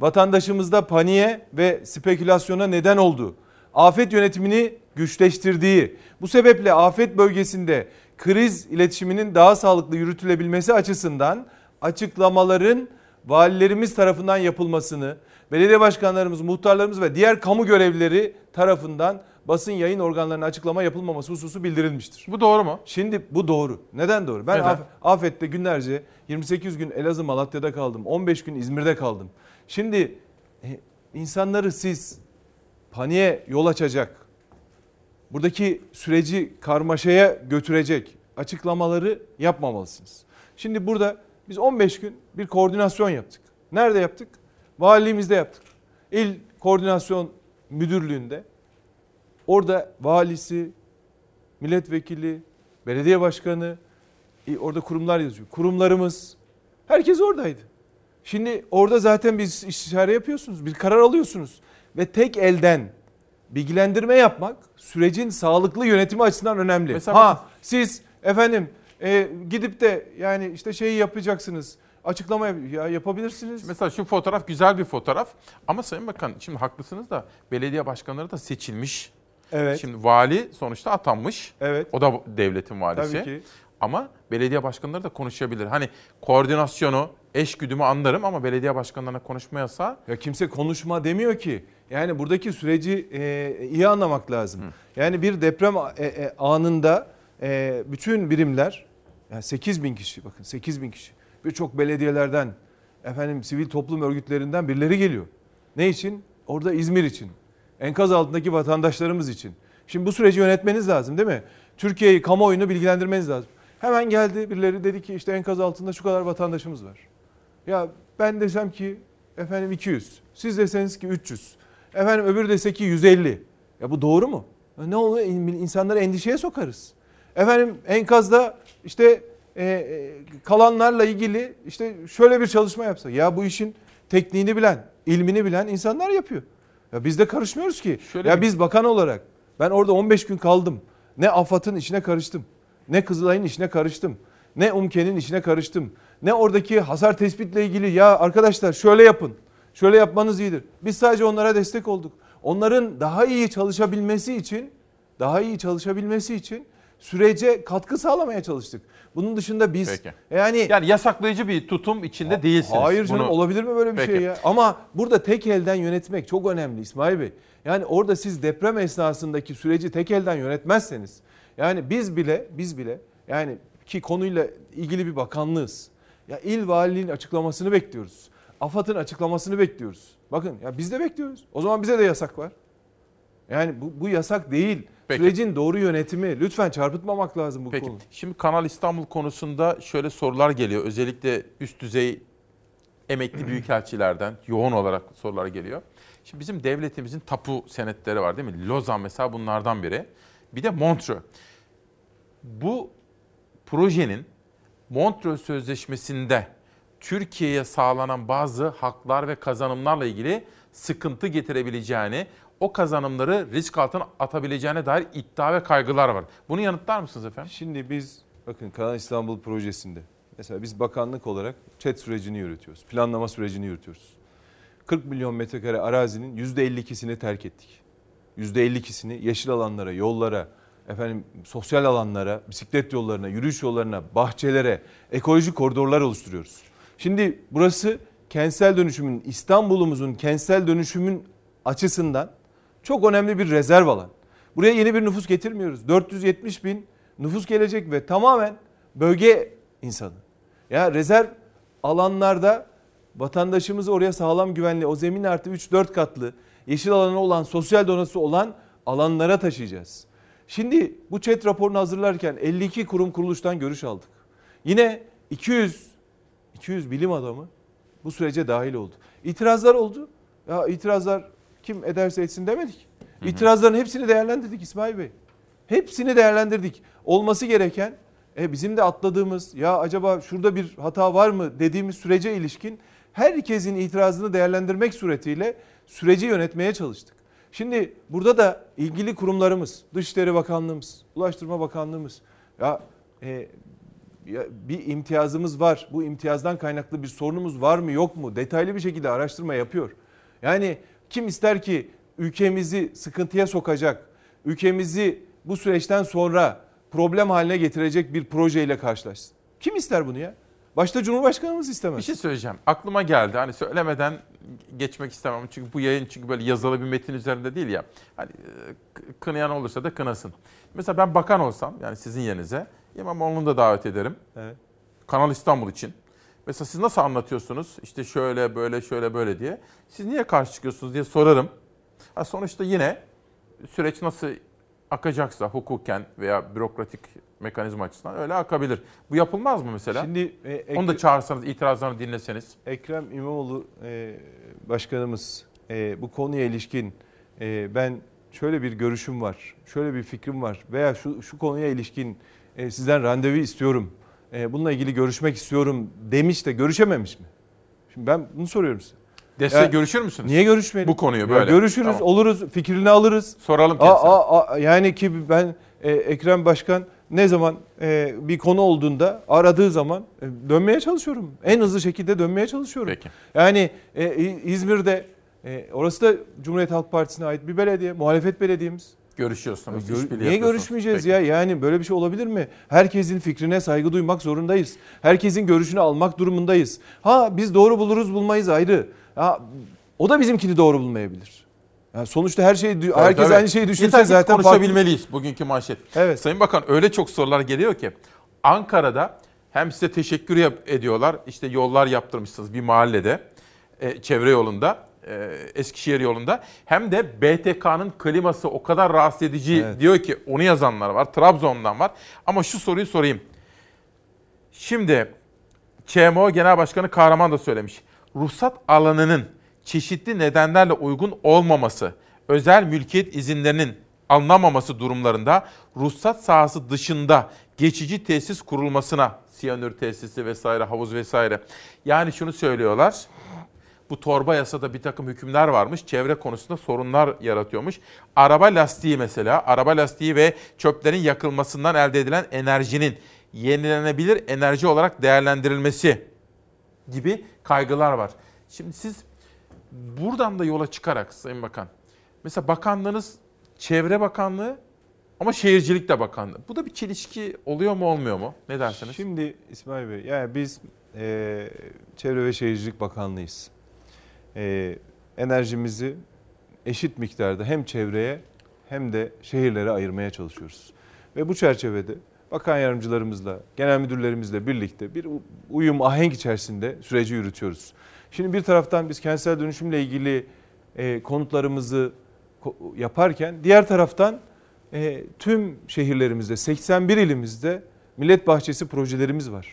vatandaşımızda paniğe ve spekülasyona neden oldu. Afet yönetimini güçleştirdiği, bu sebeple afet bölgesinde kriz iletişiminin daha sağlıklı yürütülebilmesi açısından açıklamaların valilerimiz tarafından yapılmasını, belediye başkanlarımız, muhtarlarımız ve diğer kamu görevlileri tarafından basın yayın organlarına açıklama yapılmaması hususu bildirilmiştir. Bu doğru mu? Şimdi bu doğru. Neden doğru? Ben Neden? af- afette günlerce 28 gün Elazığ Malatya'da kaldım. 15 gün İzmir'de kaldım. Şimdi insanları siz paniğe yol açacak, buradaki süreci karmaşaya götürecek açıklamaları yapmamalısınız. Şimdi burada biz 15 gün bir koordinasyon yaptık. Nerede yaptık? Valiliğimizde yaptık. İl Koordinasyon Müdürlüğü'nde. Orada valisi, milletvekili, belediye başkanı, e, orada kurumlar yazıyor. Kurumlarımız, herkes oradaydı. Şimdi orada zaten bir istişare yapıyorsunuz, bir karar alıyorsunuz. Ve tek elden bilgilendirme yapmak sürecin sağlıklı yönetimi açısından önemli. Mesela ha siz efendim e, gidip de yani işte şeyi yapacaksınız. Açıklama yap- ya yapabilirsiniz. Mesela şu fotoğraf güzel bir fotoğraf ama Sayın Bakan şimdi haklısınız da belediye başkanları da seçilmiş. Evet. Şimdi vali sonuçta atanmış. Evet. O da devletin valisi. Tabii ki. Ama belediye başkanları da konuşabilir. Hani koordinasyonu, eş güdümü anlarım ama belediye başkanlarına konuşma yasağı. Ya kimse konuşma demiyor ki. Yani buradaki süreci e, iyi anlamak lazım. Yani bir deprem e, e, anında e, bütün birimler, yani 8 bin kişi bakın 8 bin kişi. Birçok belediyelerden, efendim sivil toplum örgütlerinden birileri geliyor. Ne için? Orada İzmir için. Enkaz altındaki vatandaşlarımız için. Şimdi bu süreci yönetmeniz lazım değil mi? Türkiye'yi, kamuoyunu bilgilendirmeniz lazım. Hemen geldi birileri dedi ki işte enkaz altında şu kadar vatandaşımız var. Ya ben desem ki efendim 200. Siz deseniz ki 300. Efendim öbürü dese ki 150. Ya bu doğru mu? Ya Ne oluyor? İnsanları endişeye sokarız. Efendim enkazda işte e, e, kalanlarla ilgili işte şöyle bir çalışma yapsa. Ya bu işin tekniğini bilen, ilmini bilen insanlar yapıyor. Ya biz de karışmıyoruz ki. Şöyle ya bir- biz bakan olarak ben orada 15 gün kaldım. Ne AFAD'ın işine karıştım. Ne Kızılay'ın işine karıştım. Ne UMKE'nin işine karıştım. Ne oradaki hasar tespitle ilgili ya arkadaşlar şöyle yapın. Şöyle yapmanız iyidir. Biz sadece onlara destek olduk. Onların daha iyi çalışabilmesi için, daha iyi çalışabilmesi için sürece katkı sağlamaya çalıştık. Bunun dışında biz Peki. yani Yani yasaklayıcı bir tutum içinde değilsiniz. Hayır canım Bunu- olabilir mi böyle bir Peki. şey ya? Ama burada tek elden yönetmek çok önemli İsmail Bey. Yani orada siz deprem esnasındaki süreci tek elden yönetmezseniz yani biz bile biz bile yani ki konuyla ilgili bir bakanlığız. Ya il valiliğin açıklamasını bekliyoruz. AFAD'ın açıklamasını bekliyoruz. Bakın ya biz de bekliyoruz. O zaman bize de yasak var. Yani bu, bu yasak değil. Peki. Sürecin doğru yönetimi. Lütfen çarpıtmamak lazım bu Peki konu. şimdi Kanal İstanbul konusunda şöyle sorular geliyor. Özellikle üst düzey emekli <clears throat> büyükelçilerden yoğun olarak sorular geliyor. Şimdi bizim devletimizin tapu senetleri var değil mi? Lozan mesela bunlardan biri. Bir de Montreux. Bu projenin Montreux Sözleşmesi'nde Türkiye'ye sağlanan bazı haklar ve kazanımlarla ilgili sıkıntı getirebileceğini, o kazanımları risk altına atabileceğine dair iddia ve kaygılar var. Bunu yanıtlar mısınız efendim? Şimdi biz bakın Kanal İstanbul projesinde mesela biz bakanlık olarak ÇED sürecini yürütüyoruz. Planlama sürecini yürütüyoruz. 40 milyon metrekare arazinin %52'sini terk ettik. %52'sini yeşil alanlara, yollara, efendim sosyal alanlara, bisiklet yollarına, yürüyüş yollarına, bahçelere, ekolojik koridorlar oluşturuyoruz. Şimdi burası kentsel dönüşümün, İstanbul'umuzun kentsel dönüşümün açısından çok önemli bir rezerv alan. Buraya yeni bir nüfus getirmiyoruz. 470 bin nüfus gelecek ve tamamen bölge insanı. Ya rezerv alanlarda vatandaşımızı oraya sağlam güvenli o zemin artı 3-4 katlı yeşil alanı olan sosyal donası olan alanlara taşıyacağız. Şimdi bu chat raporunu hazırlarken 52 kurum kuruluştan görüş aldık. Yine 200 200 bilim adamı bu sürece dahil oldu. İtirazlar oldu. Ya itirazlar kim ederse etsin demedik. İtirazların hepsini değerlendirdik İsmail Bey. Hepsini değerlendirdik. Olması gereken e, bizim de atladığımız ya acaba şurada bir hata var mı dediğimiz sürece ilişkin herkesin itirazını değerlendirmek suretiyle süreci yönetmeye çalıştık. Şimdi burada da ilgili kurumlarımız, Dışişleri Bakanlığımız, Ulaştırma Bakanlığımız ya, e, ya bir imtiyazımız var. Bu imtiyazdan kaynaklı bir sorunumuz var mı yok mu? Detaylı bir şekilde araştırma yapıyor. Yani kim ister ki ülkemizi sıkıntıya sokacak, ülkemizi bu süreçten sonra problem haline getirecek bir projeyle karşılaşsın? Kim ister bunu ya? Başta Cumhurbaşkanımız istemez. Bir şey söyleyeceğim. Aklıma geldi. Hani söylemeden geçmek istemem. Çünkü bu yayın çünkü böyle yazılı bir metin üzerinde değil ya. Hani e, kınayan olursa da kınasın. Mesela ben bakan olsam yani sizin yerinize İmamoğlu'nu da davet ederim. Evet. Kanal İstanbul için. Mesela siz nasıl anlatıyorsunuz? İşte şöyle böyle şöyle böyle diye. Siz niye karşı çıkıyorsunuz diye sorarım. Ha sonuçta yine süreç nasıl akacaksa hukuken veya bürokratik mekanizma açısından öyle akabilir. Bu yapılmaz mı mesela? Şimdi e, Onu da çağırsanız, itirazlarını dinleseniz. Ekrem İmamoğlu e, başkanımız e, bu konuya ilişkin e, ben şöyle bir görüşüm var, şöyle bir fikrim var veya şu, şu konuya ilişkin e, sizden randevu istiyorum, e, bununla ilgili görüşmek istiyorum demiş de görüşememiş mi? Şimdi ben bunu soruyorum size. Deste görüşür müsünüz? Niye görüşmeyelim? Bu konuyu Ya böyle. görüşürüz, Tamam. oluruz, fikrini alırız. Soralım Aa, kendisine. aa, aa, yani ki ben e, Ekrem Başkan ne zaman e, bir konu olduğunda aradığı zaman e, dönmeye çalışıyorum. En hızlı şekilde dönmeye çalışıyorum. Peki. Yani e, İzmir'de e, orası da Cumhuriyet Halk Partisi'ne ait bir belediye, muhalefet belediyemiz. Görüşüyorsunuz. Gör- işbirliği niye görüşmeyeceğiz Peki. ya? Yani böyle bir şey olabilir mi? Herkesin fikrine saygı duymak zorundayız. Herkesin görüşünü almak durumundayız. Ha biz doğru buluruz bulmayız ayrı. Ha, o da bizimkini doğru bulmayabilir. Yani sonuçta her şey Tabii, herkes tabii. aynı şeyi düşünse zaten farklı- konuşabilmeliyiz bugünkü manşet. Evet. Sayın Bakan öyle çok sorular geliyor ki Ankara'da hem size teşekkür yap- ediyorlar. İşte yollar yaptırmışsınız bir mahallede. e, çevre yolunda. e, Eskişehir yolunda. Hem de BTK'nın kliması o kadar rahatsız edici Evet. diyor ki onu yazanlar var. Trabzon'dan var. Ama şu soruyu sorayım. Şimdi ÇMO Genel Başkanı Kahraman da söylemiş. Ruhsat alanının çeşitli nedenlerle uygun olmaması, özel mülkiyet izinlerinin alınamaması durumlarında ruhsat sahası dışında geçici tesis kurulmasına, siyanür tesisi vesaire, havuz vesaire. Yani şunu söylüyorlar. Bu torba yasada bir takım hükümler varmış. Çevre konusunda sorunlar yaratıyormuş. Araba lastiği mesela, araba lastiği ve çöplerin yakılmasından elde edilen enerjinin yenilenebilir enerji olarak değerlendirilmesi gibi kaygılar var. Şimdi siz buradan da yola çıkarak Sayın Bakan, mesela bakanlığınız Çevre Bakanlığı ama Şehircilik de Bakanlığı. Bu da bir çelişki oluyor mu olmuyor mu? Ne dersiniz? Şimdi İsmail Bey, yani biz e, Çevre ve Şehircilik Bakanlığıyız. E, enerjimizi eşit miktarda hem çevreye hem de şehirlere ayırmaya çalışıyoruz. Ve bu çerçevede bakan yardımcılarımızla, genel müdürlerimizle birlikte bir uyum ahenk içerisinde süreci yürütüyoruz. Şimdi bir taraftan biz kentsel dönüşümle ilgili e, konutlarımızı ko- yaparken diğer taraftan e, tüm şehirlerimizde 81 ilimizde millet bahçesi projelerimiz var.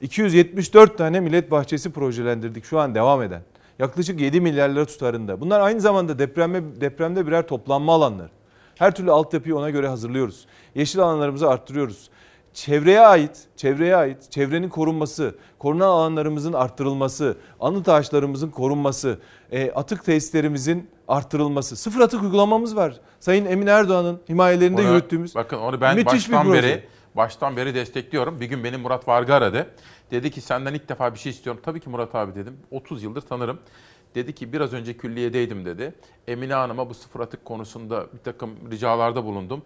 274 tane millet bahçesi projelendirdik şu an devam eden. Yaklaşık 7 milyar lira tutarında. Bunlar aynı zamanda depremde, depremde birer toplanma alanları. Her türlü altyapıyı ona göre hazırlıyoruz. Yeşil alanlarımızı arttırıyoruz. Çevreye ait, çevreye ait, çevrenin korunması, korunan alanlarımızın arttırılması, anıt ağaçlarımızın korunması, e, atık tesislerimizin arttırılması. Sıfır atık uygulamamız var. Sayın Emin Erdoğan'ın himayelerinde Ona- yürüttüğümüz Bakın onu ben müthiş bir baştan proje. beri baştan beri destekliyorum. Bir gün beni Murat Varga aradı. Dedi ki senden ilk defa bir şey istiyorum. Tabii ki Murat abi dedim. 30 yıldır tanırım. Dedi ki biraz önce külliyedeydim dedi. Emine Hanım'a bu sıfır atık konusunda bir takım ricalarda bulundum.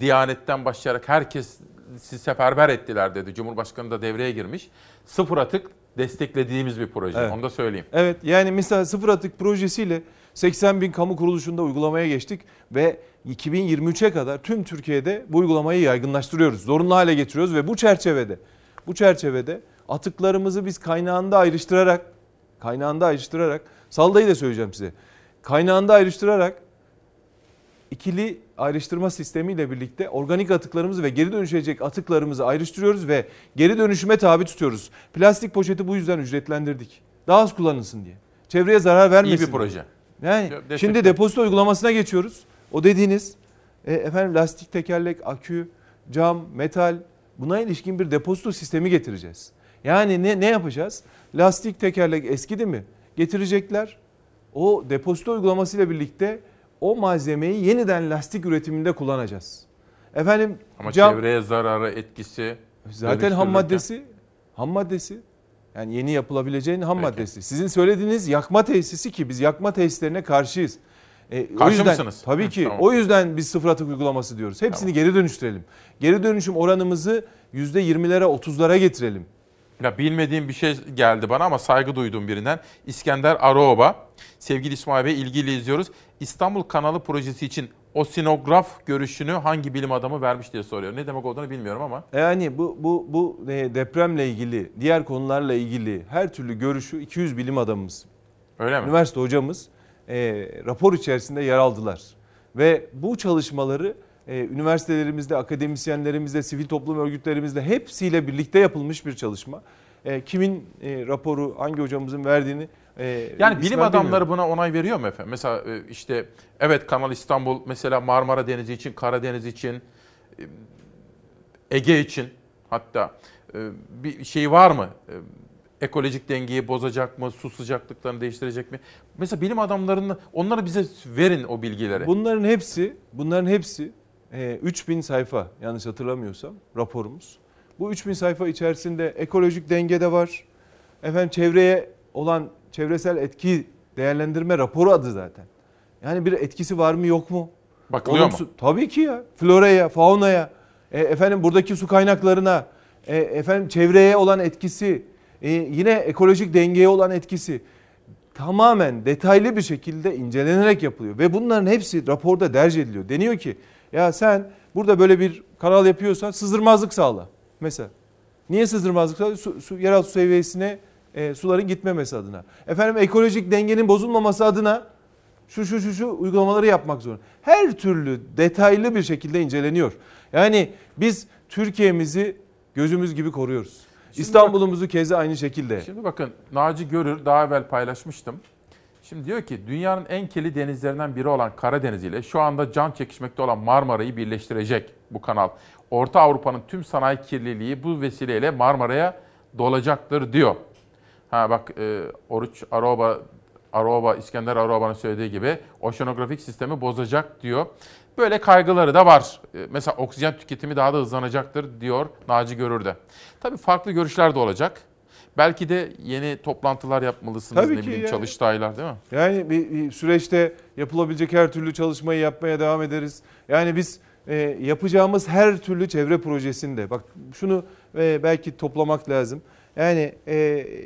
Diyanetten başlayarak herkes sizi seferber ettiler dedi. Cumhurbaşkanı da devreye girmiş. Sıfır atık desteklediğimiz bir proje. Evet. Onu da söyleyeyim. Evet yani mesela sıfır atık projesiyle 80 bin kamu kuruluşunda uygulamaya geçtik ve 2023'e kadar tüm Türkiye'de bu uygulamayı yaygınlaştırıyoruz. Zorunlu hale getiriyoruz ve bu çerçevede bu çerçevede atıklarımızı biz kaynağında ayrıştırarak kaynağında ayrıştırarak saldayı da söyleyeceğim size. Kaynağında ayrıştırarak ikili ayrıştırma sistemiyle birlikte organik atıklarımızı ve geri dönüşecek atıklarımızı ayrıştırıyoruz ve geri dönüşüme tabi tutuyoruz. Plastik poşeti bu yüzden ücretlendirdik. Daha az kullanılsın diye. Çevreye zarar vermesin. İyi bir proje. Yani Destekler. şimdi depozito uygulamasına geçiyoruz. O dediğiniz e, efendim lastik tekerlek, akü, cam, metal buna ilişkin bir depozito sistemi getireceğiz. Yani ne ne yapacağız? Lastik tekerlek eskidi mi? Getirecekler. O depozito uygulamasıyla birlikte o malzemeyi yeniden lastik üretiminde kullanacağız. Efendim Ama cam, çevreye zararı, etkisi Zaten ham maddesi, ham maddesi. Yani yeni yapılabileceğin ham maddesi. Sizin söylediğiniz yakma tesisi ki biz yakma tesislerine karşıyız. E, o Karşı yüzden, mısınız? Tabii Hı, ki. tamam. O yüzden biz sıfır atık uygulaması diyoruz. Hepsini geri dönüştürelim. Geri dönüşüm oranımızı %20'lere 30'lara getirelim. Ya bilmediğim bir şey geldi bana ama saygı duyduğum birinden. İskender Aroğba. Sevgili İsmail Bey ilgili izliyoruz. İstanbul Kanalı projesi için osinograf görüşünü hangi bilim adamı vermiş diye soruyor. Ne demek olduğunu bilmiyorum ama. Yani bu bu bu e, depremle ilgili, diğer konularla ilgili her türlü görüşü 200 bilim adamımız, Öyle mi? üniversite hocamız e, rapor içerisinde yer aldılar. Ve bu çalışmaları e, üniversitelerimizde, akademisyenlerimizle, sivil toplum örgütlerimizle hepsiyle birlikte yapılmış bir çalışma. E, kimin e, raporu, hangi hocamızın verdiğini e, Yani bilim adamları bilmiyorum. buna onay veriyor mu efendim? Mesela e, işte evet Kanal İstanbul mesela Marmara Denizi için, Karadeniz için, Ege için hatta bir şey var mı? Ekolojik dengeyi bozacak mı? Su sıcaklıklarını değiştirecek mi? Mesela bilim adamlarını onları bize verin o bilgileri. Bunların hepsi, bunların hepsi e, 3000 sayfa yanlış hatırlamıyorsam raporumuz. Bu 3000 sayfa içerisinde ekolojik denge de var. Efendim çevreye olan çevresel etki değerlendirme raporu adı zaten. Yani bir etkisi var mı yok mu? Bakılıyor mu? Olumsuz- Tabii ki ya. Floraya, faunaya, e, efendim buradaki su kaynaklarına, e, efendim çevreye olan etkisi, e, yine ekolojik dengeye olan etkisi tamamen detaylı bir şekilde incelenerek yapılıyor. Ve bunların hepsi raporda derc ediliyor. Deniyor ki ya sen burada böyle bir kanal yapıyorsan sızdırmazlık sağla mesela. Niye sızdırmazlık sağla? Su, su, yeraltı seviyesine e, suların gitmemesi adına. Efendim ekolojik dengenin bozulmaması adına şu şu şu şu uygulamaları yapmak zorunda. Her türlü detaylı bir şekilde inceleniyor. Yani biz Türkiye'mizi gözümüz gibi koruyoruz. İstanbul'umuzu keza aynı şekilde. Şimdi bakın Naci Görür daha evvel paylaşmıştım. Şimdi diyor ki dünyanın en kirli denizlerinden biri olan Karadeniz ile şu anda can çekişmekte olan Marmara'yı birleştirecek bu kanal. Orta Avrupa'nın tüm sanayi kirliliği bu vesileyle Marmara'ya dolacaktır diyor. Ha bak e, Oruç Aroba Aroba İskender Aroba'nın söylediği gibi oşanografik sistemi bozacak diyor. Böyle kaygıları da var. E, Mesela oksijen tüketimi daha da hızlanacaktır diyor Naci Görür'de. Tabii farklı görüşler de olacak. Belki de yeni toplantılar yapmalısınız Tabii ne bileyim yani. çalıştaylar değil mi? Yani bir, bir süreçte yapılabilecek her türlü çalışmayı yapmaya devam ederiz. Yani biz e, yapacağımız her türlü çevre projesinde bak şunu e, belki toplamak lazım. Yani e,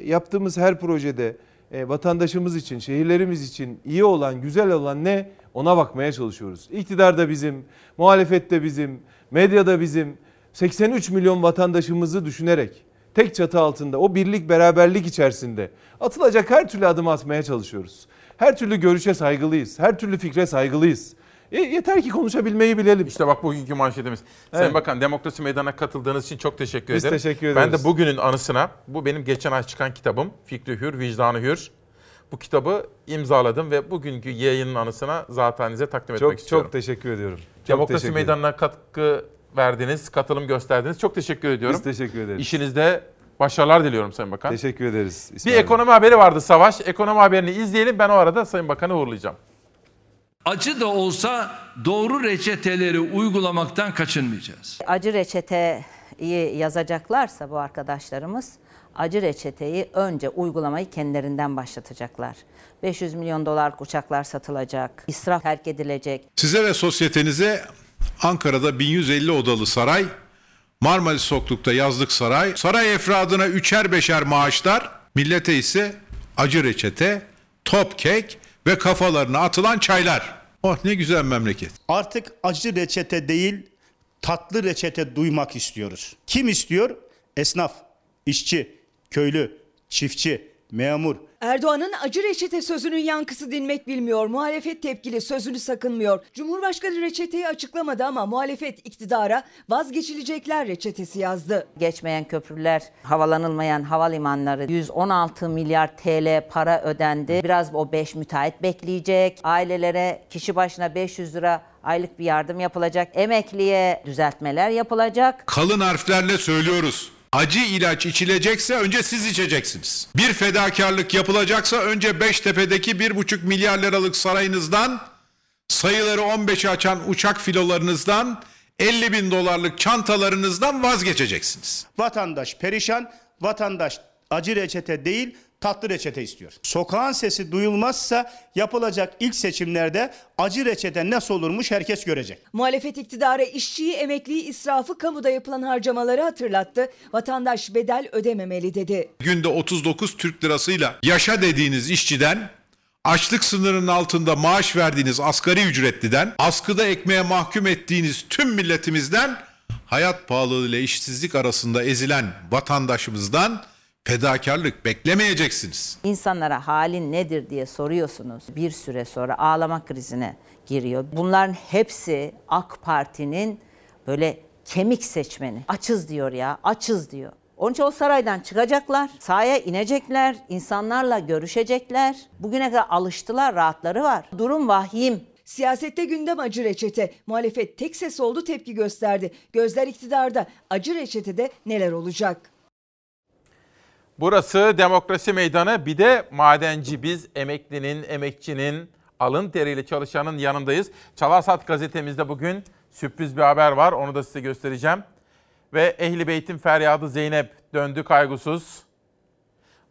yaptığımız her projede e, vatandaşımız için, şehirlerimiz için iyi olan, güzel olan ne ona bakmaya çalışıyoruz. İktidar da bizim, muhalefet de bizim, medya da bizim. 83 milyon vatandaşımızı düşünerek tek çatı altında o birlik beraberlik içerisinde atılacak her türlü adım atmaya çalışıyoruz. Her türlü görüşe saygılıyız. Her türlü fikre saygılıyız. E, yeter ki konuşabilmeyi bilelim. İşte bak bugünkü manşetimiz. Sayın Evet. Bakan Demokrasi Meydanı'na katıldığınız için çok teşekkür Biz ederim. teşekkür Ben ederiz. de bugünün anısına, bu benim geçen ay çıkan kitabım. Fikri Hür, Vicdanı Hür. Bu kitabı imzaladım ve bugünkü yayının anısına zaten size takdim etmek Çok istiyorum. çok teşekkür ediyorum. Çok Demokrasi teşekkür Meydanı'na katkı verdiniz, katılım gösterdiniz. Çok teşekkür ediyorum. Biz teşekkür ederiz. İşinizde başarılar diliyorum Sayın Bakan. Teşekkür ederiz. Bir İsmail Bey. ekonomi haberi vardı Savaş. Ekonomi haberini izleyelim. Ben o arada Sayın Bakan'ı uğurlayacağım. Acı da olsa doğru reçeteleri uygulamaktan kaçınmayacağız. Acı reçeteyi yazacaklarsa bu arkadaşlarımız acı reçeteyi önce uygulamayı kendilerinden başlatacaklar. 500 milyon dolar uçaklar satılacak, israf terk edilecek. Size ve sosyetenize Ankara'da 1150 odalı saray, Marmaris Sokluk'ta yazlık saray, saray efradına üçer beşer maaşlar, millete ise acı reçete, top kek, ve kafalarına atılan çaylar. Oh ne güzel memleket. Artık acı reçete değil tatlı reçete duymak istiyoruz. Kim istiyor? Esnaf, işçi, köylü, çiftçi, memur, Erdoğan'ın acı reçete sözünün yankısı dinmek bilmiyor. Muhalefet tepkili sözünü sakınmıyor. Cumhurbaşkanı reçeteyi açıklamadı ama muhalefet iktidara vazgeçilecekler reçetesi yazdı. Geçmeyen köprüler, havalanılmayan havalimanları 116 milyar TL para ödendi. Biraz o 5 müteahhit bekleyecek. Ailelere kişi başına 500 lira aylık bir yardım yapılacak. Emekliye düzeltmeler yapılacak. Kalın harflerle söylüyoruz. Acı ilaç içilecekse önce siz içeceksiniz. Bir fedakarlık yapılacaksa önce Beştepe'deki 1,5 milyar liralık sarayınızdan, sayıları 15'e açan uçak filolarınızdan, 50 bin dolarlık çantalarınızdan vazgeçeceksiniz. Vatandaş perişan, vatandaş acı reçete değil tatlı reçete istiyor. Sokağın sesi duyulmazsa yapılacak ilk seçimlerde acı reçete nasıl olurmuş herkes görecek. Muhalefet iktidara işçiyi, emekliyi, israfı, kamuda yapılan harcamaları hatırlattı. Vatandaş bedel ödememeli dedi. Günde 39 Türk lirasıyla yaşa dediğiniz işçiden, açlık sınırının altında maaş verdiğiniz asgari ücretliden, askıda ekmeğe mahkum ettiğiniz tüm milletimizden, hayat pahalılığı ile işsizlik arasında ezilen vatandaşımızdan fedakarlık beklemeyeceksiniz. İnsanlara halin nedir diye soruyorsunuz. Bir süre sonra ağlama krizine giriyor. Bunların hepsi AK Parti'nin böyle kemik seçmeni. Açız diyor ya, açız diyor. Onun için o saraydan çıkacaklar, sahaya inecekler, insanlarla görüşecekler. Bugüne kadar alıştılar, rahatları var. Durum vahim. Siyasette gündem acı reçete. Muhalefet tek ses oldu tepki gösterdi. Gözler iktidarda. Acı reçetede neler olacak? Burası demokrasi meydanı bir de madenci biz emeklinin, emekçinin, alın teriyle çalışanın yanındayız. Çalarsat gazetemizde bugün sürpriz bir haber var onu da size göstereceğim. Ve Ehli Beyt'in feryadı Zeynep döndü kaygısız.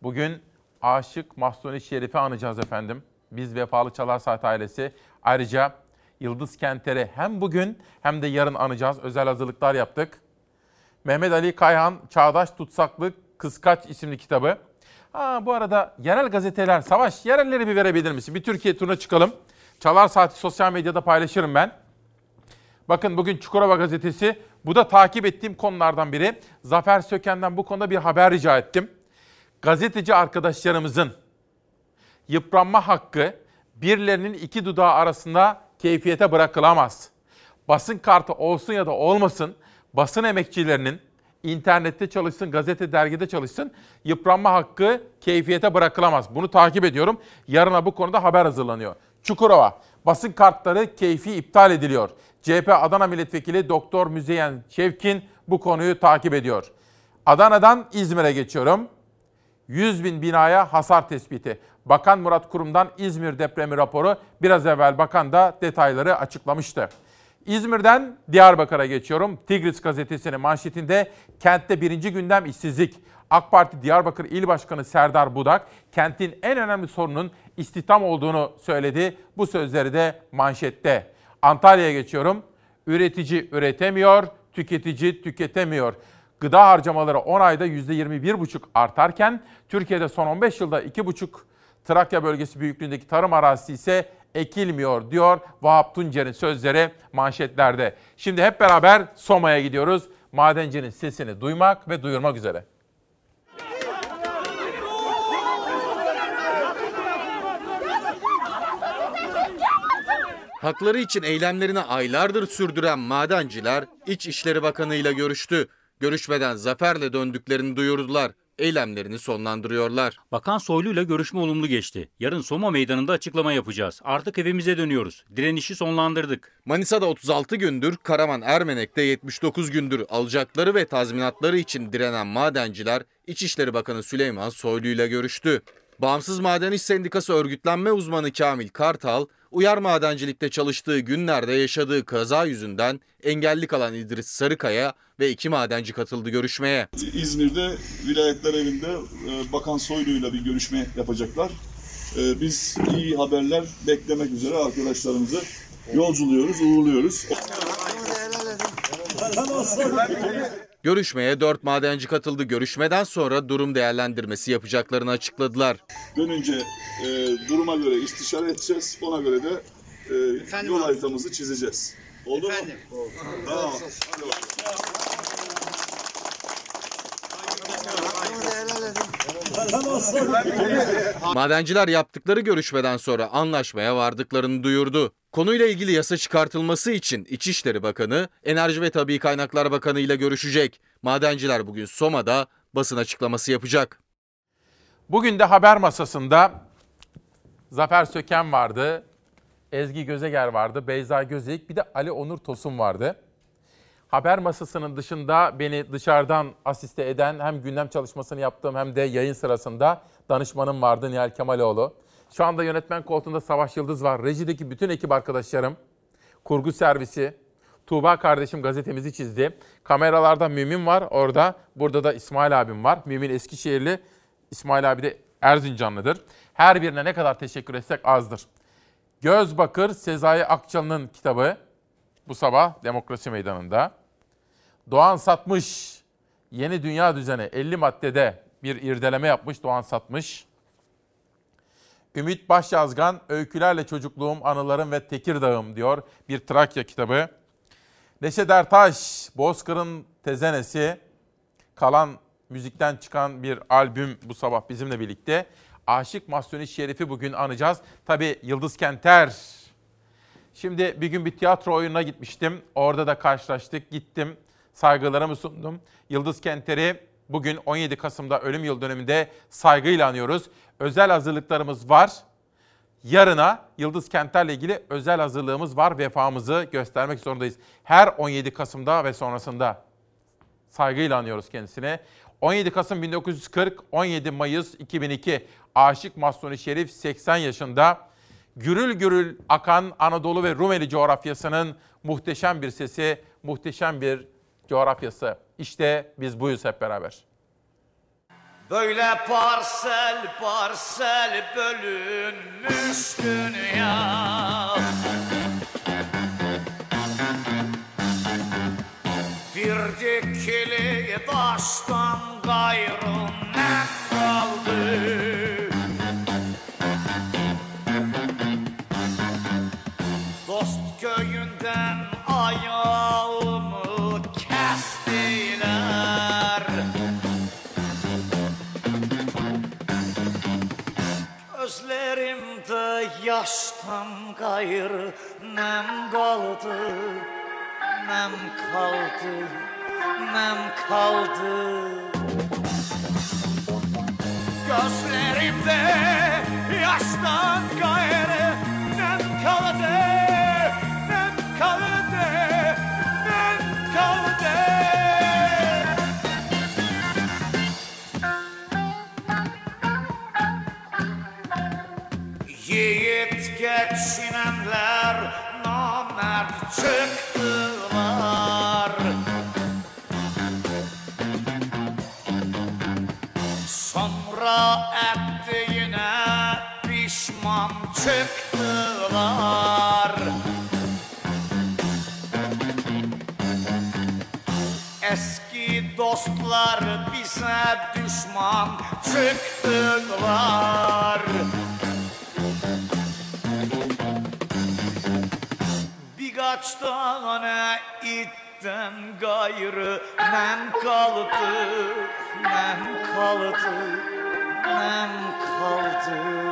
Bugün Aşık Mahsuni Şerif'i anacağız efendim. Biz Vefalı Çalarsat ailesi. Ayrıca Yıldız Kenter'i hem bugün hem de yarın anacağız. Özel hazırlıklar yaptık. Mehmet Ali Kayhan Çağdaş Tutsaklık Kıskaç isimli kitabı. Ha, bu arada yerel gazeteler, Savaş yerelleri bir verebilir misin? Bir Türkiye turuna çıkalım. Çalar Saati sosyal medyada paylaşırım ben. Bakın bugün Çukurova gazetesi, bu da takip ettiğim konulardan biri. Zafer Söken'den bu konuda bir haber rica ettim. Gazeteci arkadaşlarımızın yıpranma hakkı birilerinin iki dudağı arasında keyfiyete bırakılamaz. Basın kartı olsun ya da olmasın, basın emekçilerinin internette çalışsın, gazete, dergide çalışsın. Yıpranma hakkı keyfiyete bırakılamaz. Bunu takip ediyorum. Yarına bu konuda haber hazırlanıyor. Çukurova, basın kartları keyfi iptal ediliyor. CHP Adana Milletvekili Doktor Müzeyyen Şevkin bu konuyu takip ediyor. Adana'dan İzmir'e geçiyorum. 100 bin binaya hasar tespiti. Bakan Murat Kurum'dan İzmir depremi raporu biraz evvel bakan da detayları açıklamıştı. İzmir'den Diyarbakır'a geçiyorum. Tigris gazetesinin manşetinde kentte birinci gündem işsizlik. AK Parti Diyarbakır İl Başkanı Serdar Budak kentin en önemli sorunun istihdam olduğunu söyledi. Bu sözleri de manşette. Antalya'ya geçiyorum. Üretici üretemiyor, tüketici tüketemiyor. Gıda harcamaları 10 ayda %21,5 artarken Türkiye'de son 15 yılda 2,5 Trakya bölgesi büyüklüğündeki tarım arazisi ise ekilmiyor diyor Vahap Tuncer'in sözleri manşetlerde. Şimdi hep beraber Soma'ya gidiyoruz. Madencinin sesini duymak ve duyurmak üzere. Hakları için eylemlerini aylardır sürdüren madenciler İçişleri Bakanı ile görüştü. Görüşmeden zaferle döndüklerini duyurdular eylemlerini sonlandırıyorlar. Bakan Soylu ile görüşme olumlu geçti. Yarın Soma Meydanı'nda açıklama yapacağız. Artık evimize dönüyoruz. Direnişi sonlandırdık. Manisa'da 36 gündür, Karaman Ermenek'te 79 gündür alacakları ve tazminatları için direnen madenciler İçişleri Bakanı Süleyman Soylu ile görüştü. Bağımsız Maden İş Sendikası örgütlenme uzmanı Kamil Kartal, uyar madencilikte çalıştığı günlerde yaşadığı kaza yüzünden engelli kalan İdris Sarıkaya ve iki madenci katıldı görüşmeye. İzmir'de Vilayetler Evi'nde e, Bakan Soylu ile bir görüşme yapacaklar. E, biz iyi haberler beklemek üzere arkadaşlarımızı yolculuyoruz, uğurluyoruz. Görüşmeye 4 madenci katıldı. Görüşmeden sonra durum değerlendirmesi yapacaklarını açıkladılar. Dönünce e, duruma göre istişare edeceğiz. Ona göre de e, yol haritamızı çizeceğiz. Oldu mu? Oldu. Tamam. Hadi bakalım. Madenciler yaptıkları görüşmeden sonra anlaşmaya vardıklarını duyurdu. Konuyla ilgili yasa çıkartılması için İçişleri Bakanı, Enerji ve Tabi Kaynaklar Bakanı ile görüşecek. Madenciler bugün Soma'da basın açıklaması yapacak. Bugün de haber masasında Zafer Söken vardı, Ezgi Gözeger vardı, Beyza Gözeyik, bir de Ali Onur Tosun vardı. Haber masasının dışında beni dışarıdan asiste eden hem gündem çalışmasını yaptığım hem de yayın sırasında danışmanım vardı Nihal Kemaloğlu. Şu anda yönetmen koltuğunda Savaş Yıldız var. Rejideki bütün ekip arkadaşlarım, kurgu servisi, Tuğba kardeşim gazetemizi çizdi. Kameralarda Mümin var orada. Burada da İsmail abim var. Mümin Eskişehirli, İsmail abi de Erzincanlıdır. Her birine ne kadar teşekkür etsek azdır. Göz Bakır Sezai Akçalı'nın kitabı bu sabah Demokrasi Meydanı'nda. Doğan Satmış Yeni Dünya Düzeni 50 maddede bir irdeleme yapmış Doğan Satmış. Ümit Başyazgan Öykülerle Çocukluğum, Anılarım ve Tekirdağ'ım diyor bir Trakya kitabı. Neşet Ertaş Bozkır'ın Tezenesi kalan müzikten çıkan bir albüm bu sabah bizimle birlikte. Aşık Mahsuni Şerif'i bugün anacağız. Tabi Yıldız Kenter. Şimdi bir gün bir tiyatro oyununa gitmiştim. Orada da karşılaştık. Gittim. Saygılarımı sundum. Yıldız Kenter'i bugün 17 Kasım'da ölüm yıl döneminde saygıyla anıyoruz. Özel hazırlıklarımız var. Yarına Yıldız Kenter'le ilgili özel hazırlığımız var. Vefamızı göstermek zorundayız. Her 17 Kasım'da ve sonrasında saygıyla anıyoruz kendisine. 17 Kasım 1940, 17 Mayıs 2002 Aşık Mahsuni Şerif 80 yaşında gürül gürül akan Anadolu ve Rumeli coğrafyasının muhteşem bir sesi, muhteşem bir coğrafyası. İşte biz buyuz hep beraber. Böyle parsel parsel bölünmüş dünya Bir dikili taştan yaştan gayrı nem kaldı Nem kaldı, nem kaldı. Gözlerimde yaştan gayrı nem kaldı Yiğit geçinenler namert çıktılar Sonra ettiğine pişman çıktılar Eski dostlar bize düşman çıktılar Birkaç tane itten gayrı nem kaldı, nem kaldı, nem kaldı.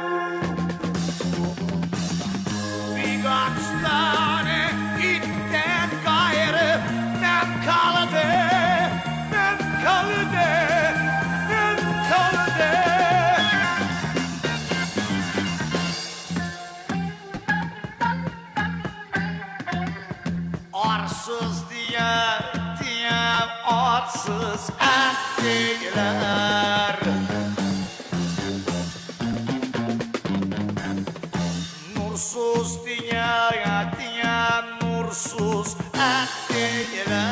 Arsız ettiler Nursuz diye diye nursuz ettiler